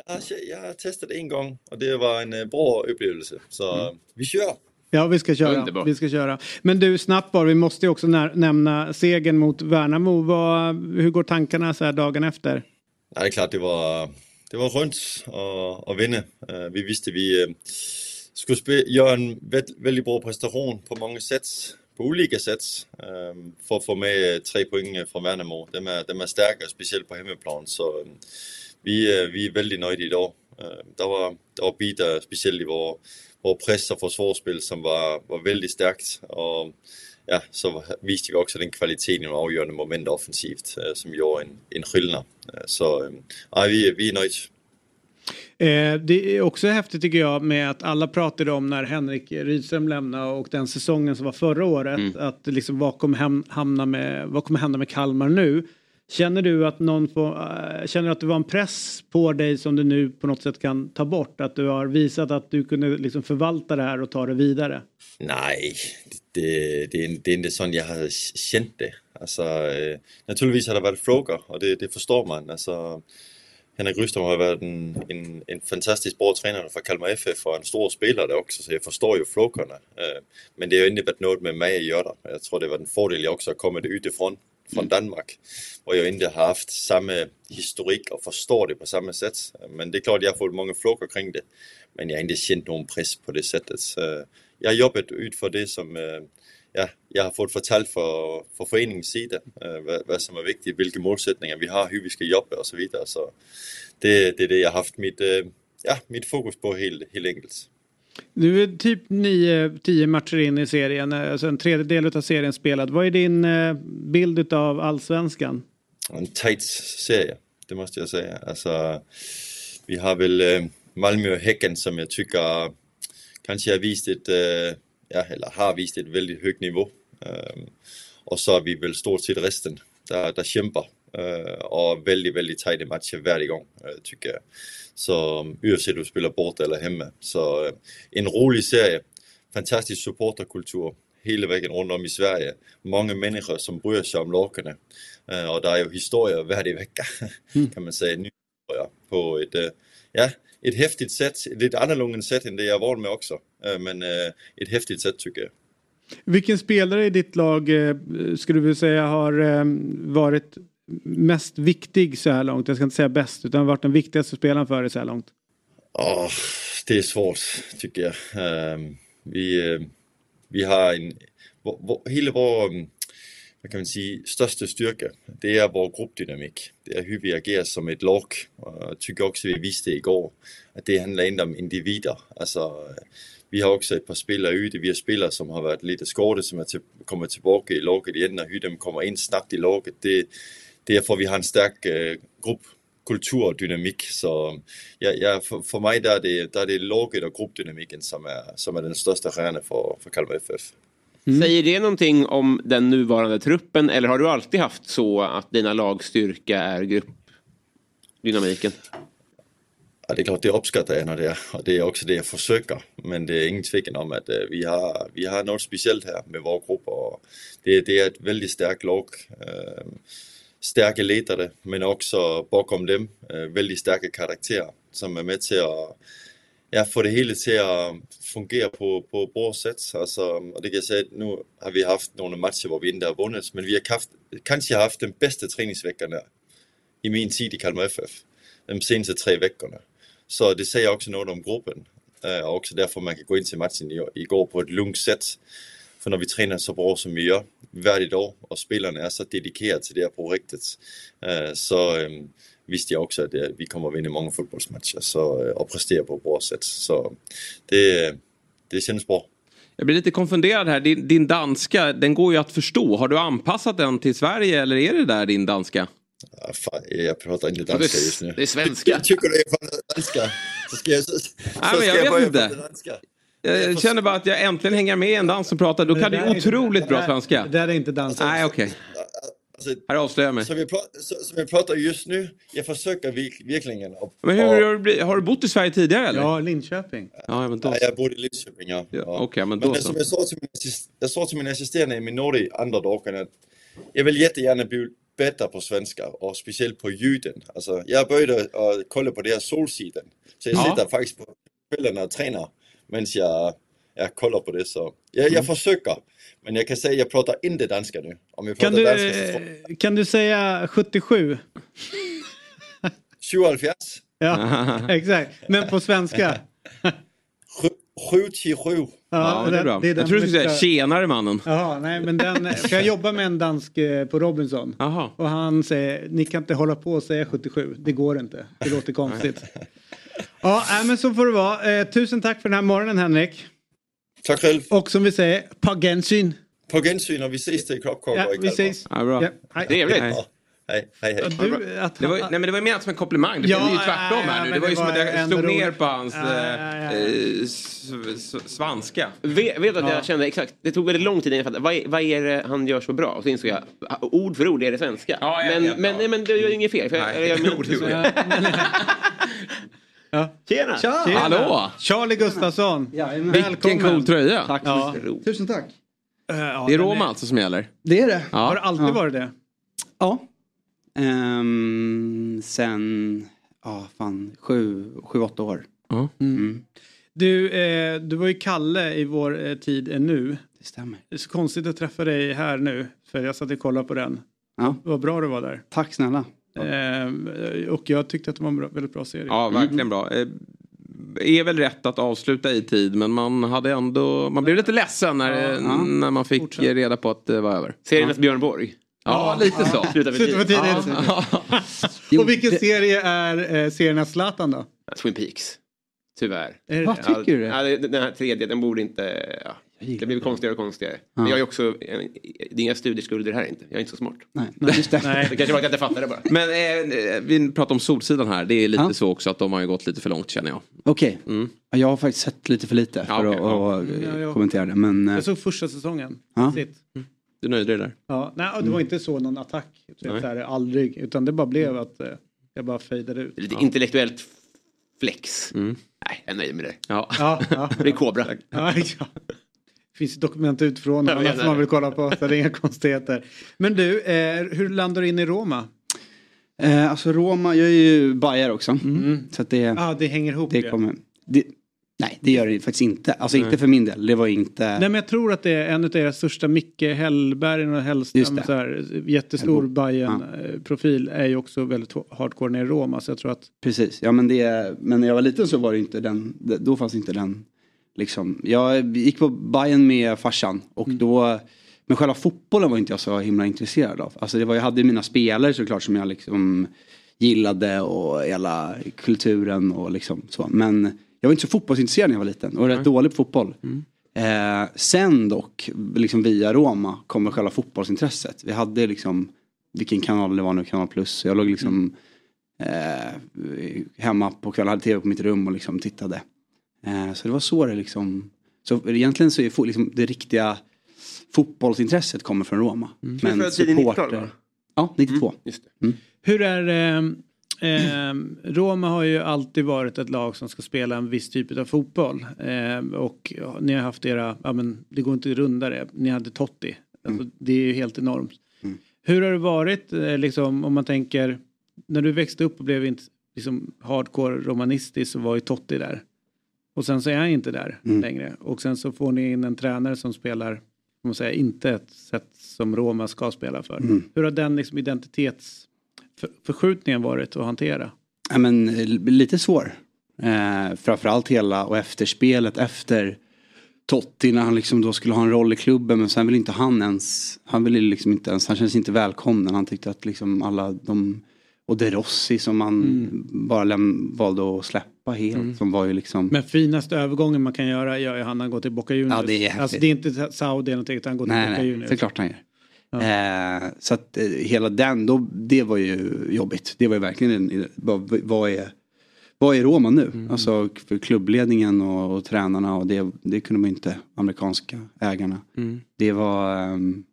Alltså, jag testade en gång och det var en eh, bra upplevelse. Så mm. vi kör! Ja, vi ska köra. Vi ska köra. Men du, snabbt bara, vi måste ju också nämna segern mot Värnamo. Vad, hur går tankarna så här dagen efter? Ja, det är klart, det var, det var skönt att, att vinna. Eh, vi visste vi eh, skulle göra en väldigt bra prestation på många sätt. På olika sätt. För att få med tre poäng från Värnamo. De är, de är starka, speciellt på hemmaplan. Så vi, vi är väldigt nöjda idag. Det var, det var bitar, speciellt i vår, vår press och försvarsspel som var, var väldigt starkt. Och ja, så visade vi också den kvaliteten och avgörande moment offensivt som gjorde en, en skillnad. Så ja, vi, vi är nöjda. Eh, det är också häftigt tycker jag med att alla pratade om när Henrik Rydström lämnade och den säsongen som var förra året. Mm. Att liksom vad kommer, hamna med, vad kommer hända med Kalmar nu? Känner du att någon får, äh, känner att det var en press på dig som du nu på något sätt kan ta bort? Att du har visat att du kunde liksom förvalta det här och ta det vidare? Nej, det, det, det är inte så jag har känt det. Alltså, äh, naturligtvis har det varit frågor och det, det förstår man. Alltså, Henrik Rydström har varit en, en, en fantastiskt bra tränare för Kalmar FF och en stor spelare också så jag förstår ju frågorna. Äh, men det har inte varit något med mig att göra. Jag tror det var en fördel jag också har kommit utifrån från Danmark. Och jag inte har haft samma historik och förstår det på samma sätt. Men det är klart jag har fått många frågor kring det. Men jag har inte känt någon press på det sättet. Jag har jobbat ut för det som ja, jag har fått fortalt för, för föreningens sida vad, vad, som är viktigt, vilka målsättningar vi har, hur vi ska jobba och så vidare. Så det, det är det jag har haft mitt, ja, mitt fokus på helt, helt enkelt. Nu är typ 9-10 matcher in i serien, eh, alltså en tredjedel av serien spelad. Vad är din eh, bild av allsvenskan? En tight serie, det måste jag säga. Alltså, vi har väl eh, Malmö och Häcken som jag tycker kanske har visat ett, ja, eller har visat ett väldigt högt nivå. Ehm, och så har vi väl stort sett resten där, där kämpar och väldigt, väldigt tajta matcher varje gång, tycker jag. Så oavsett om du spelar borta eller hemma. Så øh, en rolig serie. Fantastisk supporterkultur hela vägen runt om i Sverige. Många människor som bryr sig om lagarna. Øh, och det är ju historier varje vecka mm. kan man säga. Nya på ett, øh, ja, ett häftigt sätt. Lite annorlunda sätt än det jag är van med också. Men ett häftigt sätt tycker jag. Vilken spelare i ditt lag skulle du säga har varit mest viktig så här långt? Jag ska inte säga bäst, utan varit den viktigaste spelaren för dig så här långt? Oh, det är svårt tycker jag. Ehm, vi, uh, vi har en, vår, vår, hela vår, mm, vad kan man säga, största styrka, det är vår gruppdynamik. Det är hur vi agerar som ett lag. Jag tycker också vi visste igår att det handlar inte om individer. Alltså, vi har också ett par spelare ute, vi har spelare som har varit lite skadade som har till, kommit tillbaka i laget igen och hur de kommer in snabbt i laget. Det, det är för vi har en stark eh, grupp kultur och dynamik. Så ja, ja, för, för mig där är det, där är det laget och gruppdynamiken som är, som är den största stjärnan för, för Kalmar FF. Mm. Säger det någonting om den nuvarande truppen eller har du alltid haft så att dina lagstyrka är gruppdynamiken? Ja, det är klart, det uppskattar jag när det är, och det är också det jag försöker. Men det är ingen tvekan om att äh, vi, har, vi har något speciellt här med vår grupp och det, det är ett väldigt starkt lag. Starka ledare men också bakom dem øh, väldigt starka karaktärer som är med till att ja, få det hela till att fungera på, på bra sätt. Alltså, och det kan jag säga att nu har vi haft några matcher där vi inte har vunnit men vi har haft, kanske haft den bästa träningsveckan i min tid i Kalmar FF. De senaste tre veckorna. Så det säger också något om gruppen. Øh, och också därför man kan gå in till matchen igår på ett lugnt sätt. För när vi tränar så bra som vi gör varje dag och spelarna är så dedikerade till det här projektet øh, så øh, visste jag också att vi kommer att vinna många fotbollsmatcher så, øh, och prestera på ett bra sätt. Så det, det känns bra. Jag blir lite konfunderad här. Din, din, danska, den går ju att förstå. Har du anpassat den till Sverige eller är det där din danska? Ja, fan, jag pratar inte danska just nu. Det är svenska. Jag tycker det är danska. Så ska jag, så, så Nej, men jag, jag vet inte. Jag känner bara att jag äntligen hänger med i en dans som pratar. Då kan du otroligt bra svenska. Det där är inte dans. Nej, okej. Okay. Alltså, här avslöjar jag mig. Som jag, som jag pratar just nu, jag försöker verkligen. Och, men hur, har, du, har du bott i Sverige tidigare eller? Ja, Linköping. Ja, men då... ja, jag bodde i Linköping, ja. ja, ja. Okay, men, då men som jag sa till min, jag sa till min assisterande i Minori andra dagen att jag vill jättegärna bli bättre på svenska och speciellt på ljuden. Alltså, jag började att kolla på det här Solsidan. Så jag ja. sitter faktiskt på kvällarna och tränar medan jag jag kollar på det så. Jag, jag mm. försöker. Men jag kan säga jag pratar inte danska nu. Om jag kan, du, danska, kan du säga 77? 77? Ja, exakt. Men på svenska? 77. Ja, ja, det är bra. Det är jag tror du skulle säga tjenare mannen. Jaha, nej men den, för jag jobbar med en dansk eh, på Robinson. Aha. Och han säger, ni kan inte hålla på och säga 77, det går inte. Det låter konstigt. Ja, men så får det vara. Eh, tusen tack för den här morgonen Henrik. Tack själv. Och som vi säger, på gensyn. På gensyn och vi ses till Klockkorv Ja, vi ses. Ja, bra. Ja, Trevligt. Ja. Hej, hej, hej. Du, det, var, nej, men det var menat som en komplimang. Det ja, blev ju tvärtom här nu. Det var ju som att jag slog ner på hans äh, svanska. Vet, vet att jag kände exakt. Det tog väldigt lång tid innan jag fattade. Vad, vad är det han gör så bra? Och så insåg jag. Ord för ord är det svenska. Ja, men, men, men, nej, men det är inget fel. För nej, jag, jag, jag, Ja. Tjena! Tja. Tjena! Hallå! Charlie Gustafsson. Ja, Vilken cool tröja. Tack ja. Tusen tack. Uh, ja, det är Roma är... alltså som gäller? Det är det. Ja. Har det alltid ja. varit det? Ja. Um, sen, ja fan, sju, sju, åtta år. Mm. Mm. Du, eh, du var ju Kalle i vår eh, tid är nu. Det stämmer. Det är så konstigt att träffa dig här nu. För jag satt och kollade på den. Ja. Vad bra du var där. Tack snälla. Eh, och jag tyckte att det var en bra, väldigt bra serie. Ja, verkligen bra. Eh, är väl rätt att avsluta i tid men man hade ändå, man blev lite ledsen när, ja, när man fick Fortsatt. reda på att det var över. Serien efter Björn Borg? Ja, ja, lite så. Sluta för tidigt. och vilken serie är eh, serien av Zlatan då? Twin Peaks. Tyvärr. Vad tycker du? Ja, den här tredje, den borde inte... Ja. Det blir konstigare och konstigare. Men jag är också, det är inga studieskulder här inte. Jag är inte så smart. Nej, just det. Nej. det kanske var att jag inte fattade bara. Men eh, vi pratar om Solsidan här. Det är lite ja. så också att de har ju gått lite för långt känner jag. Okej. Okay. Mm. Jag har faktiskt sett lite för lite för ja, okay. att, att ja, kommentera det. Men, jag såg första säsongen. Ja. Mm. Du nöjde dig där? Ja, nej, det var inte så någon attack. Så här, aldrig. Utan det bara blev att eh, jag bara fejdade ut. Lite intellektuellt flex. Mm. Nej, jag nöjer med det. Ja. Ja, ja. det är Kobra. Ja, ja. Det finns dokument ut från annat som man vill kolla på. Så det är inga konstigheter. Men du, eh, hur landar du in i Roma? Eh, alltså Roma, jag är ju Bayer också. Mm. Så att det, ah, det hänger ihop det. Kommer, det, nej, det gör det faktiskt inte. Alltså nej. inte för min del. Det var inte... Nej, men jag tror att det är en av era största, Micke Hellberg och Hellström, så här, jättestor bayern profil är ju också väldigt hardcore nere i Roma. Så jag tror att... Precis, ja men det, men när jag var liten så var det inte den, då fanns inte den Liksom. Jag gick på Bayern med farsan och mm. då men själva fotbollen var inte jag så himla intresserad av. Alltså det var, jag hade mina spelare såklart som jag liksom gillade och hela kulturen och liksom så. Men jag var inte så fotbollsintresserad när jag var liten och rätt mm. dålig på fotboll. Mm. Eh, sen dock, liksom via Roma, kommer själva fotbollsintresset. Vi hade liksom, vilken kanal det var nu, Kanal Plus. Jag låg liksom eh, hemma på kvällen, hade tv på mitt rum och liksom tittade. Eh, så det var så det liksom, så egentligen så är liksom det riktiga fotbollsintresset kommer från Roma. Mm. Men supporter. Ja, 92. Mm, mm. Hur är det? Eh, Roma har ju alltid varit ett lag som ska spela en viss typ av fotboll. Eh, och ja, ni har haft era, ja men det går inte att runda det. Ni hade Totti. Alltså, mm. Det är ju helt enormt. Mm. Hur har det varit eh, liksom om man tänker när du växte upp och blev inte liksom hardcore romanistisk så var ju Totti där. Och sen så är han inte där mm. längre. Och sen så får ni in en tränare som spelar, man säga, inte ett sätt som Roma ska spela för. Mm. Hur har den liksom identitetsförskjutningen varit att hantera? Ja, men, lite svår. Eh, framförallt hela och efterspelet efter Totti när han liksom då skulle ha en roll i klubben men sen vill inte han ens, han ville liksom inte ens, han kändes inte välkommen. Han tyckte att liksom alla de och De Rossi som man mm. bara läm- valde att släppa helt. Mm. Som var ju liksom... Men finaste övergången man kan göra gör ju han, han går till Boca Juniors. Ja, det, är alltså, det är inte Saudi eller någonting utan han går till nej, Boca nej, Juniors. Det är klart han gör. Ja. Eh, så att eh, hela den, då, det var ju jobbigt. Det var ju verkligen, en, vad, vad är vad är Roma nu? Mm. Alltså för klubbledningen och, och tränarna och det, det kunde man inte, amerikanska ägarna. Mm. Det var, um,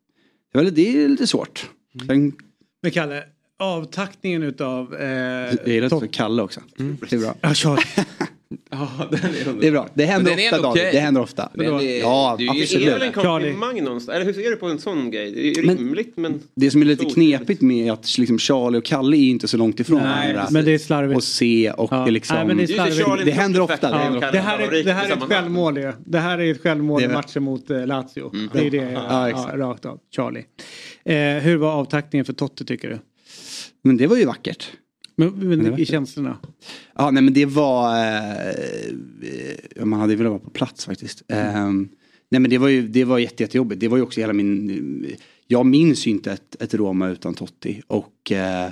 det, var, det är lite svårt. Mm. Sen, Men Kalle, avtackningen utav... Eh, jag gillar att Kalle också. Mm. Det är bra. Ja, kör. ja, det är bra. Det händer ofta David. Okay. Det händer ofta. Men det, ja, det, absolut. Det är väl en komplimang någonstans? Eller hur ser du på en sån grej? Det är men, rimligt men... Det som är lite knepigt med att liksom Charlie och Kalle är inte så långt ifrån Nej, varandra. men det är slarvigt. Och se och ja. liksom... Nej, men det, är det händer ofta. Ja. Det, här är, det här är ett självmål ju. Det här är ett självmål i matchen mot uh, Lazio. Mm. Det är det, ja, ja, rakt av. Charlie. Eh, hur var avtackningen för Totte tycker du? Men det var ju vackert. Men, men i känslorna? Ja, nej men det var... Eh, man hade velat vara på plats faktiskt. Mm. Eh, nej men det var ju det var jätte, jättejobbigt. Det var ju också hela min... Jag minns ju inte ett, ett Roma utan Totti. Och eh,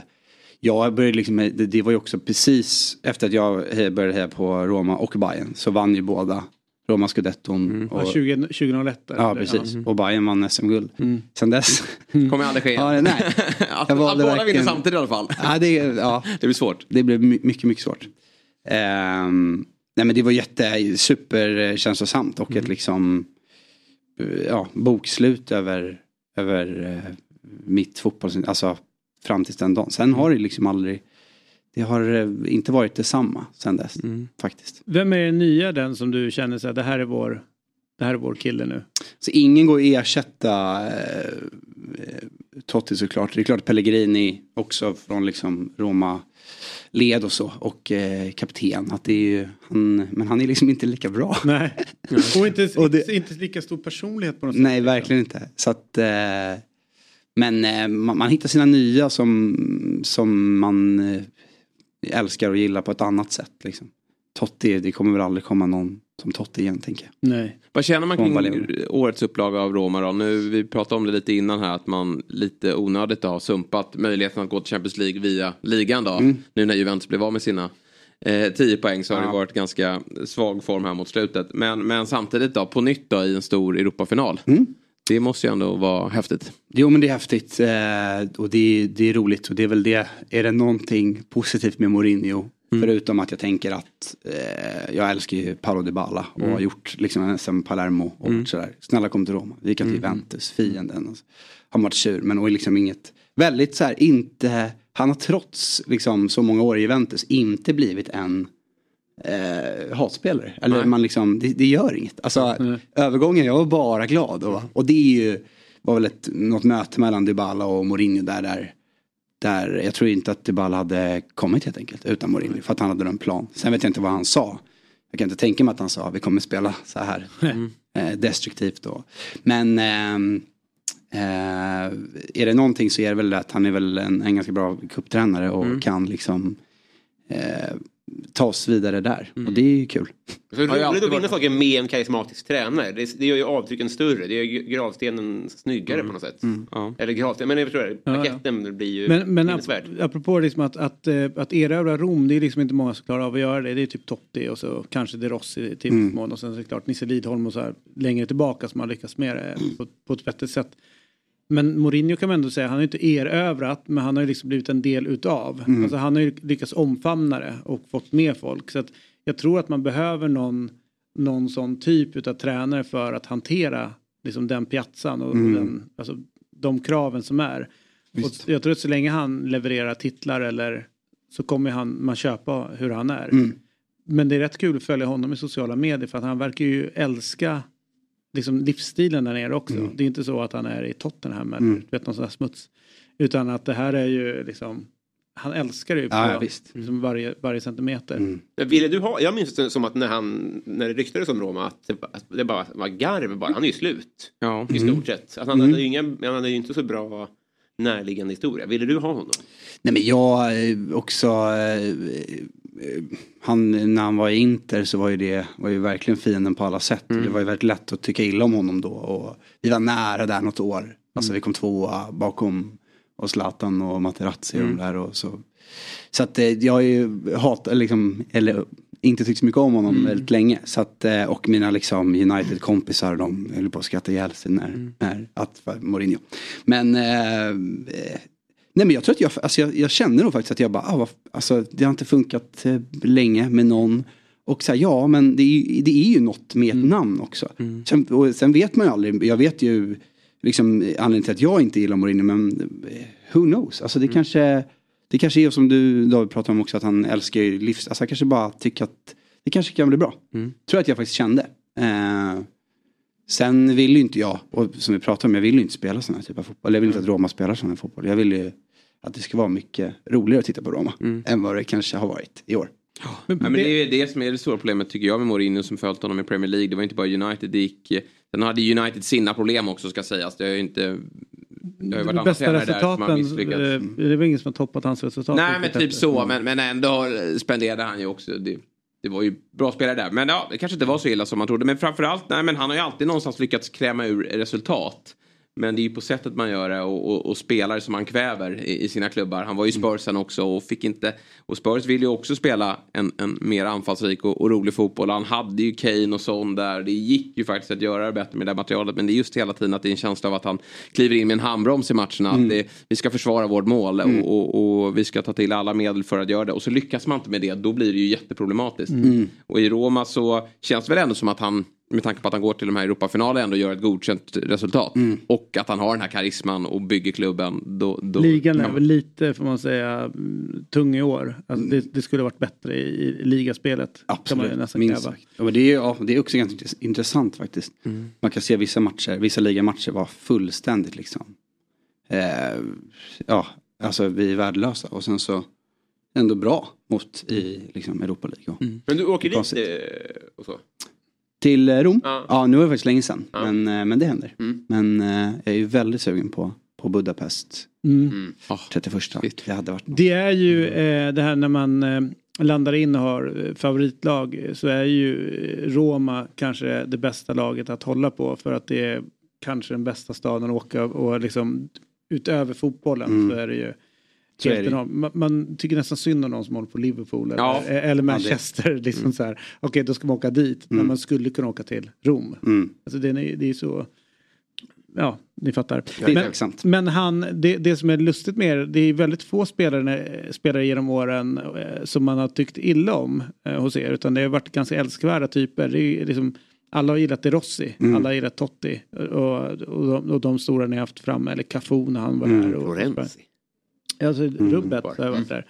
jag började liksom, det, det, var ju också precis efter att jag började heja på Roma och Bayern så vann ju båda Roma scudetton. Mm. Och, ja, 20, 2001 Ja precis. Mm. Och Bayern vann SM-guld. Mm. Sen dess. Mm. Kommer aldrig ske igen. ja, nej. att, att båda verkligen... vinner samtidigt i alla fall. ja, det, ja. det blir svårt. Det blev mycket, mycket svårt. Um, nej men det var jätte, superkänslosamt och ett mm. liksom ja, bokslut över, över uh, mitt fotboll, alltså fram till den dagen. Sen har det liksom aldrig det har eh, inte varit detsamma sen dess mm. faktiskt. Vem är den nya den som du känner så här, det här är vår, det här är vår kille nu? Så ingen går att ersätta eh, Totti såklart. Det är klart Pellegrini också från liksom Roma led och så och eh, kapten. Att det är ju, han, men han är liksom inte lika bra. Nej, och inte, och det, inte lika stor personlighet på något sätt. Nej, verkligen inte. Så att, eh, men eh, man, man, hittar sina nya som, som man eh, älskar och gillar på ett annat sätt. Liksom. Totti, det kommer väl aldrig komma någon som Totti igen tänker jag. Nej. Vad känner man kring årets upplaga av Roma då? Nu, vi pratade om det lite innan här att man lite onödigt har sumpat möjligheten att gå till Champions League via ligan då. Mm. Nu när Juventus blev av med sina eh, 10 poäng så har det varit ganska svag form här mot slutet. Men, men samtidigt då, på nytt då i en stor Europafinal. Mm. Det måste ju ändå vara häftigt. Jo men det är häftigt eh, och det, är- det är roligt och det är väl det. Är det någonting positivt med Mourinho? Förutom att jag tänker att eh, jag älskar ju Paolo Dybala och Mm. har gjort liksom SM Palermo och Mm. sådär. Snälla kom till Roma. Vi kan till Mm. Juventus, fienden. Och så. Har varit sur men och liksom inget. Väldigt så här inte. Han har trots liksom så många år i Juventus inte blivit en eh, hatspelare. Eller Nej. man liksom, det, det gör inget. Alltså övergången, jag var bara glad. Och, och det är ju, var väl ett, något möte mellan Dybala och Mourinho där, där, där jag tror inte att Dybala hade kommit helt enkelt utan Mourinho. För att han hade en plan. Sen vet jag inte vad han sa. Jag kan inte tänka mig att han sa vi kommer spela så här eh, destruktivt då. Men ehm, eh, är det någonting så är det väl att han är väl en, en ganska bra kupptränare och Mm. kan liksom eh, ta oss vidare där. Mm. Och det är ju kul. Så det är roligt att vinna saker med en karismatisk tränare. Det, det gör ju avtrycken större. Det gör gravstenen snyggare på något sätt. Eller gravstenen, men jag förstår det. Ja, ja. Paketten blir ju Men, men ap apropå liksom att, att, eh, att erövra Rom, det är liksom inte många som klarar av att göra det. Det är typ Totti och så kanske De Rossi till Mm. mån och sen så är det klart Nisse Lidholm och så här längre tillbaka som har lyckats med det på, på ett bättre sätt. Men Mourinho kan man ändå säga, han har inte erövrat men han har ju liksom blivit en del utav. Mm. Alltså han har ju lyckats omfamna det och fått med folk. Så att jag tror att man behöver någon, någon sån typ utav tränare för att hantera liksom den piazzan och, Mm. den, alltså, de kraven som är. Och jag tror att så länge han levererar titlar eller så kommer han, man köpa hur han är. Mm. Men det är rätt kul att följa honom i sociala medier för att han verkar ju älska liksom livsstilen där nere också. Det är inte så att han är i Tottenham eller Mm. vet, någon sån här smuts. Utan att det här är ju liksom, han älskar det ju på Ja. Liksom varje, varje centimeter. Mm. Ville du ha, jag minns det som att när han, när det ryktades om Roma, att det, att det bara var garv bara. Han är ju slut. Ja. I Mm. stort sett. Att han, hade ju inga, han hade ju inte så bra närliggande historia. Ville du ha honom? Nej men jag eh, också, eh, han, när han var i Inter så var ju det var ju verkligen fienden på alla sätt. Mm. Det var ju väldigt lätt att tycka illa om honom då. Och vi var nära där något år. Alltså vi kom tvåa bakom och Zlatan och Materazzi och Mm. de där. Och så så att eh, jag har ju hat, liksom, eller inte tyckt så mycket om honom Mm. väldigt länge. Så att, eh, och mina liksom United-kompisar de höll på att skratta ihjäl sig när, Mm. när att Mourinho. Men eh, eh, Nej men jag tror att jag, alltså jag, jag känner nog faktiskt att jag bara, ah, alltså det har inte funkat eh, länge med någon. Och så här, ja men det är, det är ju något med ett namn också. Sen, och sen vet man ju aldrig, jag vet ju liksom anledningen till att jag inte gillar Mourinho men eh, who knows. Alltså det kanske, det kanske är som du David pratade om också att han älskar ju livs, alltså han kanske bara tycker att det kanske kan bli bra. Tror att jag faktiskt kände. Eh, sen vill ju inte jag, och som vi pratade om, jag vill ju inte spela sån här typ av fotboll. Jag vill inte att Roma spelar sån här fotboll. Jag vill ju att det ska vara mycket roligare att titta på Roma än vad det kanske har varit i år. Men, men det är det som är det stora problemet tycker jag med Mourinho som följt honom i Premier League. Det var inte bara United det gick. Sen hade United sina problem också ska sägas. Det har ju inte... Det har ju varit bästa tränare där som har resultaten, eh, det är väl ingen som har toppat hans resultat. Nej men typ så. Men, men ändå spenderade han ju också. Det, det var ju bra spelare där. Men ja, det kanske inte var så illa som man trodde. Men framförallt, nej men han har ju alltid någonstans lyckats kräma ur resultat. Men det är ju på sättet man gör det och, och, och spelare som han kväver i, i sina klubbar. Han var ju i Spurs sen också och fick inte... Och Spurs vill ju också spela en, en mer anfallsrik och, och rolig fotboll. Han hade ju Kane och sån där. Det gick ju faktiskt att göra det bättre med det materialet. Men det är just hela tiden att det är en känsla av att han kliver in med en handbroms i matcherna. Att det, vi ska försvara vårt mål och, och, och vi ska ta till alla medel för att göra det. Och så lyckas man inte med det. Då blir det ju jätteproblematiskt. Mm. Och i Roma så känns det väl ändå som att han med tanke på att han går till de här Europafinalerna ändå gör ett godkänt resultat. Mm. Och att han har den här karisman och bygger klubben. Då, då Ligan är väl lite, får man säga, mm, tung i år. Alltså det, det skulle varit bättre i, i ligaspelet. Kan man ju Absolut, minst sagt. Ja, men det, är, ja, det är också ganska intress- intressant faktiskt. Man kan se vissa matcher, vissa ligamatcher var fullständigt liksom. Eh, ja, alltså vi är värdelösa och sen så ändå bra mot i liksom Europa League. och- Men du åker dit eh, och så? Till eh, Rom? Ja. Ja. nu var det faktiskt länge sedan. Ja. Men, eh, men det händer. Mm. Men eh, jag är ju väldigt sugen på, på Budapest. Mm. 31. Det hade varit Det är ju eh, det här när man eh, landar in och har favoritlag så är ju Roma kanske det bästa laget att hålla på för att det är kanske den bästa staden att åka och liksom utöver fotbollen Mm. så är det ju man, man tycker nästan synd om de som håller på Liverpool eller, Ja. eller Manchester. liksom Mm. så här, Okej, då ska man åka dit. Men Mm. man skulle kunna åka till Rom. Mm. Alltså det är, det är så... Ja, ni fattar. Det men, men han, det, det som är lustigt med det, det är väldigt få spelare, spelare genom åren eh, som man har tyckt illa om eh, hos er. Utan det har varit ganska älskvärda typer. Det är liksom, alla har gillat De Rossi, Mm. alla har gillat Totti. Och, och, de, och de stora ni har haft framme, eller Cafu när han var Mm. här. Och, Florenzi. Alltså rubbet har varit där.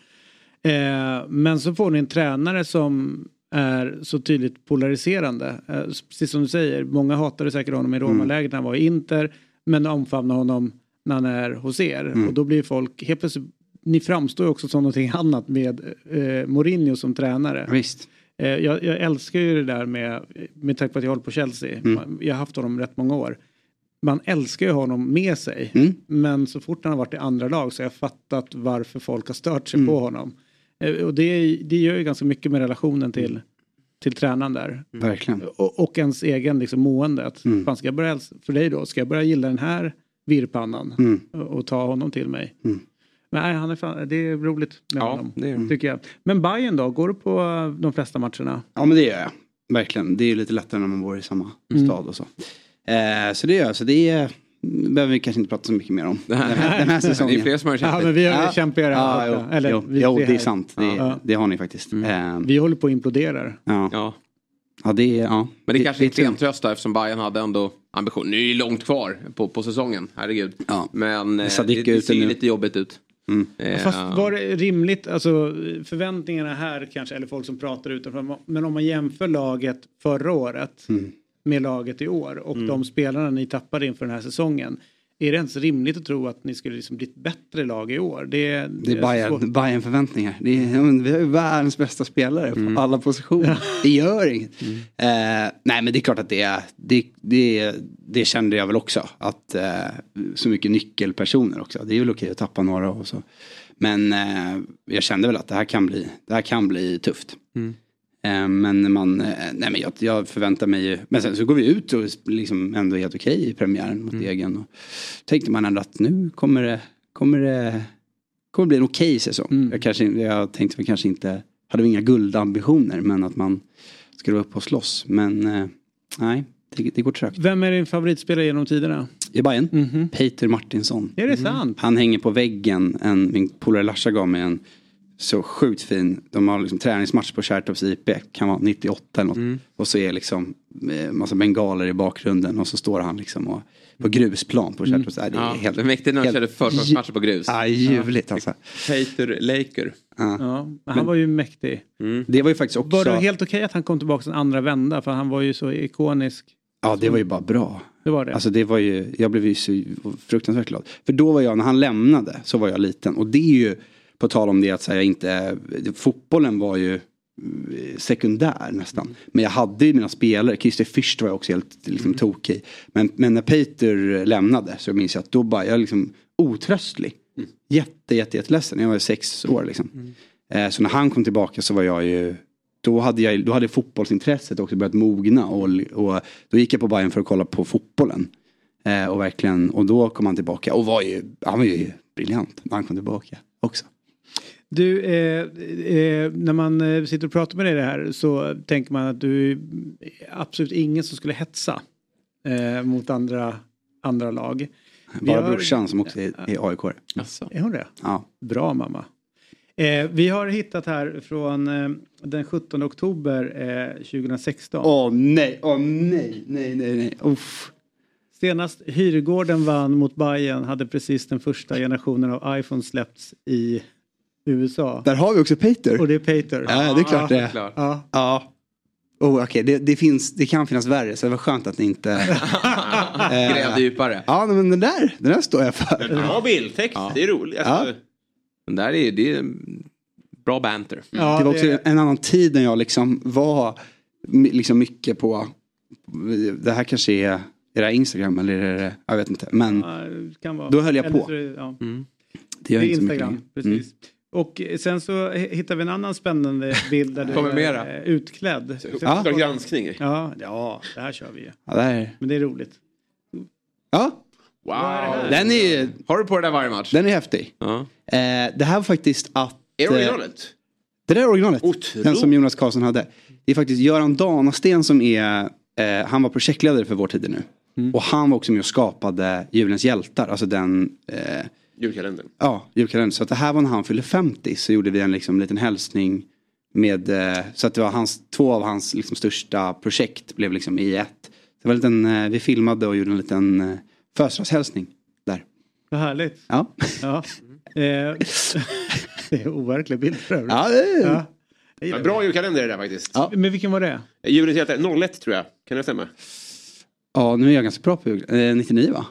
Eh, men så får ni en tränare som är så tydligt polariserande. Eh, precis som du säger, många hatade säkert honom i Roma-läget när han var i Inter. Men omfamnar honom när han är hos er. Mm. Och då blir folk helt plötsligt, ni framstår också som någonting annat med eh, Mourinho som tränare. Visst. Eh, jag, jag älskar ju det där med, med tanke på att jag håller på Chelsea. Mm. Jag har haft honom rätt många år. Man älskar ju honom med sig. Mm. Men så fort han har varit i andra lag så har jag fattat varför folk har stört sig Mm. på honom. Eh, Och det, det gör ju ganska mycket med relationen till, till tränaren där. Verkligen. Och, och ens egen liksom mående. Att, Mm. fan ska jag börja, för dig då, ska jag börja gilla den här virrpannan Mm. och, och ta honom till mig? Mm. Nej, han är fan, det är roligt med Ja, honom. det är. Tycker jag. Men Bayern då, går du på eh, de flesta matcherna? Ja men det gör jag. Verkligen. Det är ju lite lättare när man bor i samma Mm. stad och så. Eh, så det gör jag. Så det är, behöver vi kanske inte prata så mycket mer om. Den här, den här säsongen. Det är fler som har känt Ja, det. men vi har kämpigare Ja, jo. Eller, jo, vi jo, det är här. sant. Det, Ja. det har ni faktiskt. Eh, Vi håller på att implodera. ja. Ja. ja, det är... Ja. Men det kanske är tungt. klent tröst eftersom Bayern hade ändå ambition. Nu är det långt kvar på, på säsongen, herregud. Ja. Men eh, det, är det ser ju lite jobbigt ut. Mm. Eh, Fast var det rimligt, alltså förväntningarna här kanske, eller folk som pratar utanför, men om man jämför laget förra året Mm. Med laget i år och Mm. de spelarna ni tappade inför den här säsongen. Är det ens rimligt att tro att ni skulle liksom bli ett bättre lag i år? Det, är- Det är Bayern, förväntningar. Det är, vi har ju världens bästa spelare på alla positioner. Det gör inget. Eh, nej men det är klart att det är, det, det, det kände jag väl också. Att eh, så mycket nyckelpersoner också. Det är väl okej att tappa några och så. Men eh, jag kände väl att det här kan bli, det här kan bli tufft. Eh, Men man, eh, nej men jag, jag förväntar mig ju, men sen så går vi ut och liksom ändå helt okej i premiären mot Degen. Och tänkte man ändå att nu kommer det, kommer det, kommer bli en okej säsong. Jag, kanske, jag tänkte väl kanske inte, hade vi inga guldambitioner men att man skulle vara uppe och slåss. Men eh, nej, det, det går trögt. Vem är din favoritspelare genom tiderna? I Bayern, Peter Martinsson. Är det sant? Han hänger på väggen, en, min polare Larsa gav mig en så sjukt fin, de har liksom träningsmatch på Kärrtorps IP, kan vara 98 eller något. Och så är liksom eh, massa bengaler i bakgrunden och så står han liksom och, på grusplan på Kärrtorps. Mm. Det är Ja, helt, det mäktigt när de helt- körde försäsongsmatcher på grus. Ja, ljuvligt alltså. Peter Laker. Ja. Ja, han Men- var ju mäktig. Det var ju faktiskt också... Var det helt okej att han kom tillbaka en andra vända? För han var ju så ikonisk. Ja, det var ju bara bra. Det var det. Alltså det var ju, jag blev ju så fruktansvärt glad. För då var jag, när han lämnade, så var jag liten. Och det är ju, på tal om det att säga inte, fotbollen var ju eh, sekundär nästan. Men jag hade ju mina spelare, Christer Fürst var jag också helt liksom, tokig. Men, men när Peter lämnade så minns jag att då bara, jag liksom otröstlig. Jätte, jätte, jätteledsen. Jag var sex år liksom. Eh, så när han kom tillbaka så var jag ju då hade, jag, då hade fotbollsintresset också börjat mogna och, och då gick jag på Bayern för att kolla på fotbollen. Eh, och verkligen, och då kom han tillbaka och var ju, han var ju briljant när han kom tillbaka också. Du, eh, eh, när man eh, sitter och pratar med dig det här så tänker man att du är absolut ingen som skulle hetsa eh, mot andra, andra lag. Vi Bara har- brorsan som också är, är AIK. Är hon det? Ja. Bra mamma. Eh, vi har hittat här från eh, den 17 oktober eh, 2016. Åh nej, åh nej, nej, nej, nej. Uff. Senast Hyrgården vann mot Bayern hade precis den första generationen av iPhone släppts i USA. Där har vi också Peter. Och det är Peter. Ja, det är klart det är. Ja. Ja. Oh, Okej, det, det, finns, det kan finnas värre så det var skönt att ni inte... eh, Grävde djupare. Ja, men den där, den där står jag för. Bra bildtext, det är roligt. Alltså, Den där är, det är bra banter. det var också en annan tid när jag liksom var liksom mycket på, det här kanske är, är det här Instagram eller är det, jag vet inte. Men Ja, det kan vara. då höll jag Eller på. det- ja. Det gör Det är inte så mycket Instagram, precis. Och eh, sen så hittar vi en annan spännande bild där du Kommer är mera. eh, utklädd. Uppdrag granskning. Ja, ja, det här kör vi ju. Ja, det här, Men det är roligt. ja, Wow. Den är, Har du på det där varje match? den är häftig. Ja. Eh, det här var faktiskt att... Är det eh, originalet? Det där är originalet. Otroligt. Den som Jonas Karlsson hade. Det är faktiskt Göran Danasten som är, eh, han var projektledare för Vår Tider Nu. Mm. Och han var också med och skapade Julens hjältar, alltså den eh, Julkalendern. Ja, julkalendern. Så att det här var när han fyllde 50 så gjorde vi en liksom, liten hälsning med, eh, så att det var hans, två av hans liksom, största projekt blev liksom i ett. Det var en liten, eh, vi filmade och gjorde en liten eh, födelsedagshälsning där. Vad härligt. Ja. ja. Eh, det är overkliga bilder för övrigt. Ja, Ja. Ja, bra julkalender är det där faktiskt. Men vilken var det? Julens hjälte, 01 tror jag. Kan det stämma? Ja, nu är jag ganska bra på jul. Eh, 99 va?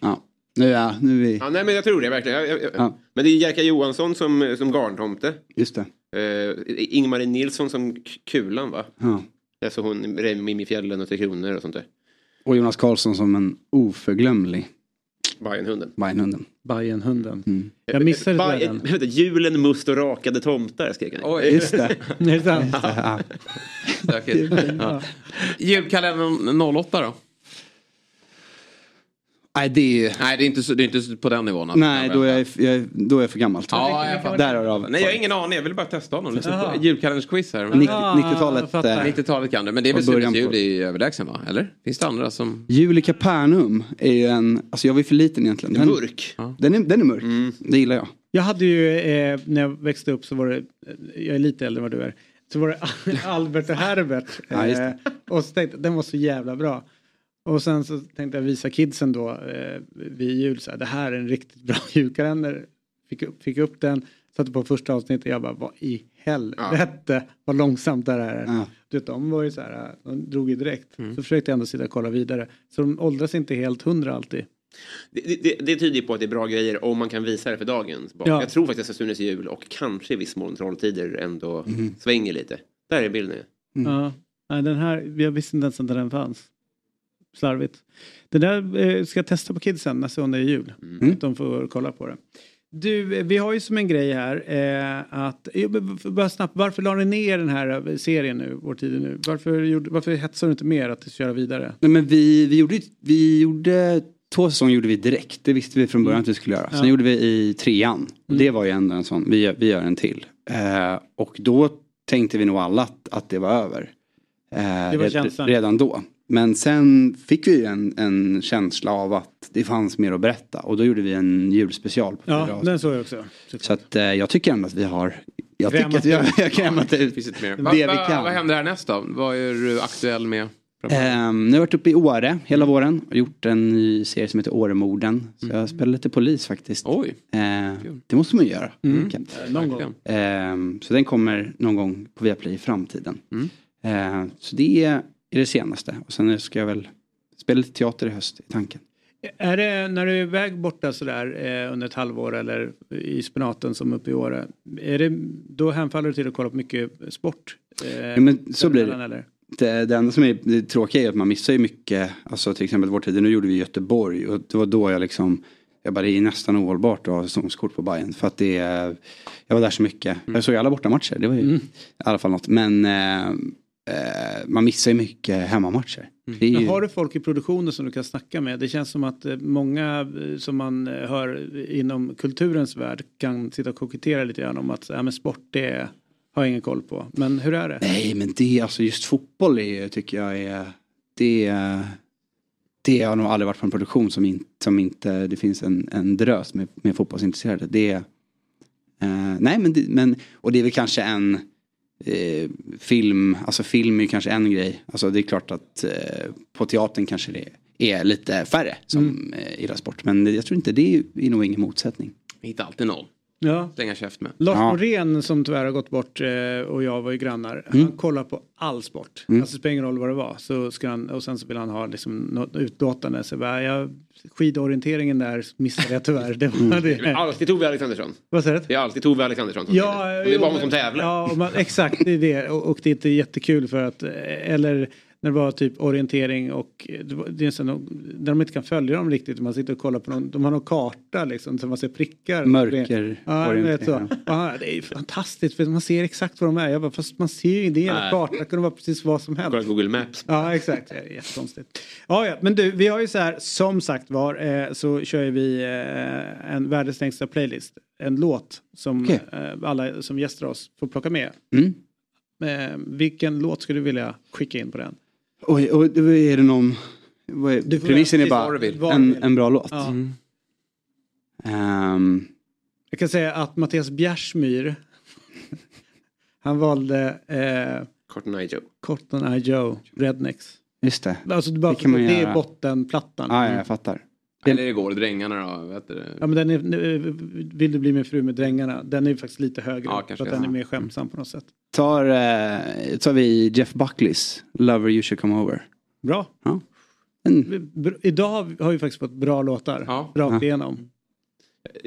Ja, nu är, nu är vi... Ja, nej men jag tror det verkligen. Jag, jag. Ja. Men det är Jerka Johansson som, som garntomte. Just det. Uh, Ingmarie Nilsson som Kulan va? Ja. Såg hon Remi i fjällen och Tre Kronor och sånt där. Och Jonas Karlsson som en oförglömlig Bajenhunden. Bajenhunden. Bajenhunden. Mm. Jag missade Ba- den. Julen, must och rakade tomtar skrek han. Oj. Just det. Är det sant? Ja. Ja. Julkalendern 08 då? Nej, det är... Nej, det är inte, så, det är inte på den nivån. alltså. Nej, då är jag, jag, då är jag för gammal. Ja, jag fattar. Nej, jag har ingen aning. Jag ville bara testa honom. Lite julkalendersquiz här. Nitt- Ah, 90-talet. jag fattar. eh, 90-talet kan det. Men det är väl Sunes jul i överlägsen va? Eller? Finns det andra som... Jul i Kapernaum är ju en, alltså jag var ju för liten egentligen. Den, Mörk. den, är, den är mörk, det gillar jag. Jag hade ju, eh, när jag växte upp så var det, jag är lite äldre än vad du är, så var det Albert och Herbert. Ja, just Eh, och så tänkte jag, den var så jävla bra. Och sen så tänkte jag visa kidsen då eh, vid jul, så här, det här är en riktigt bra julkalender. Fick upp, fick upp den, satte på första avsnittet och jag bara, vad i helvete vad långsamt det här är. Ja. Du vet, de var ju så här, de drog ju direkt. Mm. Så försökte jag ändå sitta och kolla vidare. Så de åldras inte helt hundra alltid. Det, det, det tyder ju på att det är bra grejer om man kan visa det för dagens barn. Ja. Jag tror faktiskt att Sunes jul och kanske i viss mån Trolltider ändå Mhm. svänger lite. Där är bilden. Mm. Ja, nej, den här, jag visste inte ens att den fanns. Slarvigt. Det där eh, ska jag testa på kidsen nästa gång det är jul. Mm. Att de får kolla på det. Du, eh, vi har ju som en grej här eh, att, eh, bara snabbt, varför la ni ner den här serien nu, Vår tid nu? Varför, gjorde, varför hetsar du inte mer att köra vidare? Nej, men vi, vi, gjorde, vi gjorde, två säsonger gjorde vi direkt. Det visste vi från början att vi skulle göra. Sen Ja. gjorde vi i trean. Och Det var ju ändå en sån, vi, gör- vi gör en till. Eh, och då tänkte vi nog alla att, att det var över. Eh, Det var känslan. Redan då. Men sen fick vi en, en känsla av att det fanns mer att berätta. Och då gjorde vi en julspecial. På Ja, avsnitt. den såg jag också. Så att eh, jag tycker ändå att vi har jag Krämat tycker att vi har, har krämat ut Finns det mer? det Va, vi va, kan. vad händer härnäst då? Vad är du aktuell med? Ehm, nu har jag varit uppe i Åre hela våren och gjort en ny serie som heter Åremorden. Så jag spelar lite polis faktiskt. Mm. Oj. Ehm, det måste man ju göra. Mm. Eh, Någon gång. Ehm, så den kommer någon gång på Viaplay i framtiden. Mm. Ehm, så det är det senaste. Och sen ska jag väl spela lite teater i höst i tanken. Är det när du är iväg borta sådär eh, under ett halvår eller i spenaten som uppe i Åre. Är det, då hänfaller du till att kolla på mycket sport? Eh, Ja, men så blir det. Eller? Det, det enda som är det tråkiga är att man missar ju mycket. Alltså till exempel vår tid, nu gjorde vi i Göteborg och det var då jag liksom jag bara, det är nästan ohållbart att ha säsongskort på Bayern för att det är, jag var där så mycket. Jag såg alla bortamatcher, det var ju Mm. i alla fall något. Men eh, man missar ju mycket hemmamatcher. Är Men ju, har du folk i produktionen som du kan snacka med? Det känns som att eh, många eh, som man eh, hör inom kulturens värld kan sitta och kokettera lite grann om att ja, men sport det har jag ingen koll på. Men hur är det? Nej men det, alltså just fotboll är, tycker jag är, det, är- det har nog aldrig varit på en produktion som, in, som inte, det finns en, en drös med, med fotbollsintresserade. Det är, eh, nej men, det, men, och det är väl kanske en eh, film, alltså film är ju kanske en grej. Alltså det är klart att eh, på teatern kanske det är lite färre som Mm. eh, gillar sport. Men jag tror inte, det är, nog ingen motsättning. Hittar alltid någon. Ja. Slänga käft med. Lars Ja. Norén som tyvärr har gått bort eh, och jag var ju grannar. Mm. Han kollar på all sport. Mm. Alltså det spelar ingen roll vad det var. Så ska han, och sen så vill han ha liksom något utlåtande. Så bara, jag, skidorienteringen där missade jag tyvärr. Det var Mm. Det är det. alltid Tove Alexandersson. Vad säger du? Det är alltid Tove Alexandersson som Ja. Och det är bara hon som tävlar. Ja, man, exakt det är det. Och, och det är inte jättekul för att, eh, eller När det var typ orientering och det, var, det är sån, där de inte kan följa dem riktigt. Man sitter och kollar på någon, de har någon karta liksom så man ser prickar. Mörker ja, vet så. Ja, det är fantastiskt för man ser exakt var de är. Jag bara, fast man ser ju det. En karta det kunde vara precis vad som helst. Kolla Google Maps. Ja exakt, det är jättekonstigt. Ja, ja, men du, vi har ju så här, som sagt var eh, så kör vi eh, en världens längsta playlist. En låt som okay. eh, alla som gästar oss får plocka med. Mm. Eh, vilken låt skulle du vilja skicka in på den? Oj, och är det någon... Vad är, du premissen är bara en, en bra låt. Ja. Mm. Um. Jag kan säga att Mattias Bjärsmyr han valde eh, Cotton Eye Joe. Cotton Eye Joe, Rednecks. Just det. Alltså det, bara det, det är bottenplattan. Ah, ja, jag fattar. Eller igår, Drängarna då? Vet du? Ja men den är, Vill du bli min fru med Drängarna, den är ju faktiskt lite högre. Ja, för att den är mer skämsam på något sätt. Tar, eh, tar vi Jeff Buckleys Lover You Should Come Over. Bra. Ja. Mm. Idag har vi faktiskt fått bra låtar. Ja. Rakt ja. igenom.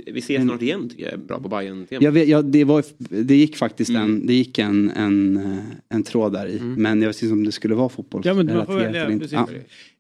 Vi ses snart igen tycker jag. Bra på Bayern tema jag vet, ja, det, var, det gick faktiskt mm. en, det gick en, en, eh, en tråd där i. Mm. Men jag vet inte om det skulle vara fotboll. Ja, men får välja, ja.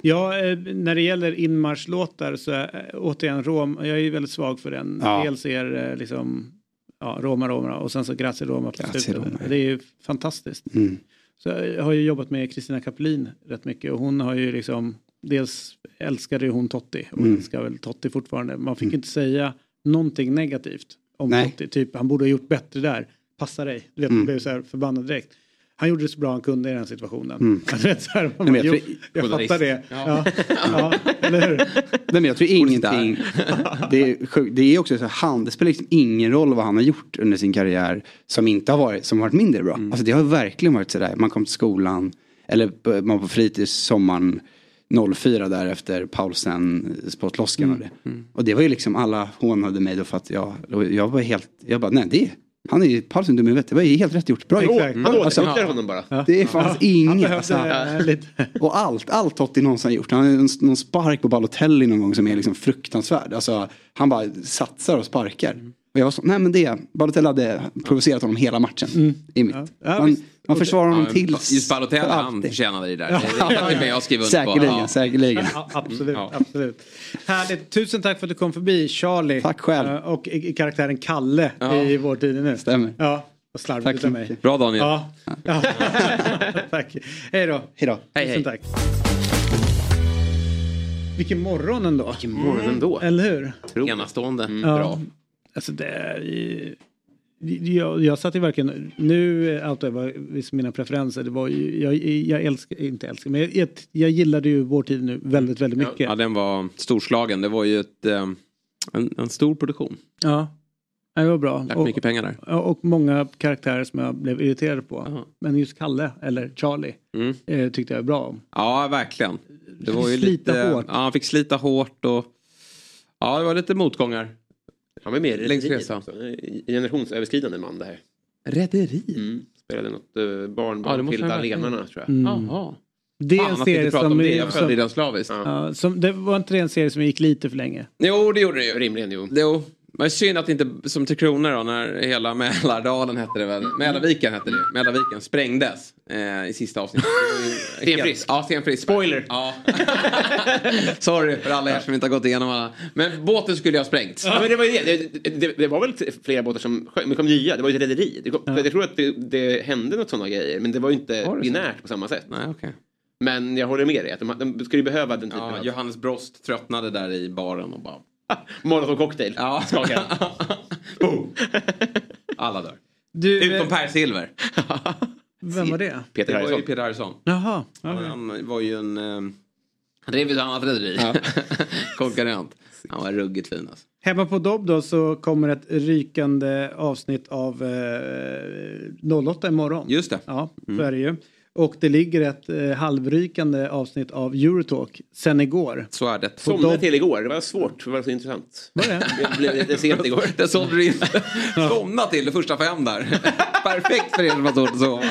ja, eh, när det gäller inmarschlåtar så är, eh, återigen Rom, jag är väldigt svag för den. Ja. Dels är liksom ja, Roma Roma och sen så Grazie Roma på Grazie slutet. Roma. Det är ju fantastiskt. Mm. Så jag har ju jobbat med Kristina Kaplin rätt mycket och hon har ju liksom dels älskade ju hon Totti och mm. älskar väl Totti fortfarande. Man fick mm. inte säga någonting negativt om Nej. Totti. Typ han borde ha gjort bättre där. Passa dig. Du vet, mm. blev så här förbannad direkt. Han gjorde det så bra han kunde i den situationen. Mm. vet, så här, man, Nej, jag, jo, jag fattar det. Ja. Ja. ja. eller hur? Nej, men jag tror ingenting. det, är, det är också så han, det spelar liksom ingen roll vad han har gjort under sin karriär som inte har varit, som har varit mindre bra. Mm. Alltså det har verkligen varit sådär, man kom till skolan eller man på fritids sommaren 04 där efter Paulsen sportloskan och det. Mm. Och det var ju liksom alla hånade mig då för att jag, jag var helt, jag bara nej det han är ju Paulsen dum i huvudet. Det var ju helt rätt gjort. Bra gjort. Han alltså, honom bara. Det fanns ja. inget. Alltså, och allt, allt Totti någonsin gjort. Han har någon spark på Balotelli någon gång som är liksom fruktansvärd. Alltså, han bara satsar och sparkar. Mm. Och jag var så, nej men det, Balotelli hade provocerat honom hela matchen. Mm. I mitt. Ja. Man, man försvarar honom ja, tills... Just Balotelli, han förtjänade det där. Ja. Det är det jag skriver under säkerligen. Ja. Säkerligen. Ja, absolut. Härligt. Tusen tack för att du kom förbi Charlie. Tack själv. Eh, och i karaktären Kalle i vår tid nu. Stämmer. Ja. Vad slarvigt av mig. Bra Daniel. Ja. ja. tack. Hej då. Hej då. Hej, hej. tack. Vilken morgon ändå. Vilken morgon ändå. Eller hur? Enastående. Mm, bra. Alltså det är jag, jag satt ju verkligen, nu outar jag mina preferenser. Det var ju, jag, jag älskar, inte älskar, men jag, jag gillade ju Vår tid nu väldigt, väldigt mycket. Ja, den var storslagen. Det var ju ett, eh, en, en stor produktion. Ja, det var bra. Lagt mycket pengar där. Och många karaktärer som jag blev irriterad på. Aha. Men just Kalle, eller Charlie, mm. eh, tyckte jag bra om. Ja, verkligen. Det var ju slita lite, hårt. Ja, han fick slita hårt och ja, det var lite motgångar. Han var med i Rederiet Generationsöverskridande man det här. Rederi? Mm. Spelade något uh, barnbarn ja, till italienarna tror jag. Mm. Det är en serie som... Det. Jag följde den slaviskt. Ja. som, det var inte det en serie som gick lite för länge? Jo, det gjorde det ju. Rimligen, jo. jo. Men synd att det inte, som Tre Kronor då, när hela Mälardalen hette det väl, Mälarviken hette det, Mälarviken sprängdes eh, i sista avsnittet. Stenfrisk. Ja, Stenfrisk. Spoiler. Ja. Sorry för alla er som inte har gått igenom alla. Men båten skulle ju ha sprängts. Ja, men det, var det. Det, det, det var väl flera båtar som men kom nya, det var ju ett rederi. Ja. Jag tror att det, det hände något sådana grejer, men det var ju inte binärt på samma sätt. Nej, okay. Men jag håller med dig, att de, de skulle behöva den typen ja, av... Johannes Brost tröttnade där i baren och bara Molotov-cocktail. Ja. Alla dör. Du, Utom eh, Per Silver. Vem var det? Peter Harrison. Det var ju Peter Harrison. Jaha. Okay. Han var ju en... Eh, han drev ett annat rederi. Ja. Konkurrent. Han var ruggigt fin alltså. Hemma på Dobb då så kommer ett rykande avsnitt av eh, 08 imorgon. Just det. Ja, mm. så är det ju. Och det ligger ett eh, halvrykande avsnitt av Eurotalk sen igår. Så är det. Somnade till igår, det var svårt, det var så intressant. Var det? Det blev lite sent igår. Det sålde du inte. Somna till de första fem där. Perfekt för er som har svårt att sova.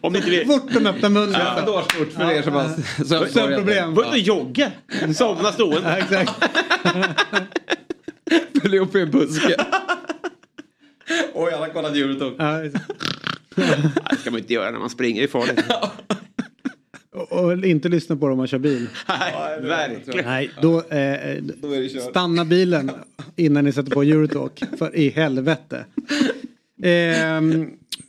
Om ni inte vill. Fort de öppnar munnen. Ja, dårsfort för er som har sömnproblem. Var inte jogga? Somna stående. Ja, exakt. Följ upp i en buske. Oj, alla kollat Eurotalk. Det ska man inte göra när man springer, det är farligt. Och, inte lyssna på dem om man kör bil. Nej, verkligen. Nej, då, eh, då stanna bilen innan ni sätter på Eurotalk. För i helvete. Eh,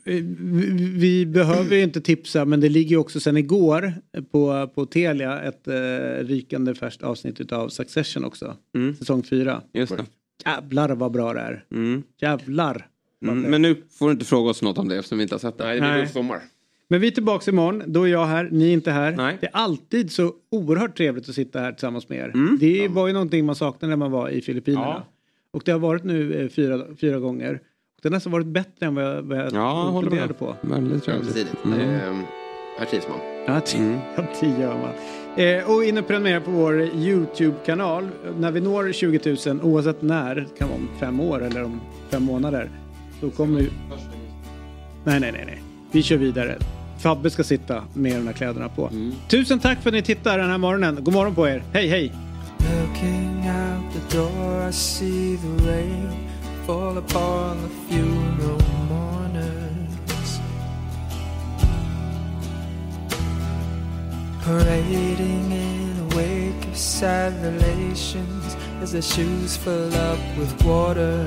vi, vi behöver ju inte tipsa men det ligger ju också sen igår på, på Telia ett eh, rykande färskt avsnitt av Succession också. Mm. Säsong 4. Just det. Jävlar vad bra det är. Mm. Jävlar. Mm, men nu får du inte fråga oss något om det eftersom vi inte har sett det. Nej, det blir Nej. sommar. Men vi är tillbaka imorgon. Då är jag här, ni är inte här. Det är alltid så oerhört trevligt att sitta här tillsammans med er. Det var ju någonting man saknade när man var i Filippinerna. Ja. Och det har varit nu eh, fyra, fyra gånger. Och det har nästan varit bättre än vad jag, vad jag Ja, funderade på. Väldigt trevligt. Mm. Ehm, här trivs man. Ja, det, ja, det gör man. Eh, och in och prenumerera på vår YouTube-kanal. När vi når 20 000, oavsett när, det kan vara om fem år eller om fem månader. Så kommer ju... Nej, nej, nej, nej. Vi kör vidare. Fabbe ska sitta med de här kläderna på. Tusen tack för att ni tittar den här morgonen. God morgon på er. Hej, hej! Looking out the door, I see the rain fall upon the funeral mourners, parading in a wake of sad relations as their shoes fill up with water.